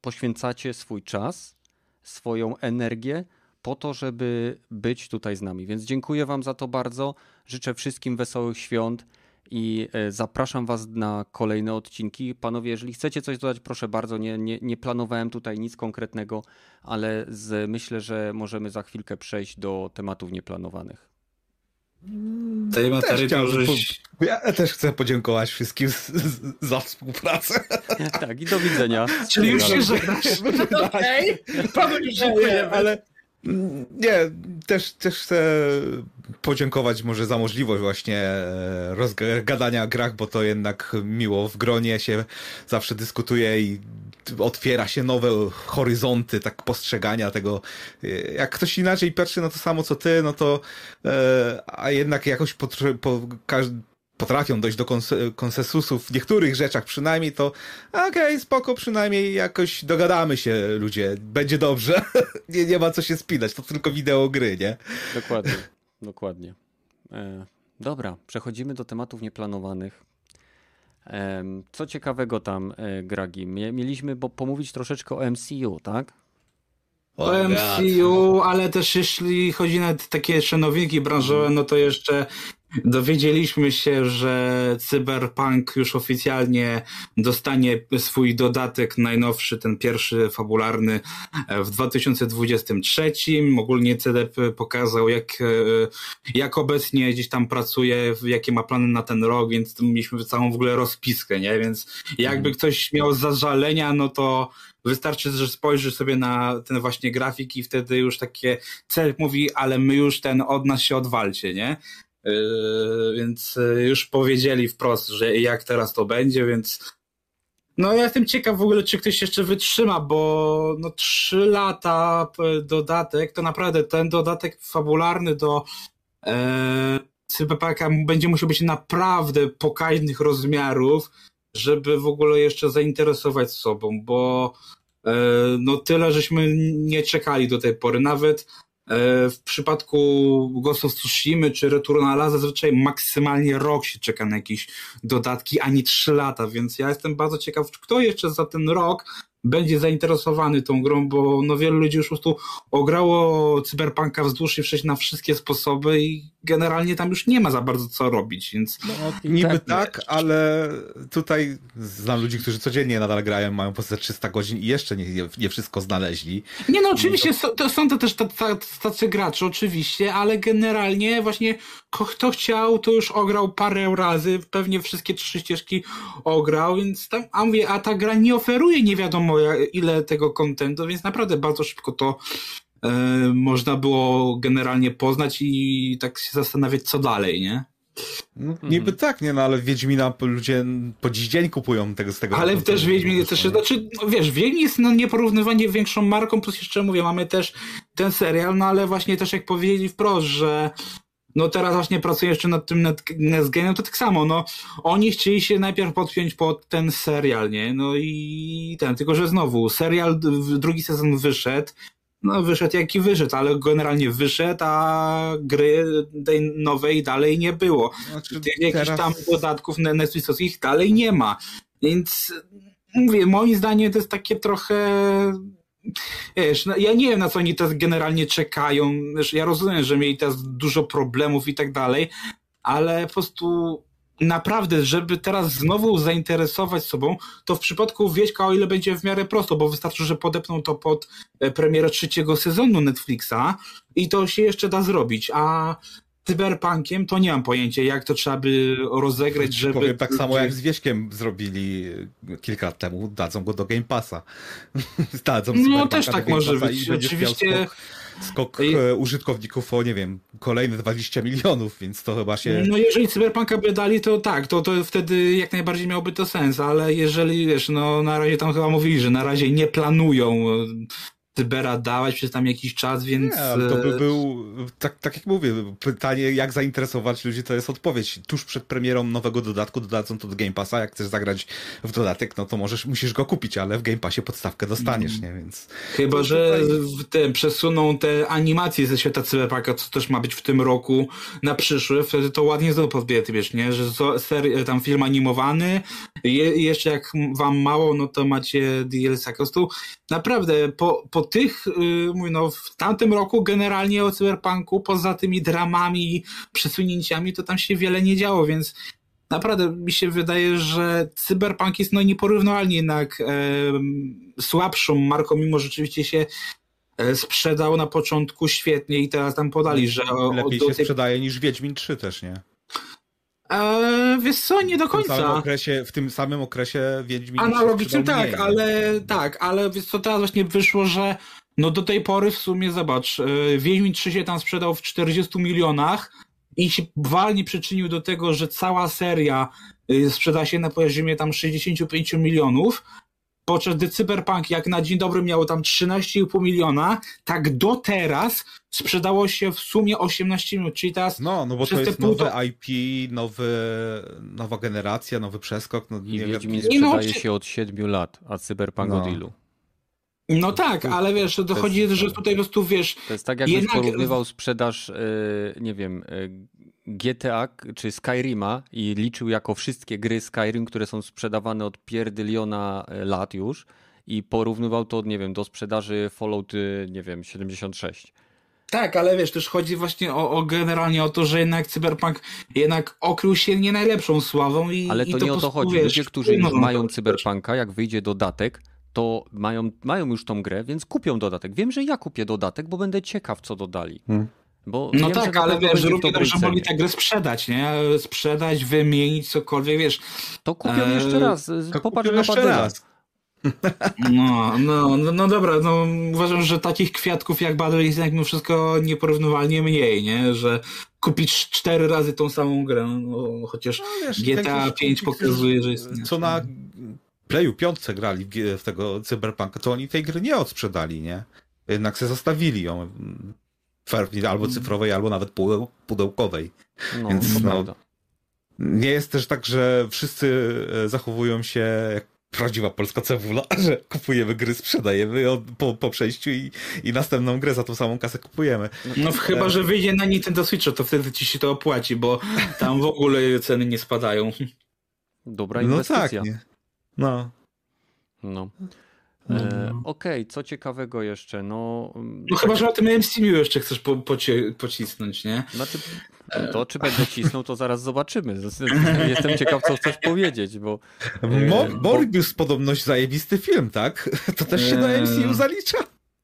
poświęcacie swój czas, swoją energię po to, żeby być tutaj z nami. Więc dziękuję Wam za to bardzo. Życzę wszystkim wesołych świąt i e, zapraszam Was na kolejne odcinki. Panowie, jeżeli chcecie coś dodać, proszę bardzo. Nie, nie, nie planowałem tutaj nic konkretnego, ale z, myślę, że możemy za chwilkę przejść do tematów nieplanowanych. Tej materii też żeś... Ja też chcę podziękować wszystkim z, z, za współpracę. Tak, i do widzenia. Czyli już się żegnasz. [laughs] Okej, panu już dziękuję, ale nie, też, też chcę podziękować może za możliwość właśnie e, rozgadania grach, bo to jednak miło w gronie się zawsze dyskutuje i otwiera się nowe horyzonty tak postrzegania tego. E, jak ktoś inaczej patrzy na to samo co ty, no to e, a jednak jakoś po, po, potrafią dojść do konsensusów w niektórych rzeczach przynajmniej, to okej, okay, spoko, przynajmniej jakoś dogadamy się ludzie, będzie dobrze. [laughs] nie, nie ma co się spinać, to tylko wideo gry, nie? Dokładnie, dokładnie. E, dobra, przechodzimy do tematów nieplanowanych. E, co ciekawego tam, e, Gragi? Mieliśmy bo pomówić troszeczkę o MCU, tak? O MCU, ale też jeśli chodzi na takie jeszcze nowinki branżowe, no to jeszcze Dowiedzieliśmy się, że Cyberpunk już oficjalnie dostanie swój dodatek najnowszy, ten pierwszy fabularny w 2023. Ogólnie CDP pokazał, jak, jak obecnie gdzieś tam pracuje, jakie ma plany na ten rok, więc mieliśmy całą w ogóle rozpiskę, nie? Więc jakby mhm. ktoś miał zażalenia, no to wystarczy, że spojrzy sobie na ten właśnie grafik i wtedy już takie cel mówi, ale my już ten od nas się odwalcie, nie? Yy, więc yy, już powiedzieli wprost, że jak teraz to będzie, więc no ja jestem ciekaw w ogóle, czy ktoś jeszcze wytrzyma, bo no trzy lata dodatek, to naprawdę ten dodatek fabularny do e, będzie musiał być naprawdę pokaźnych rozmiarów, żeby w ogóle jeszcze zainteresować sobą, bo e, no tyle żeśmy nie czekali do tej pory. Nawet w przypadku Ghost of Tsushima czy Returnala zazwyczaj maksymalnie rok się czeka na jakieś dodatki, ani trzy lata, więc ja jestem bardzo ciekaw, kto jeszcze za ten rok będzie zainteresowany tą grą, bo no wielu ludzi już po prostu ograło Cyberpunka wzdłuż i wcześniej na wszystkie sposoby i generalnie tam już nie ma za bardzo co robić, więc... No, niby tak, tak ale tutaj znam ludzi, którzy codziennie nadal grają, mają po 300 godzin i jeszcze nie, nie wszystko znaleźli. Nie no, oczywiście to... To, są to też tacy gracze, oczywiście, ale generalnie właśnie kto chciał, to już ograł parę razy, pewnie wszystkie trzy ścieżki ograł, więc tam, a mówię, a ta gra nie oferuje nie wiadomo ile tego kontentu, więc naprawdę bardzo szybko to e, można było generalnie poznać i tak się zastanawiać, co dalej, nie? No, niby mhm. tak, nie, no ale Wiedźmina ludzie po dziś dzień kupują tego z tego. Ale też Wiedźmin też, znaczy, no, wiesz, Wiedźmin jest no, nieporównywanie większą marką, plus jeszcze mówię, mamy też ten serial, no ale właśnie też jak powiedzieli wprost, że no teraz właśnie pracuję jeszcze nad tym Netgame'em, to tak samo, no oni chcieli się najpierw podpiąć pod ten serial, nie, no i ten, tylko że znowu, serial, drugi sezon wyszedł, no wyszedł jaki wyszedł, ale generalnie wyszedł, a gry tej nowej dalej nie było. Znaczy, Tych teraz... jakichś tam dodatków Netflixowskich dalej nie ma. Więc mówię, moim zdaniem to jest takie trochę Wiesz, no, ja nie wiem, na co oni teraz generalnie czekają. Wiesz, ja rozumiem, że mieli teraz dużo problemów i tak dalej, ale po prostu naprawdę, żeby teraz znowu zainteresować sobą, to w przypadku Wieśka, o ile będzie w miarę prosto, bo wystarczy, że podepną to pod e, premierę trzeciego sezonu Netflixa i to się jeszcze da zrobić, a cyberpunkiem to nie mam pojęcia, jak to trzeba by rozegrać, żeby... Powiem tak samo jak z Wieśkiem zrobili kilka lat temu, dadzą go do Game Passa. [laughs] dadzą No też tak może być, oczywiście... Skok, skok e, użytkowników o, nie wiem, kolejne 20 milionów, więc to chyba się... No jeżeli Cyberpunka by dali, to tak, to, to wtedy jak najbardziej miałby to sens, ale jeżeli, wiesz, no na razie tam chyba mówili, że na razie nie planują Cybera dawać przez tam jakiś czas, więc... Nie, to by e, był, tak, tak jak mówię, pytanie jak zainteresować ludzi to jest odpowiedź. Tuż przed premierą nowego dodatku dodadzą to do Game Passa, jak chcesz zagrać w dodatek, no to możesz, musisz go kupić, ale w Game Passie podstawkę dostaniesz, mm. nie, więc... Chyba, że te, przesuną te animacje ze świata Cyberpunka, co też ma być w tym roku na przyszły, wtedy to ładnie znowu podbije, ty wiesz, nie, że ser, tam film animowany, je, jeszcze jak wam mało, no to macie DLC po prostu naprawdę po, po tych, yy, mówię, no, w tamtym roku generalnie o cyberpunku, poza tymi dramami i przesunięciami, to tam się wiele nie działo, więc naprawdę mi się wydaje, że cyberpunk jest no nieporównywalnie jednak e, słabszą marką, mimo rzeczywiście się e, sprzedał na początku świetnie i teraz tam podali, że... Lepiej się tej... sprzedaje niż Wiedźmin 3 też, nie? Eee, wiesz co, nie do końca. W tym samym okresie, w tym samym okresie Wiedźmin Analogicznie tak, mniej, ale tak, ale wiesz co, teraz właśnie wyszło, że no do tej pory w sumie, zobacz, yy, Wiedźmin 3 się tam sprzedał w 40 milionach i się walnie przyczynił do tego, że cała seria yy, sprzeda się na poziomie tam 65 milionów, podczas gdy Cyberpunk jak na dzień dobry miało tam 13,5 miliona, tak do teraz sprzedało się w sumie 18 minut, czyli teraz... No, no bo to jest nowe IP, nowy, nowa generacja, nowy przeskok. No, I nie Wiedźmin sprzedaje no, się od 7 lat, a Cyberpunk no. od ilu? No tak, ale wiesz, to chodzi, że tutaj po prostu wiesz... To jest tak, jakbyś jednak... porównywał sprzedaż, yy, nie wiem, yy, GTA czy Skyrima i liczył jako wszystkie gry Skyrim, które są sprzedawane od pierdyliona e, lat już i porównywał to, nie wiem, do sprzedaży Fallout, nie wiem, 76. Tak, ale wiesz, też chodzi właśnie o, o, generalnie o to, że jednak Cyberpunk jednak okrył się nie najlepszą sławą i Ale to, i to nie o to chodzi. Wiesz, Ludzie, którzy no, mają Cyberpunka, jak wyjdzie dodatek, to mają, mają już tą grę, więc kupią dodatek. Wiem, że ja kupię dodatek, bo będę ciekaw, co dodali. Hmm. Bo no wiem, tak, ale wiesz, równie dobrze mogli tę grę sprzedać, nie? Sprzedać, wymienić, cokolwiek, wiesz. To kupią e... jeszcze raz, popatrz na jeszcze raz. [laughs] No, no, no, no dobra, no uważam, że takich kwiatków jak Battle jest mimo wszystko nieporównywalnie mniej, nie? Że kupić cztery razy tą samą grę, no, chociaż no, wiesz, GTA 5 pokazuje, że jest... Co na Playu 5 grali w tego Cyberpunka, to oni tej gry nie odsprzedali, nie? Jednak se zostawili ją albo mm. cyfrowej, albo nawet pudełkowej. No, Więc no, nie jest też tak, że wszyscy e, zachowują się jak prawdziwa polska cebula, [laughs] że kupujemy gry, sprzedajemy po, po przejściu i, i następną grę za tą samą kasę kupujemy. No chyba, że wyjdzie na Nintendo Switcha, to wtedy ci się to opłaci, bo [laughs] tam w ogóle ceny nie spadają. Dobra inwestycja. No tak, nie? No. No. E, no. Okej, okay, co ciekawego jeszcze? No, mm, no chyba, że o tym MCU jeszcze chcesz po, pocie, pocisnąć, nie? Znaczy, to czy będę cisnął, to zaraz zobaczymy. Jestem ciekaw, co chcesz powiedzieć, bo... Mo Morbius bo... podobność zajebisty film, tak? [laughs] To też się do e, MCU zalicza?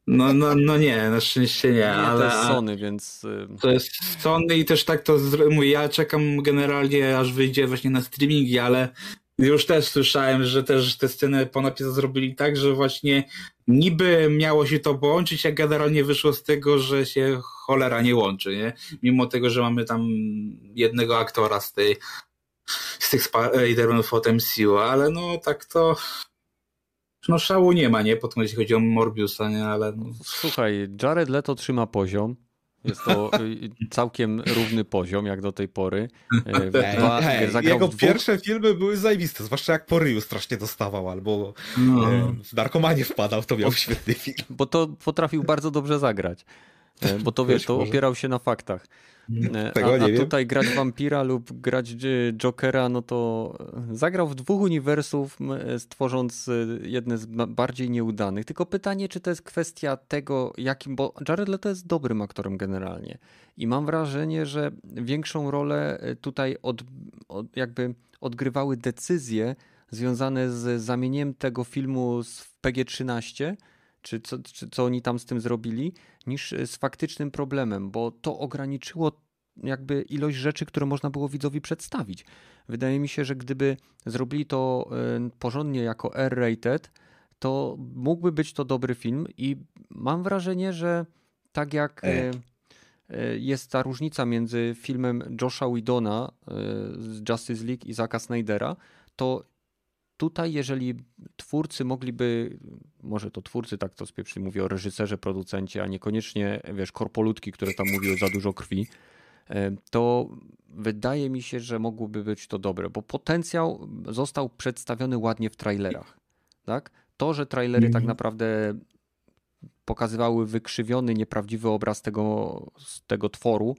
No, no, no nie, na szczęście nie, nie ale... To jest Sony, więc... Y, to jest Sony i też tak to mówię, ja czekam generalnie, aż wyjdzie właśnie na streamingi, ale już też słyszałem, że też te sceny po napisach zrobili tak, że właśnie niby miało się to połączyć, a generalnie wyszło z tego, że się cholera nie łączy, nie? Mimo tego, że mamy tam jednego aktora z tej z tych Spider-Manów od MCU, ale no tak to no szału nie ma, nie? Potem jeśli chodzi o Morbiusa, nie? Ale no. Słuchaj, Jared Leto trzyma poziom. Jest to y, całkiem równy poziom, jak do tej pory. Y, [laughs] dwa, hey, jego pierwsze filmy były zajebiste, zwłaszcza jak po ryju strasznie dostawał, albo no. E, w narkomanie wpadał, to miał świetny film. Bo to potrafił bardzo dobrze zagrać. E, bo to wiesz, to opierał się na faktach. E, Tego a, a tutaj grać wampira lub grać Jokera, no to zagrał w dwóch uniwersów, stworząc jedne z bardziej nieudanych. Tylko pytanie, czy to jest kwestia tego, jakim, bo Jared Leto jest dobrym aktorem generalnie. I mam wrażenie, że większą rolę e, tutaj od, od jakby odgrywały decyzje związane z zamienieniem tego filmu w PG-13, czy co, czy co oni tam z tym zrobili, niż z faktycznym problemem, bo to ograniczyło jakby ilość rzeczy, które można było widzowi przedstawić. Wydaje mi się, że gdyby zrobili to e, porządnie jako R-rated, to mógłby być to dobry film i mam wrażenie, że tak jak e, e, jest ta różnica między filmem Josha Widona z Justice League i Zacka Snydera, to tutaj jeżeli twórcy mogliby, może to twórcy tak to spieprzy, mówię o reżyserze, producencie, a niekoniecznie, wiesz, korpolutki, które tam mówiły za dużo krwi, e, to wydaje mi się, że mogłoby być to dobre, bo potencjał został przedstawiony ładnie w trailerach. Tak? To, że trailery tak mhm. naprawdę pokazywały wykrzywiony, nieprawdziwy obraz tego, tego tworu,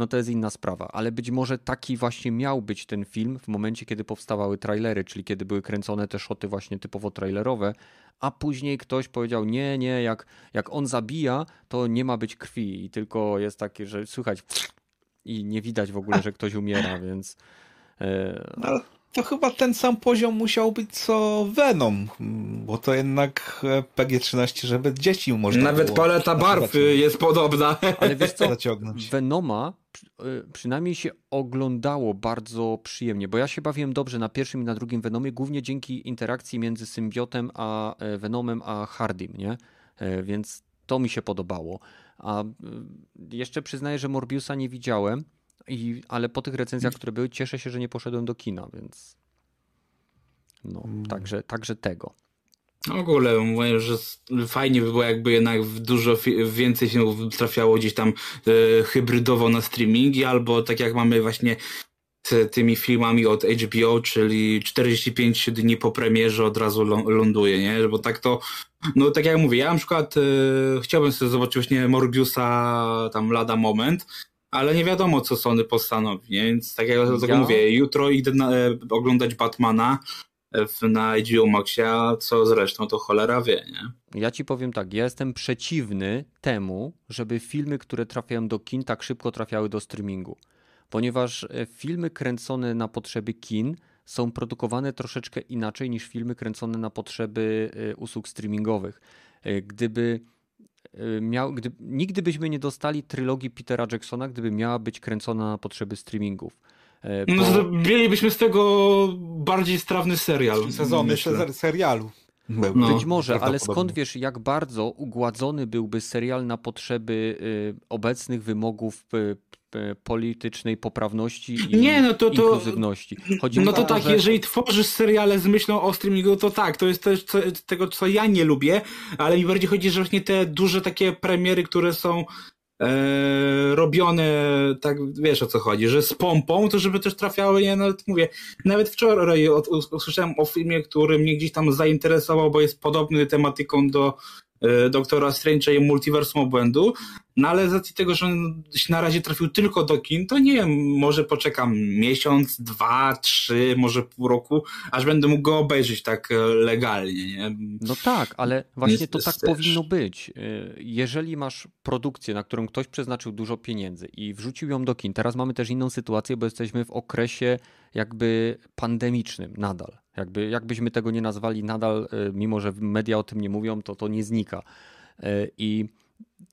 no to jest inna sprawa. Ale być może taki właśnie miał być ten film w momencie, kiedy powstawały trailery, czyli kiedy były kręcone te szoty właśnie typowo trailerowe, a później ktoś powiedział, nie, nie, jak, jak on zabija, to nie ma być krwi i tylko jest takie, że słychać i nie widać w ogóle, że ktoś umiera, więc... E... No, to chyba ten sam poziom musiał być co Venom, bo to jednak e, PG-13, żeby dzieci można Nawet paleta barw jest podobna. Ale wiesz co, Venoma e, przynajmniej się oglądało bardzo przyjemnie, bo ja się bawiłem dobrze na pierwszym i na drugim Venomie, głównie dzięki interakcji między symbiotem a e, Venomem a Hardym, nie? Więc to mi się podobało. A jeszcze przyznaję, że Morbiusa nie widziałem, i, ale po tych recenzjach, które były, cieszę się, że nie poszedłem do kina, więc no, mm. także, także tego. W ogóle mówię, że fajnie by było jakby jednak dużo więcej filmów trafiało gdzieś tam e, hybrydowo na streamingi, albo tak jak mamy właśnie z tymi filmami od HBO, czyli 45 dni po premierze od razu ląduje, nie? Bo tak to, no tak jak mówię, ja na przykład e, chciałbym sobie zobaczyć właśnie Morbiusa tam lada moment, ale nie wiadomo, co Sony postanowi, więc tak jak ja... mówię, jutro idę na, e, oglądać Batmana w, na HBO Maxie, a co zresztą to cholera wie, nie? Ja ci powiem tak, ja jestem przeciwny temu, żeby filmy, które trafiają do kin, tak szybko trafiały do streamingu. Ponieważ e, filmy kręcone na potrzeby kin są produkowane troszeczkę inaczej niż filmy kręcone na potrzeby e, usług streamingowych. Gdyby miał, gdy, nigdy byśmy nie dostali trylogii Petera Jacksona, gdyby miała być kręcona na potrzeby streamingów. E, no, bo... No, mielibyśmy z tego bardziej strawny serial. Sezony serialu. No, Być może, ale skąd wiesz, jak bardzo ugładzony byłby serial na potrzeby y, obecnych wymogów y, politycznej poprawności i nie, no to, to, inkluzywności. Chodzi no to, to tak, że... jeżeli tworzysz seriale z myślą o streamingu, to tak, to jest też co, tego, co ja nie lubię, ale mi bardziej chodzi, że właśnie te duże takie premiery, które są e, robione, tak wiesz o co chodzi, że z pompą, to żeby też trafiały, nie, nawet mówię, nawet wczoraj usłyszałem o filmie, który mnie gdzieś tam zainteresował, bo jest podobny tematyką do e, Doktora Strange'a i Multiversum Obłędu, no ale z racji tego, że on się na razie trafił tylko do kin, to nie wiem, może poczekam miesiąc, dwa, trzy, może pół roku, aż będę mógł go obejrzeć tak e, legalnie. Nie? No tak, ale właśnie to tak też. powinno być. E, jeżeli masz produkcję, na którą ktoś przeznaczył dużo pieniędzy i wrzucił ją do kin, teraz mamy też inną sytuację, bo jesteśmy w okresie jakby pandemicznym nadal. Jakby, jakbyśmy tego nie nazwali nadal, e, mimo że media o tym nie mówią, to to nie znika. I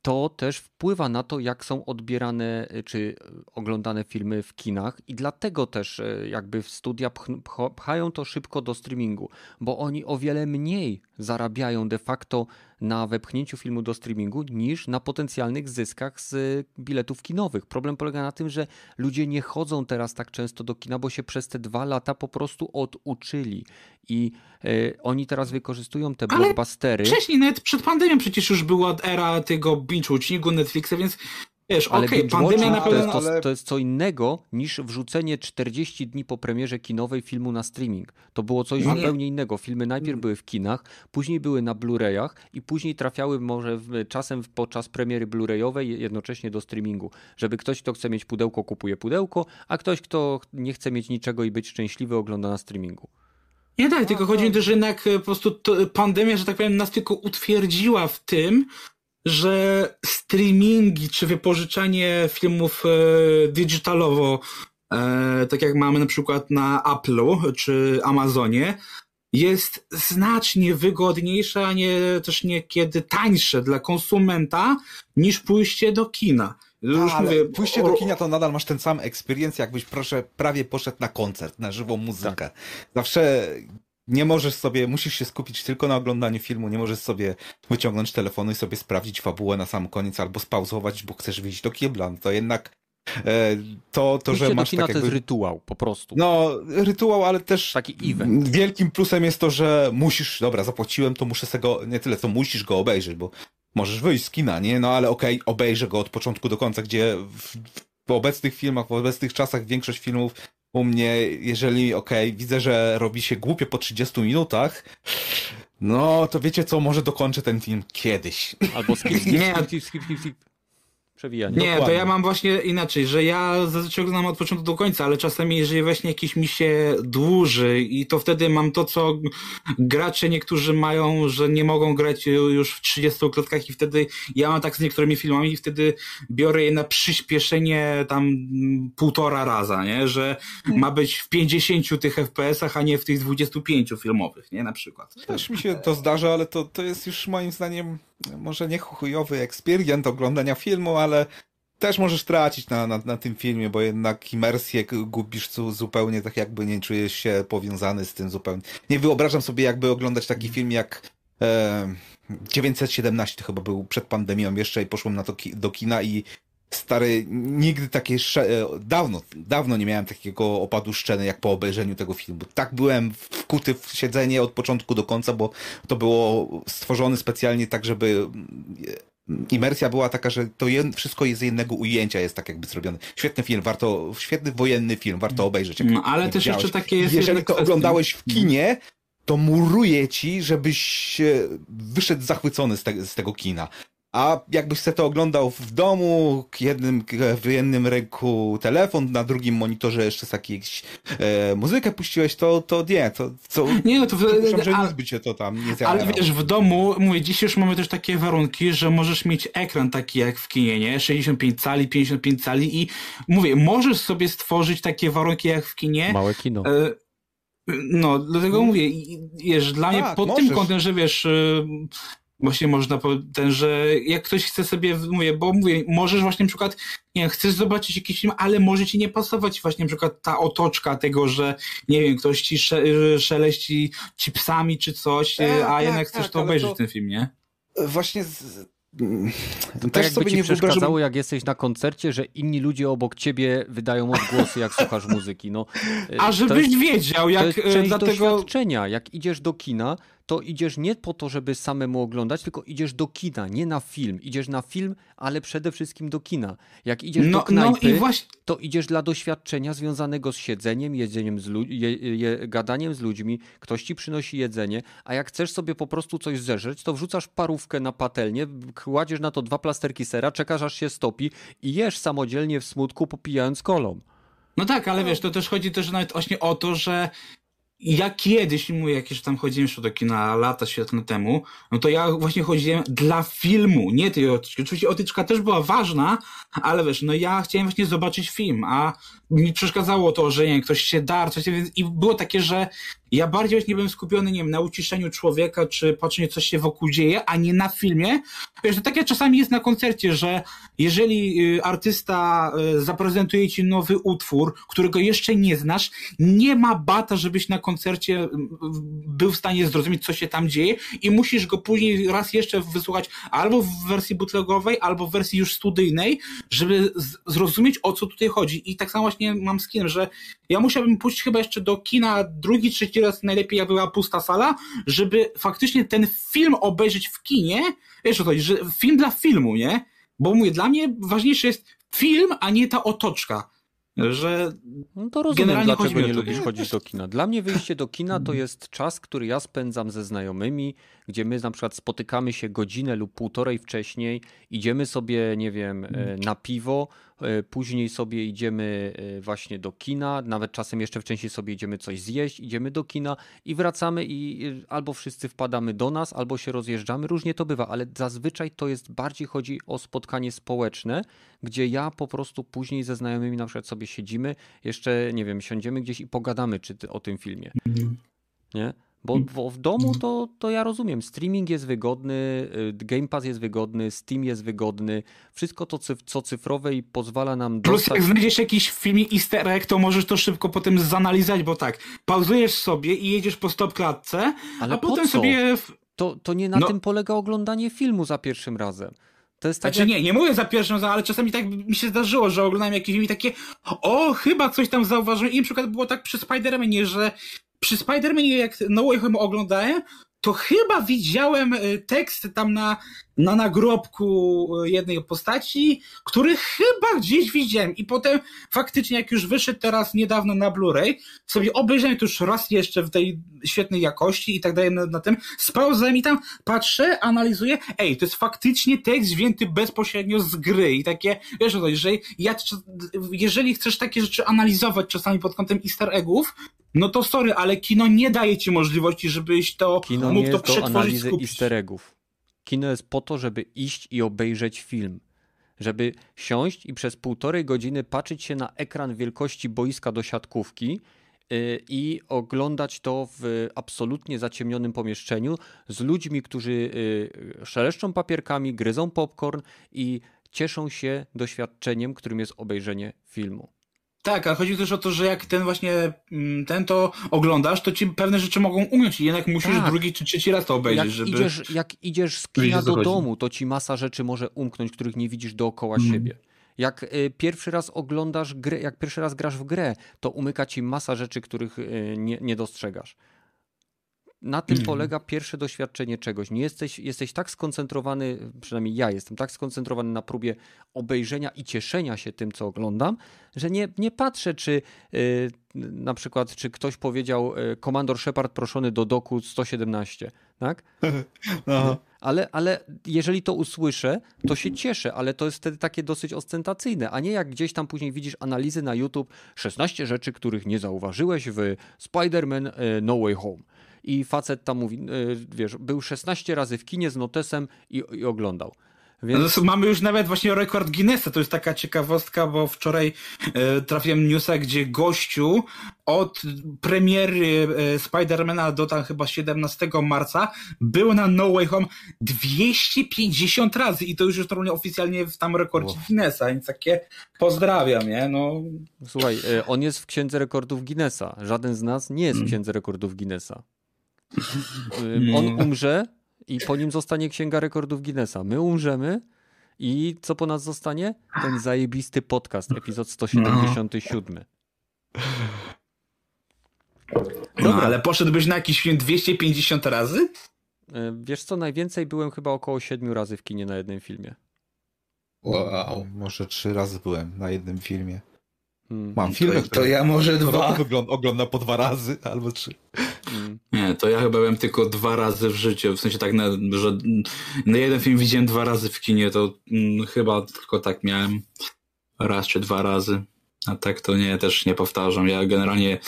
to też wpływa na to, jak są odbierane y, czy oglądane filmy w kinach, i dlatego też y, jakby w studia pchają to szybko do streamingu, bo oni o wiele mniej zarabiają de facto na wepchnięciu filmu do streamingu niż na potencjalnych zyskach z biletów kinowych. Problem polega na tym, że ludzie nie chodzą teraz tak często do kina, bo się przez te dwa lata po prostu oduczyli. I y, oni teraz wykorzystują te Ale blockbustery. Wcześniej, nawet przed pandemią przecież już była era tego binge-watchingu Netflixa, więc Wiesz, ale okay, pandemia na pewno... To jest, to, jest co innego niż wrzucenie 40 dni po premierze kinowej filmu na streaming. To było coś nie. zupełnie innego. Filmy najpierw były w kinach, później były na Blu-rayach i później trafiały może czasem podczas premiery Blu-rayowej jednocześnie do streamingu. Żeby ktoś, kto chce mieć pudełko, kupuje pudełko, a ktoś, kto nie chce mieć niczego i być szczęśliwy, ogląda na streamingu. Nie tak, tylko chodzi mi też, że jednak e, po prostu pandemia, że tak powiem, nas tylko utwierdziła w tym, że streamingi czy wypożyczanie filmów e, digitalowo, e, tak jak mamy na przykład na Apple'u czy Amazonie, jest znacznie wygodniejsze, a nie też niekiedy tańsze dla konsumenta niż pójście do kina. Już ale mówię, pójście o... do kina to nadal masz ten sam experience, jakbyś proszę prawie poszedł na koncert, na żywą muzykę. Tak. Zawsze nie możesz sobie, musisz się skupić tylko na oglądaniu filmu, nie możesz sobie wyciągnąć telefonu i sobie sprawdzić fabułę na sam koniec albo spauzować, bo chcesz wyjść do kibla. No to jednak e, to, to że masz do kina tak jakby... to jest rytuał po prostu. No, rytuał, ale też taki event. Wielkim plusem jest to, że musisz, dobra, zapłaciłem, to muszę sobie go, nie tyle co musisz go obejrzeć, bo możesz wyjść z kina, nie? No ale okej, okay, obejrzę go od początku do końca, gdzie w, w obecnych filmach, w obecnych czasach większość filmów u mnie, jeżeli, okej, okay, widzę, że robi się głupie po 30 minutach, no to wiecie co, może dokończę ten film kiedyś. Albo skip, skip, [laughs] skip, skip, skip, skip przewijanie. Nie, Dokładnie. to ja mam właśnie inaczej, że ja zazwyczaj oglądam od początku do końca, ale czasami jeżeli właśnie jakiś mi się dłuży i to wtedy mam to, co gracze niektórzy mają, że nie mogą grać już w 30 klatkach i wtedy ja mam tak z niektórymi filmami i wtedy biorę je na przyspieszenie tam półtora raza, nie? Że ma być w 50 tych FPS-ach, a nie w tych 25 filmowych, nie? Na przykład. Też mi się to zdarza, ale to, to jest już moim zdaniem może nie chujowy eksperiment oglądania filmu, ale też możesz tracić na, na, na tym filmie, bo jednak imersję gubisz zupełnie tak jakby nie czujesz się powiązany z tym zupełnie. Nie wyobrażam sobie jakby oglądać taki film jak e, 917 chyba był przed pandemią jeszcze i poszłem na to ki do kina i stary, nigdy takiej e, dawno, dawno nie miałem takiego opadu szczeny jak po obejrzeniu tego filmu. Tak byłem wkuty w siedzenie od początku do końca, bo to było stworzone specjalnie tak, żeby imersja była taka, że to wszystko jest z jednego ujęcia jest tak jakby zrobione. Świetny film, warto, świetny wojenny film, warto obejrzeć. no, ale też jeszcze takie jest... Jeżeli to oglądałeś w kinie, to muruje ci, żebyś wyszedł zachwycony z, te, z tego kina. A jakbyś se to oglądał w domu, jednym, w jednym ręku telefon, na drugim monitorze jeszcze taki jakiś, e, muzykę puściłeś, to, to nie, to, to nie, no to w, że nic by cię to tam nie zjadało. Ale wiesz, w domu, mówię, dziś już mamy też takie warunki, że możesz mieć ekran taki jak w kinie, nie? 65 cali, 55 cali i mówię, możesz sobie stworzyć takie warunki jak w kinie. Małe kino. E, no, dlatego mówię, wiesz, dla tak, mnie pod możesz. tym kątem, że wiesz, e, właśnie można ten, że jak ktoś chce sobie, mówię, bo mówię, możesz właśnie na przykład, nie wiem, chcesz zobaczyć jakiś film, ale może ci nie pasować właśnie na przykład ta otoczka tego, że nie wiem, ktoś ci sze, szeleści chipsami czy coś, e, a tak, jednak chcesz tak, to obejrzeć to... ten film, nie? Właśnie z... To tak jakby ci przeszkadzało, jak jesteś na koncercie, że inni ludzie obok ciebie wydają odgłosy, jak słuchasz muzyki. No, [laughs] A żebyś jest, wiedział, jak... To jest część dlatego... doświadczenia. Jak idziesz do kina, to idziesz nie po to, żeby samemu oglądać, tylko idziesz do kina, nie na film. Idziesz na film, ale przede wszystkim do kina. Jak idziesz no, do knajpy, no właśnie... to idziesz dla doświadczenia związanego z siedzeniem, jedzeniem, z je, je, gadaniem z ludźmi, ktoś ci przynosi jedzenie, a jak chcesz sobie po prostu coś zeżreć, to wrzucasz parówkę na patelnię, kładziesz na to dwa plasterki sera, czekasz aż się stopi i jesz samodzielnie w smutku, popijając kolą. No tak, ale wiesz, to też chodzi też nawet właśnie o to, że ja kiedyś, mówię, jak już tam chodziłem jeszcze do kina lata świetne temu, no to ja właśnie chodziłem dla filmu, nie tej otyczki. Oczywiście otyczka też była ważna, ale wiesz, no ja chciałem właśnie zobaczyć film, a mi przeszkadzało to, że nie ktoś się dar, coś, i było takie, że ja bardziej nie byłem skupiony, nie wiem, na uciszeniu człowieka, czy patrzeniu, co się wokół dzieje, a nie na filmie. Wiesz, to tak jak czasami jest na koncercie, że jeżeli y, artysta y, zaprezentuje ci nowy utwór, którego jeszcze nie znasz, nie ma bata, żebyś na koncercie był w stanie zrozumieć, co się tam dzieje i musisz go później raz jeszcze wysłuchać albo w wersji bootlegowej, albo w wersji już studyjnej, żeby zrozumieć, o co tutaj chodzi. I tak samo właśnie mam z kinem, że ja musiałbym pójść chyba jeszcze do kina drugi, trzeci raz, najlepiej jak była pusta sala, żeby faktycznie ten film obejrzeć w kinie, wiesz o to, że film dla filmu, nie? Bo mówię, dla mnie ważniejszy jest film, a nie ta otoczka. Że no to rozumiem, generalnie dlaczego nie lubisz chodzić do kina. Dla mnie wyjście do kina to jest czas, który ja spędzam ze znajomymi, gdzie my na przykład spotykamy się godzinę lub półtorej wcześniej, idziemy sobie, nie wiem, e, na piwo, e, później sobie idziemy e, właśnie do kina, nawet czasem jeszcze wcześniej sobie idziemy coś zjeść, idziemy do kina i wracamy i albo wszyscy wpadamy do nas, albo się rozjeżdżamy, różnie to bywa, ale zazwyczaj to jest bardziej chodzi o spotkanie społeczne, gdzie ja po prostu później ze znajomymi na przykład sobie siedzimy, jeszcze, nie wiem, siądziemy gdzieś i pogadamy czy o tym filmie. Mhm. Nie? Bo, bo w domu to, to ja rozumiem. Streaming jest wygodny, y, Game Pass jest wygodny, Steam jest wygodny. Wszystko to, co cyfrowe i pozwala nam Plus dostać... jak znajdziesz jakiś film easter egg, to możesz to szybko potem zanalizować, bo tak, pauzujesz sobie i jedziesz po stop klatce, Ale a potem co? sobie... To, to nie na no. tym polega oglądanie filmu za pierwszym razem. To jest tak znaczy jak... nie, nie mówię za pierwszym ale czasami tak mi się zdarzyło, że oglądałem jakieś filmy takie o, chyba coś tam zauważyłem i na przykład było tak przy Spider-Manie, że przy Spider-Manie jak No Way Home oglądałem, to chyba widziałem y, tekst tam na, na nagrobku y, jednej postaci, który chyba gdzieś widziałem. I potem faktycznie, jak już wyszedł teraz niedawno na Blu-ray, sobie obejrzałem to już raz jeszcze w tej świetnej jakości i tak dalej na, na tym, spauzałem i tam patrzę, analizuję, ej, to jest faktycznie tekst wzięty bezpośrednio z gry i takie, wiesz o to, że ja, jeżeli chcesz takie rzeczy analizować czasami pod kątem easter eggów, no to sorry, ale kino nie daje ci możliwości, żebyś to kino mógł nie to przetworzyć. Do analizy skupić. easter eggów. Kino jest po to, żeby iść i obejrzeć film. Żeby siąść i przez półtorej godziny patrzeć się na ekran wielkości boiska do siatkówki y, i oglądać to w absolutnie zaciemnionym pomieszczeniu z ludźmi, którzy y, szeleszczą papierkami, gryzą popcorn i cieszą się doświadczeniem, którym jest obejrzenie filmu. Tak, ale chodzi też o to, że jak ten właśnie, mm, ten to oglądasz, to ci pewne rzeczy mogą umieć i jednak musisz tak. drugi czy trzeci raz to obejrzeć, jak żeby... Idziesz, jak idziesz z kina do domu, to ci masa rzeczy może umknąć, których nie widzisz dookoła mm. siebie. Jak y, pierwszy raz oglądasz grę, jak pierwszy raz grasz w grę, to umyka ci masa rzeczy, których y, nie, nie dostrzegasz. Na tym mm. polega pierwsze doświadczenie czegoś. Nie jesteś, jesteś tak skoncentrowany, przynajmniej ja jestem tak skoncentrowany na próbie obejrzenia i cieszenia się tym, co oglądam, że nie, nie patrzę, czy yy, na przykład, czy ktoś powiedział yy, komandor Shepard proszony do doku 117, tak? [laughs] No. Ale, ale jeżeli to usłyszę, to się cieszę, ale to jest wtedy takie dosyć ostentacyjne, a nie jak gdzieś tam później widzisz analizy na YouTube 16 rzeczy, których nie zauważyłeś w Spider-Man y, No Way Home i facet tam mówi, y, wiesz, był 16 razy w kinie z notesem i, i oglądał. Więc... No mamy już nawet właśnie rekord Guinnessa, to jest taka ciekawostka, bo wczoraj e, trafiłem newsa, gdzie gościu od premiery e, Spidermana do tam chyba 17 marca był na No Way Home 250 razy i to już jest normalnie oficjalnie w tam rekordzie wow. Guinnessa, więc takie pozdrawiam, nie? No. Słuchaj, on jest w księdze rekordów Guinnessa. Żaden z nas nie jest w mm. księdze rekordów Guinnessa. On umrze i po nim zostanie Księga Rekordów Guinnessa. My umrzemy i co po nas zostanie? Ten zajebisty podcast, epizod 177. No, ale poszedłbyś na jakiś film 250 razy? Wiesz co, najwięcej byłem chyba około 7 razy w kinie na jednym filmie. Wow. Może 3 razy byłem na jednym filmie. Hmm. Mam filmy, to, to ja może dwa. Wygląda, oglądam po dwa razy albo trzy. Nie, to ja chyba byłem tylko dwa razy w życiu. W sensie tak, na, że na jeden film widziałem dwa razy w kinie, to mm, chyba tylko tak miałem raz czy dwa razy. A tak to nie, też nie powtarzam. Ja generalnie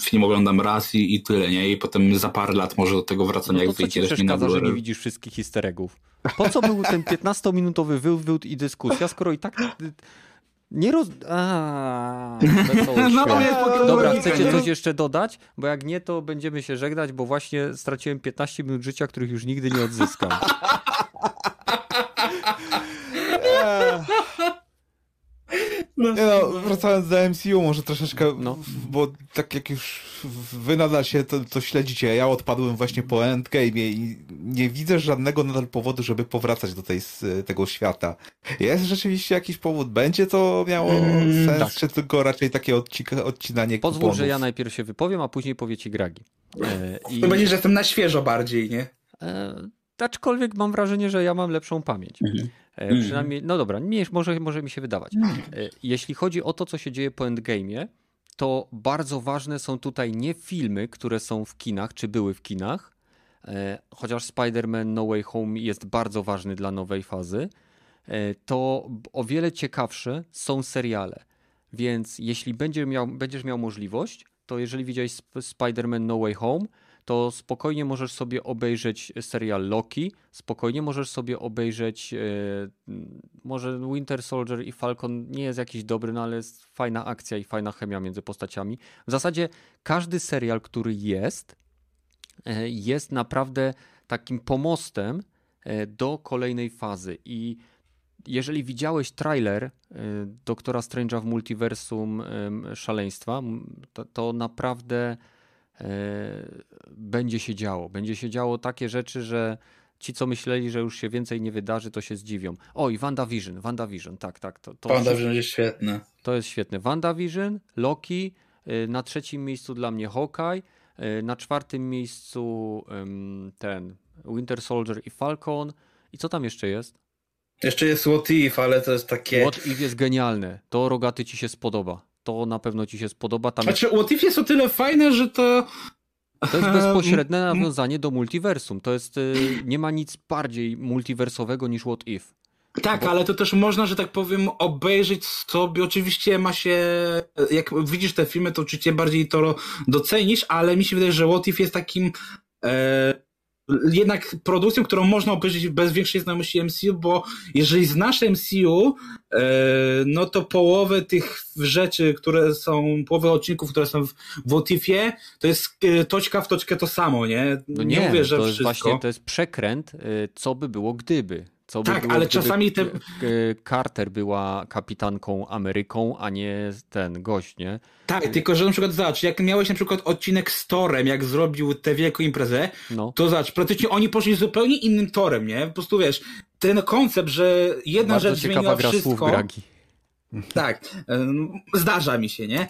film oglądam raz i, i tyle, nie? I potem za parę lat może do tego wracam, no jak wyjdzie mi na że nie widzisz wszystkich easter eggów? Po co był ten 15-minutowy wyłd i dyskusja, skoro i tak Nie roz... A, No, to jest Pokémon Dobra, chcecie coś jeszcze dodać? Bo jak nie, to będziemy się żegnać, bo właśnie straciłem 15 minut życia, których już nigdy nie odzyskam. [laughs] Nie no, wracając do MCU, może troszeczkę, No. bo tak jak już wy nadal się to, to śledzicie, ja odpadłem właśnie po Endgame i nie widzę żadnego nadal powodu, żeby powracać do tej, tego świata. Jest rzeczywiście jakiś powód? Będzie to miało Mm, sens, tak. czy tylko raczej takie odcika, odcinanie Pozwól, kuponów? że ja najpierw się wypowiem, a później powie ci Gragi. E, i, To będzie, że jestem na świeżo bardziej, nie? e, aczkolwiek mam wrażenie, że ja mam lepszą pamięć. E, Mhm. przynajmniej, no dobra, nie, może, może mi się wydawać. E, jeśli chodzi o to, co się dzieje po Endgame'ie, to bardzo ważne są tutaj nie filmy, które są w kinach, czy były w kinach, e, chociaż Spider-Man No Way Home jest bardzo ważny dla nowej fazy, to o wiele ciekawsze są seriale. Więc jeśli będzie miał, będziesz miał możliwość, to jeżeli widziałeś Sp- Spider-Man No Way Home, to spokojnie możesz sobie obejrzeć serial Loki, spokojnie możesz sobie obejrzeć e, może Winter Soldier i Falcon nie jest jakiś dobry, no ale jest fajna akcja i fajna chemia między postaciami. W zasadzie każdy serial, który jest, e, jest naprawdę takim pomostem e, do kolejnej fazy i jeżeli widziałeś trailer Doktora Strange'a w multiversum szaleństwa, to, naprawdę będzie się działo. Będzie się działo takie rzeczy, że ci, co myśleli, że już się więcej nie wydarzy, to się zdziwią. O, i WandaVision, WandaVision, tak, tak. To, to, Panda będzie świetne. to jest świetne. WandaVision, Loki, y, na trzecim miejscu dla mnie Hawkeye, y, na czwartym miejscu ten Winter Soldier i Falcon. I co tam jeszcze jest? Jeszcze jest What If, ale to jest takie... What If jest genialne. To rogaty ci się spodoba. To na pewno ci się spodoba. Tam jest, Znaczy, What If jest o tyle fajne, że to... to jest bezpośrednie [laughs] nawiązanie do multiversum. To jest, y, nie ma nic bardziej multiversowego niż What If. Tak, ale to też można, że tak powiem, obejrzeć sobie. Oczywiście ma się, jak widzisz te filmy, to oczywiście bardziej to docenisz, ale mi się wydaje, że What If jest takim e, jednak produkcją, którą można obejrzeć bez większej znajomości MCU, bo jeżeli znasz MCU, e, no to połowę tych rzeczy, które są, połowę odcinków, które są w What Ifie, to jest e, toczka w toczkę to samo, nie? No nie, mówię, że to jest wszystko. właśnie to jest przekręt, y, co by było gdyby. Co by Tak, było, ale czasami te- Carter była kapitanką Ameryką, a nie ten gość, nie? Tak, tylko że na przykład zobacz, jak miałeś na przykład odcinek z Torem, jak zrobił tę wielką imprezę, No. to zobacz, praktycznie oni poszli zupełnie innym torem, nie? Po prostu wiesz, ten koncept, że jedna Bardzo rzecz zmieniła gra wszystko. słów Gragi. Tak, zdarza mi się, nie?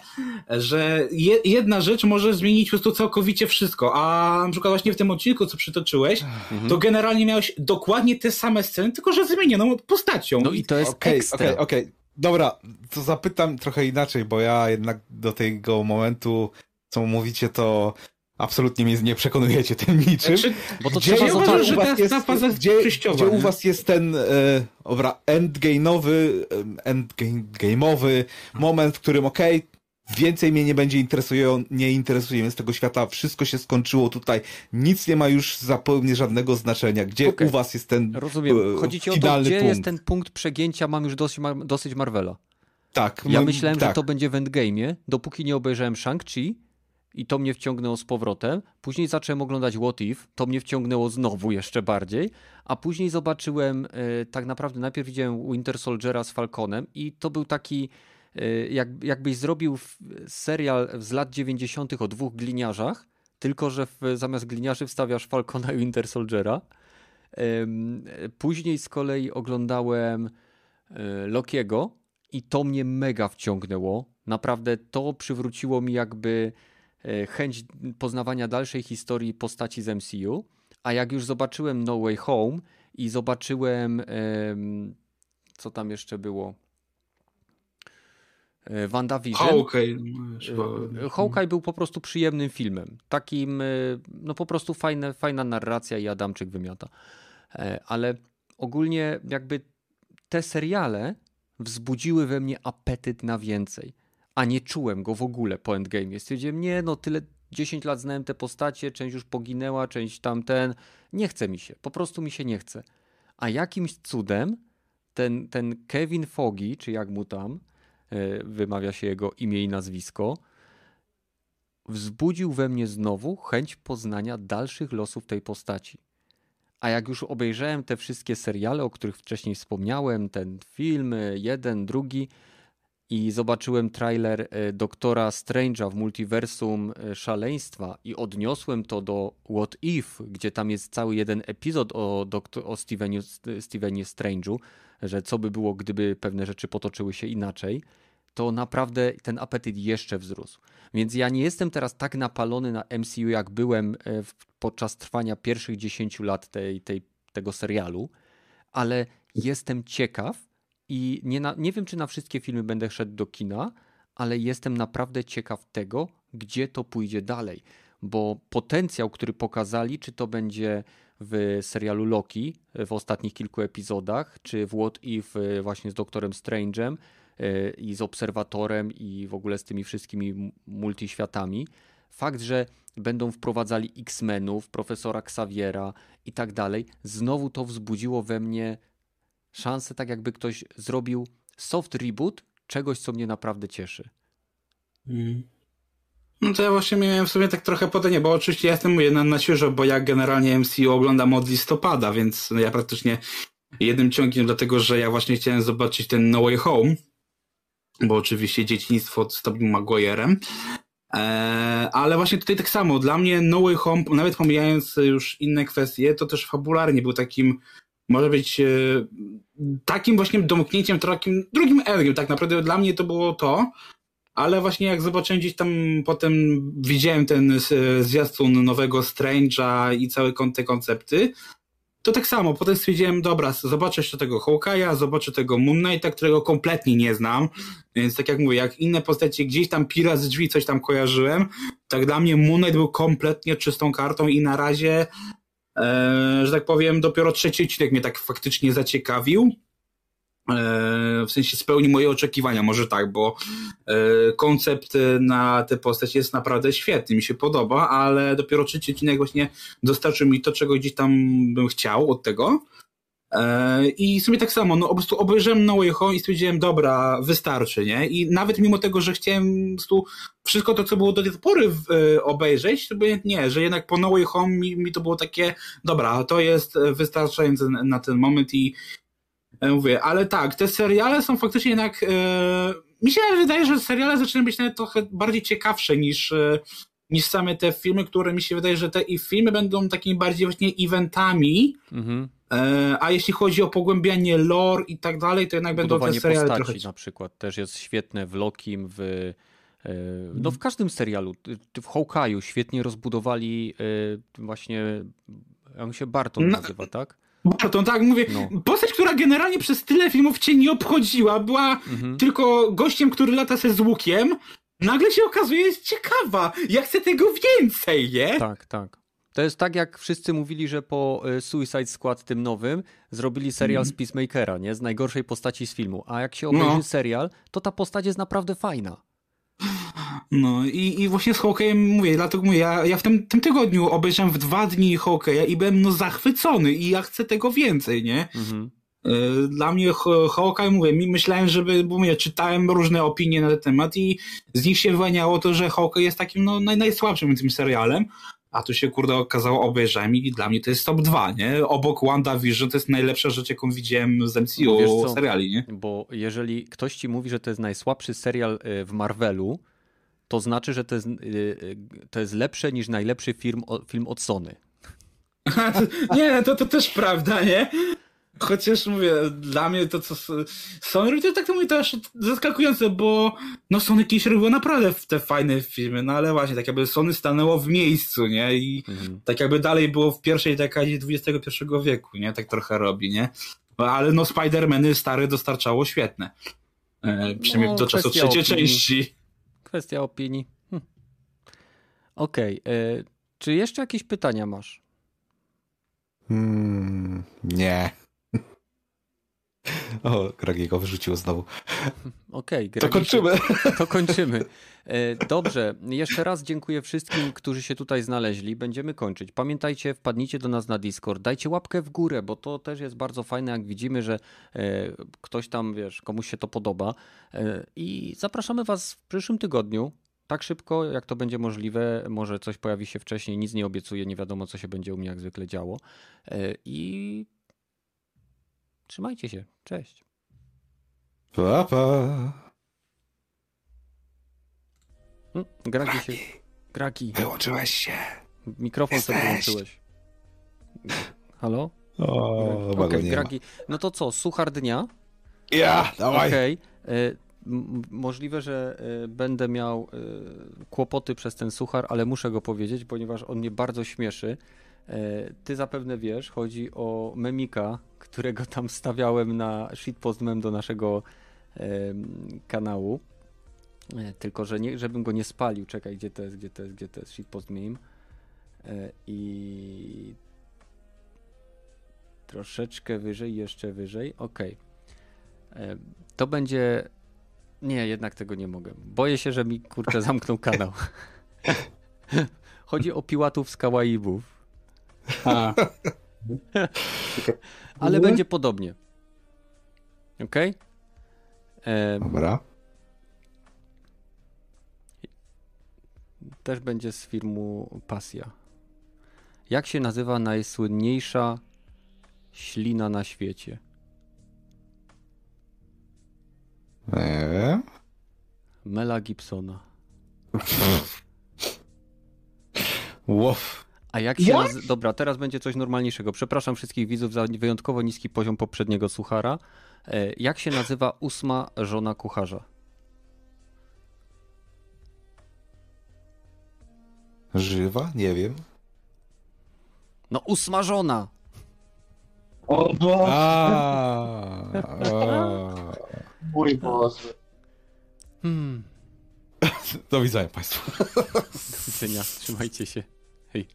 Że je, jedna rzecz może zmienić po prostu całkowicie wszystko, a na przykład właśnie w tym odcinku, co przytoczyłeś, Mhm. to generalnie miałeś dokładnie te same sceny, tylko że zmienioną postacią. No i to jest Okej, ekstra. okej, okej. Dobra, to zapytam trochę inaczej, bo ja jednak do tego momentu, co mówicie, to absolutnie mnie nie przekonujecie tym niczym. Znaczy, Bo to Gdzie trzeba ja uważam, że jest ta faza gdzie, u was jest ten e, dobra, endgame'owy endgame'owy moment, w którym okej, więcej mnie nie będzie interesują, nie interesuje mnie z tego świata, wszystko się skończyło tutaj, nic nie ma już zupełnie żadnego znaczenia. Gdzie Okej. u was jest ten Rozumiem. e, Chodzi ci o to, gdzie punkt? jest ten punkt przegięcia, mam już dosyć, dosyć Marvela. Tak. Ja myślałem, tak. że to będzie w Endgame'ie, dopóki nie obejrzałem Shang-Chi i to mnie wciągnęło z powrotem. Później zacząłem oglądać What If, to mnie wciągnęło znowu jeszcze bardziej, a później zobaczyłem, e, tak naprawdę najpierw widziałem Winter Soldiera z Falconem i to był taki, e, jak, jakbyś zrobił serial z lat 90. o dwóch gliniarzach, tylko że w, zamiast gliniarzy wstawiasz Falcona i Winter Soldiera. Później z kolei oglądałem e, Lokiego i to mnie mega wciągnęło. Naprawdę to przywróciło mi jakby chęć poznawania dalszej historii postaci z MCU. A jak już zobaczyłem No Way Home i zobaczyłem em, co tam jeszcze było? E, WandaVision. Hawkeye. E, Hawkeye był po prostu przyjemnym filmem. Takim, e, no po prostu fajne, fajna narracja i Adamczyk wymiata. E, Ale ogólnie jakby te seriale wzbudziły we mnie apetyt na więcej, a nie czułem go w ogóle po Endgame. Stwierdziłem, nie no, tyle 10 lat znałem te postacie, część już poginęła, część tamten. Nie chce mi się, po prostu mi się nie chce. A jakimś cudem ten, ten Kevin Fogi, czy jak mu tam, wymawia się jego imię i nazwisko, wzbudził we mnie znowu chęć poznania dalszych losów tej postaci. A jak już obejrzałem te wszystkie seriale, o których wcześniej wspomniałem, ten film, jeden, drugi, i zobaczyłem trailer e, doktora Strange'a w multiversum e, szaleństwa i odniosłem to do What If, gdzie tam jest cały jeden epizod o, o Stevenie, Stevenie Strange'u, że co by było, gdyby pewne rzeczy potoczyły się inaczej, to naprawdę ten apetyt jeszcze wzrósł. Więc ja nie jestem teraz tak napalony na MCU, jak byłem e, podczas trwania pierwszych 10 lat tej, tej, tego serialu, ale jestem ciekaw, i nie, na, nie wiem, czy na wszystkie filmy będę szedł do kina, ale jestem naprawdę ciekaw tego, gdzie to pójdzie dalej. Bo potencjał, który pokazali, czy to będzie w serialu Loki w ostatnich kilku epizodach, czy w What If właśnie z Doktorem Strange'em e, i z Obserwatorem i w ogóle z tymi wszystkimi multiświatami. Fakt, że będą wprowadzali X-Menów, profesora Xaviera i tak dalej, znowu to wzbudziło we mnie szansę, tak jakby ktoś zrobił soft reboot czegoś, co mnie naprawdę cieszy. Mm. No to ja właśnie miałem w sumie tak trochę podanie, bo oczywiście ja jestem mówię na, na świeżo, bo ja generalnie MCU oglądam od listopada, więc ja praktycznie jednym ciągiem, dlatego że ja właśnie chciałem zobaczyć ten No Way Home, bo oczywiście dzieciństwo z Tobey Maguire'em. Eee, ale właśnie tutaj tak samo, dla mnie No Way Home, nawet pomijając już inne kwestie, to też fabularnie był takim może być e, takim właśnie domknięciem, takim drugim Endgame. Tak naprawdę dla mnie to było to, ale właśnie jak zobaczyłem gdzieś tam potem widziałem ten zwiastun nowego Strange'a i całe te koncepty, to tak samo, potem stwierdziłem, dobra, zobaczę jeszcze tego Hawkeye'a, zobaczę tego Moon Knighta, którego kompletnie nie znam, więc tak jak mówię, jak inne postacie gdzieś tam pira z drzwi coś tam kojarzyłem, tak dla mnie Moon Knight był kompletnie czystą kartą i na razie E, że tak powiem, dopiero trzeci odcinek mnie tak faktycznie zaciekawił. E, w sensie spełni moje oczekiwania, może tak, bo e, koncept na tę postać jest naprawdę świetny, mi się podoba, ale dopiero trzeci odcinek właśnie dostarczył mi to, czego gdzieś tam bym chciał od tego. E, I w sumie tak samo, no po prostu obejrzałem No Way Home i stwierdziłem, dobra, wystarczy, nie? I nawet mimo tego, że chciałem po wszystko to, co było do tej pory e, obejrzeć, to nie, że jednak po No Way Home mi, mi to było takie, dobra, to jest wystarczające na ten moment i e, mówię, ale tak, te seriale są faktycznie jednak, mi się wydaje, że seriale zaczynają być nawet trochę bardziej ciekawsze niż niż same te filmy, które mi się wydaje, że te i filmy będą takimi bardziej właśnie eventami, mhm a jeśli chodzi o pogłębianie lore i tak dalej, to jednak będą te seriale postaci trochę... na przykład też jest świetne w Lokim, w e, no w każdym serialu, w Hawkeye'u świetnie rozbudowali e, właśnie, on się Barton no, nazywa, tak? Barton, tak, mówię. No. Postać, która generalnie przez tyle filmów cię nie obchodziła, była mhm. tylko gościem, który lata się z łukiem, nagle się okazuje, jest ciekawa. Ja chcę tego więcej, nie? Tak, tak. To jest tak, jak wszyscy mówili, że po e, Suicide Squad tym nowym zrobili serial mm. z Peacemakera, nie? Z najgorszej postaci z filmu. A jak się obejrzy no. serial, to ta postać jest naprawdę fajna. No i, i właśnie z Hawkeye'em mówię, dlatego mówię, ja, ja w tym, tym tygodniu obejrzałem w dwa dni Hawkeye'a i byłem no zachwycony i ja chcę tego więcej, nie? Mhm. E, dla mnie Hawkeye, mówię, myślałem, żeby, bo mówię, czytałem różne opinie na ten temat i z nich się wyłaniało to, że Hawkeye jest takim no, naj, najsłabszym tym serialem, a tu się kurde okazało obejrzałem i dla mnie to jest top 2, nie? Obok WandaVision to jest najlepsza rzecz, jaką widziałem z MCU seriali, nie? Bo jeżeli ktoś ci mówi, że to jest najsłabszy serial y, w Marvelu, to znaczy, że to jest, y, y, to jest lepsze niż najlepszy film, film od Sony. [laughs] nie, to, to też prawda, nie? Chociaż mówię, dla mnie to co Sony robi, to tak to mówię, to aż zaskakujące, bo no Sony kiedyś robiło naprawdę te fajne filmy, no ale właśnie, tak jakby Sony stanęło w miejscu, nie? I mhm. tak jakby dalej było w pierwszej dekadzie XXI wieku, nie? Tak trochę robi, nie? Ale no Spider-Many stare dostarczało świetne. E, przynajmniej no, do czasu trzeciej opinii. części. Kwestia opinii. Hm. Okej. Okay. E, czy jeszcze jakieś pytania masz? Hmm, nie. O, Gragiego wyrzuciło znowu. Okej, To Gregi, kończymy. To kończymy. E, Dobrze, jeszcze raz dziękuję wszystkim, którzy się tutaj znaleźli. Będziemy kończyć. Pamiętajcie, wpadnijcie do nas na Discord, dajcie łapkę w górę, bo to też jest bardzo fajne, jak widzimy, że e, ktoś tam, wiesz, komuś się to podoba. E, I zapraszamy Was w przyszłym tygodniu. Tak szybko, jak to będzie możliwe, może coś pojawi się wcześniej, nic nie obiecuję, nie wiadomo, co się będzie u mnie jak zwykle działo. I trzymajcie się. Cześć. Pa, pa. Mm, Gragi się. Gragi. Wyłączyłeś się. Mikrofon sobie Jesteś. wyłączyłeś. Halo? O, Gragi. No to co, suchar dnia? Ja, dawaj. Okej. M- Możliwe, że e, będę miał e, kłopoty przez ten suchar, ale muszę go powiedzieć, ponieważ on mnie bardzo śmieszy. E, Ty zapewne wiesz, chodzi o memika, którego tam stawiałem na shitpost mem do naszego kanału. E, Tylko, że nie, żebym go nie spalił. Czekaj, gdzie to jest, gdzie to jest, gdzie to jest shitpost meme. E, I troszeczkę wyżej, jeszcze wyżej. E, To będzie. Nie, jednak tego nie mogę. Boję się, że mi kurczę zamknął kanał. [laughs] [laughs] Chodzi o piłatów z kawaibów, A, [laughs] ale będzie podobnie. Ok? Dobra. Też będzie z filmu Pasja. Jak się nazywa najsłynniejsza ślina na świecie? Wiem. Mela Gibsona. Łof. A jak się nazy- Dobra, teraz będzie coś normalniejszego. Przepraszam wszystkich widzów za wyjątkowo niski poziom poprzedniego suchara. E, Jak się nazywa ósma żona kucharza? Żywa? Nie wiem. No ósma żona! O Boże, A, a. mój Boże. Hmm. [laughs] Do widzenia Państwu. Do widzenia, trzymajcie się. Hej.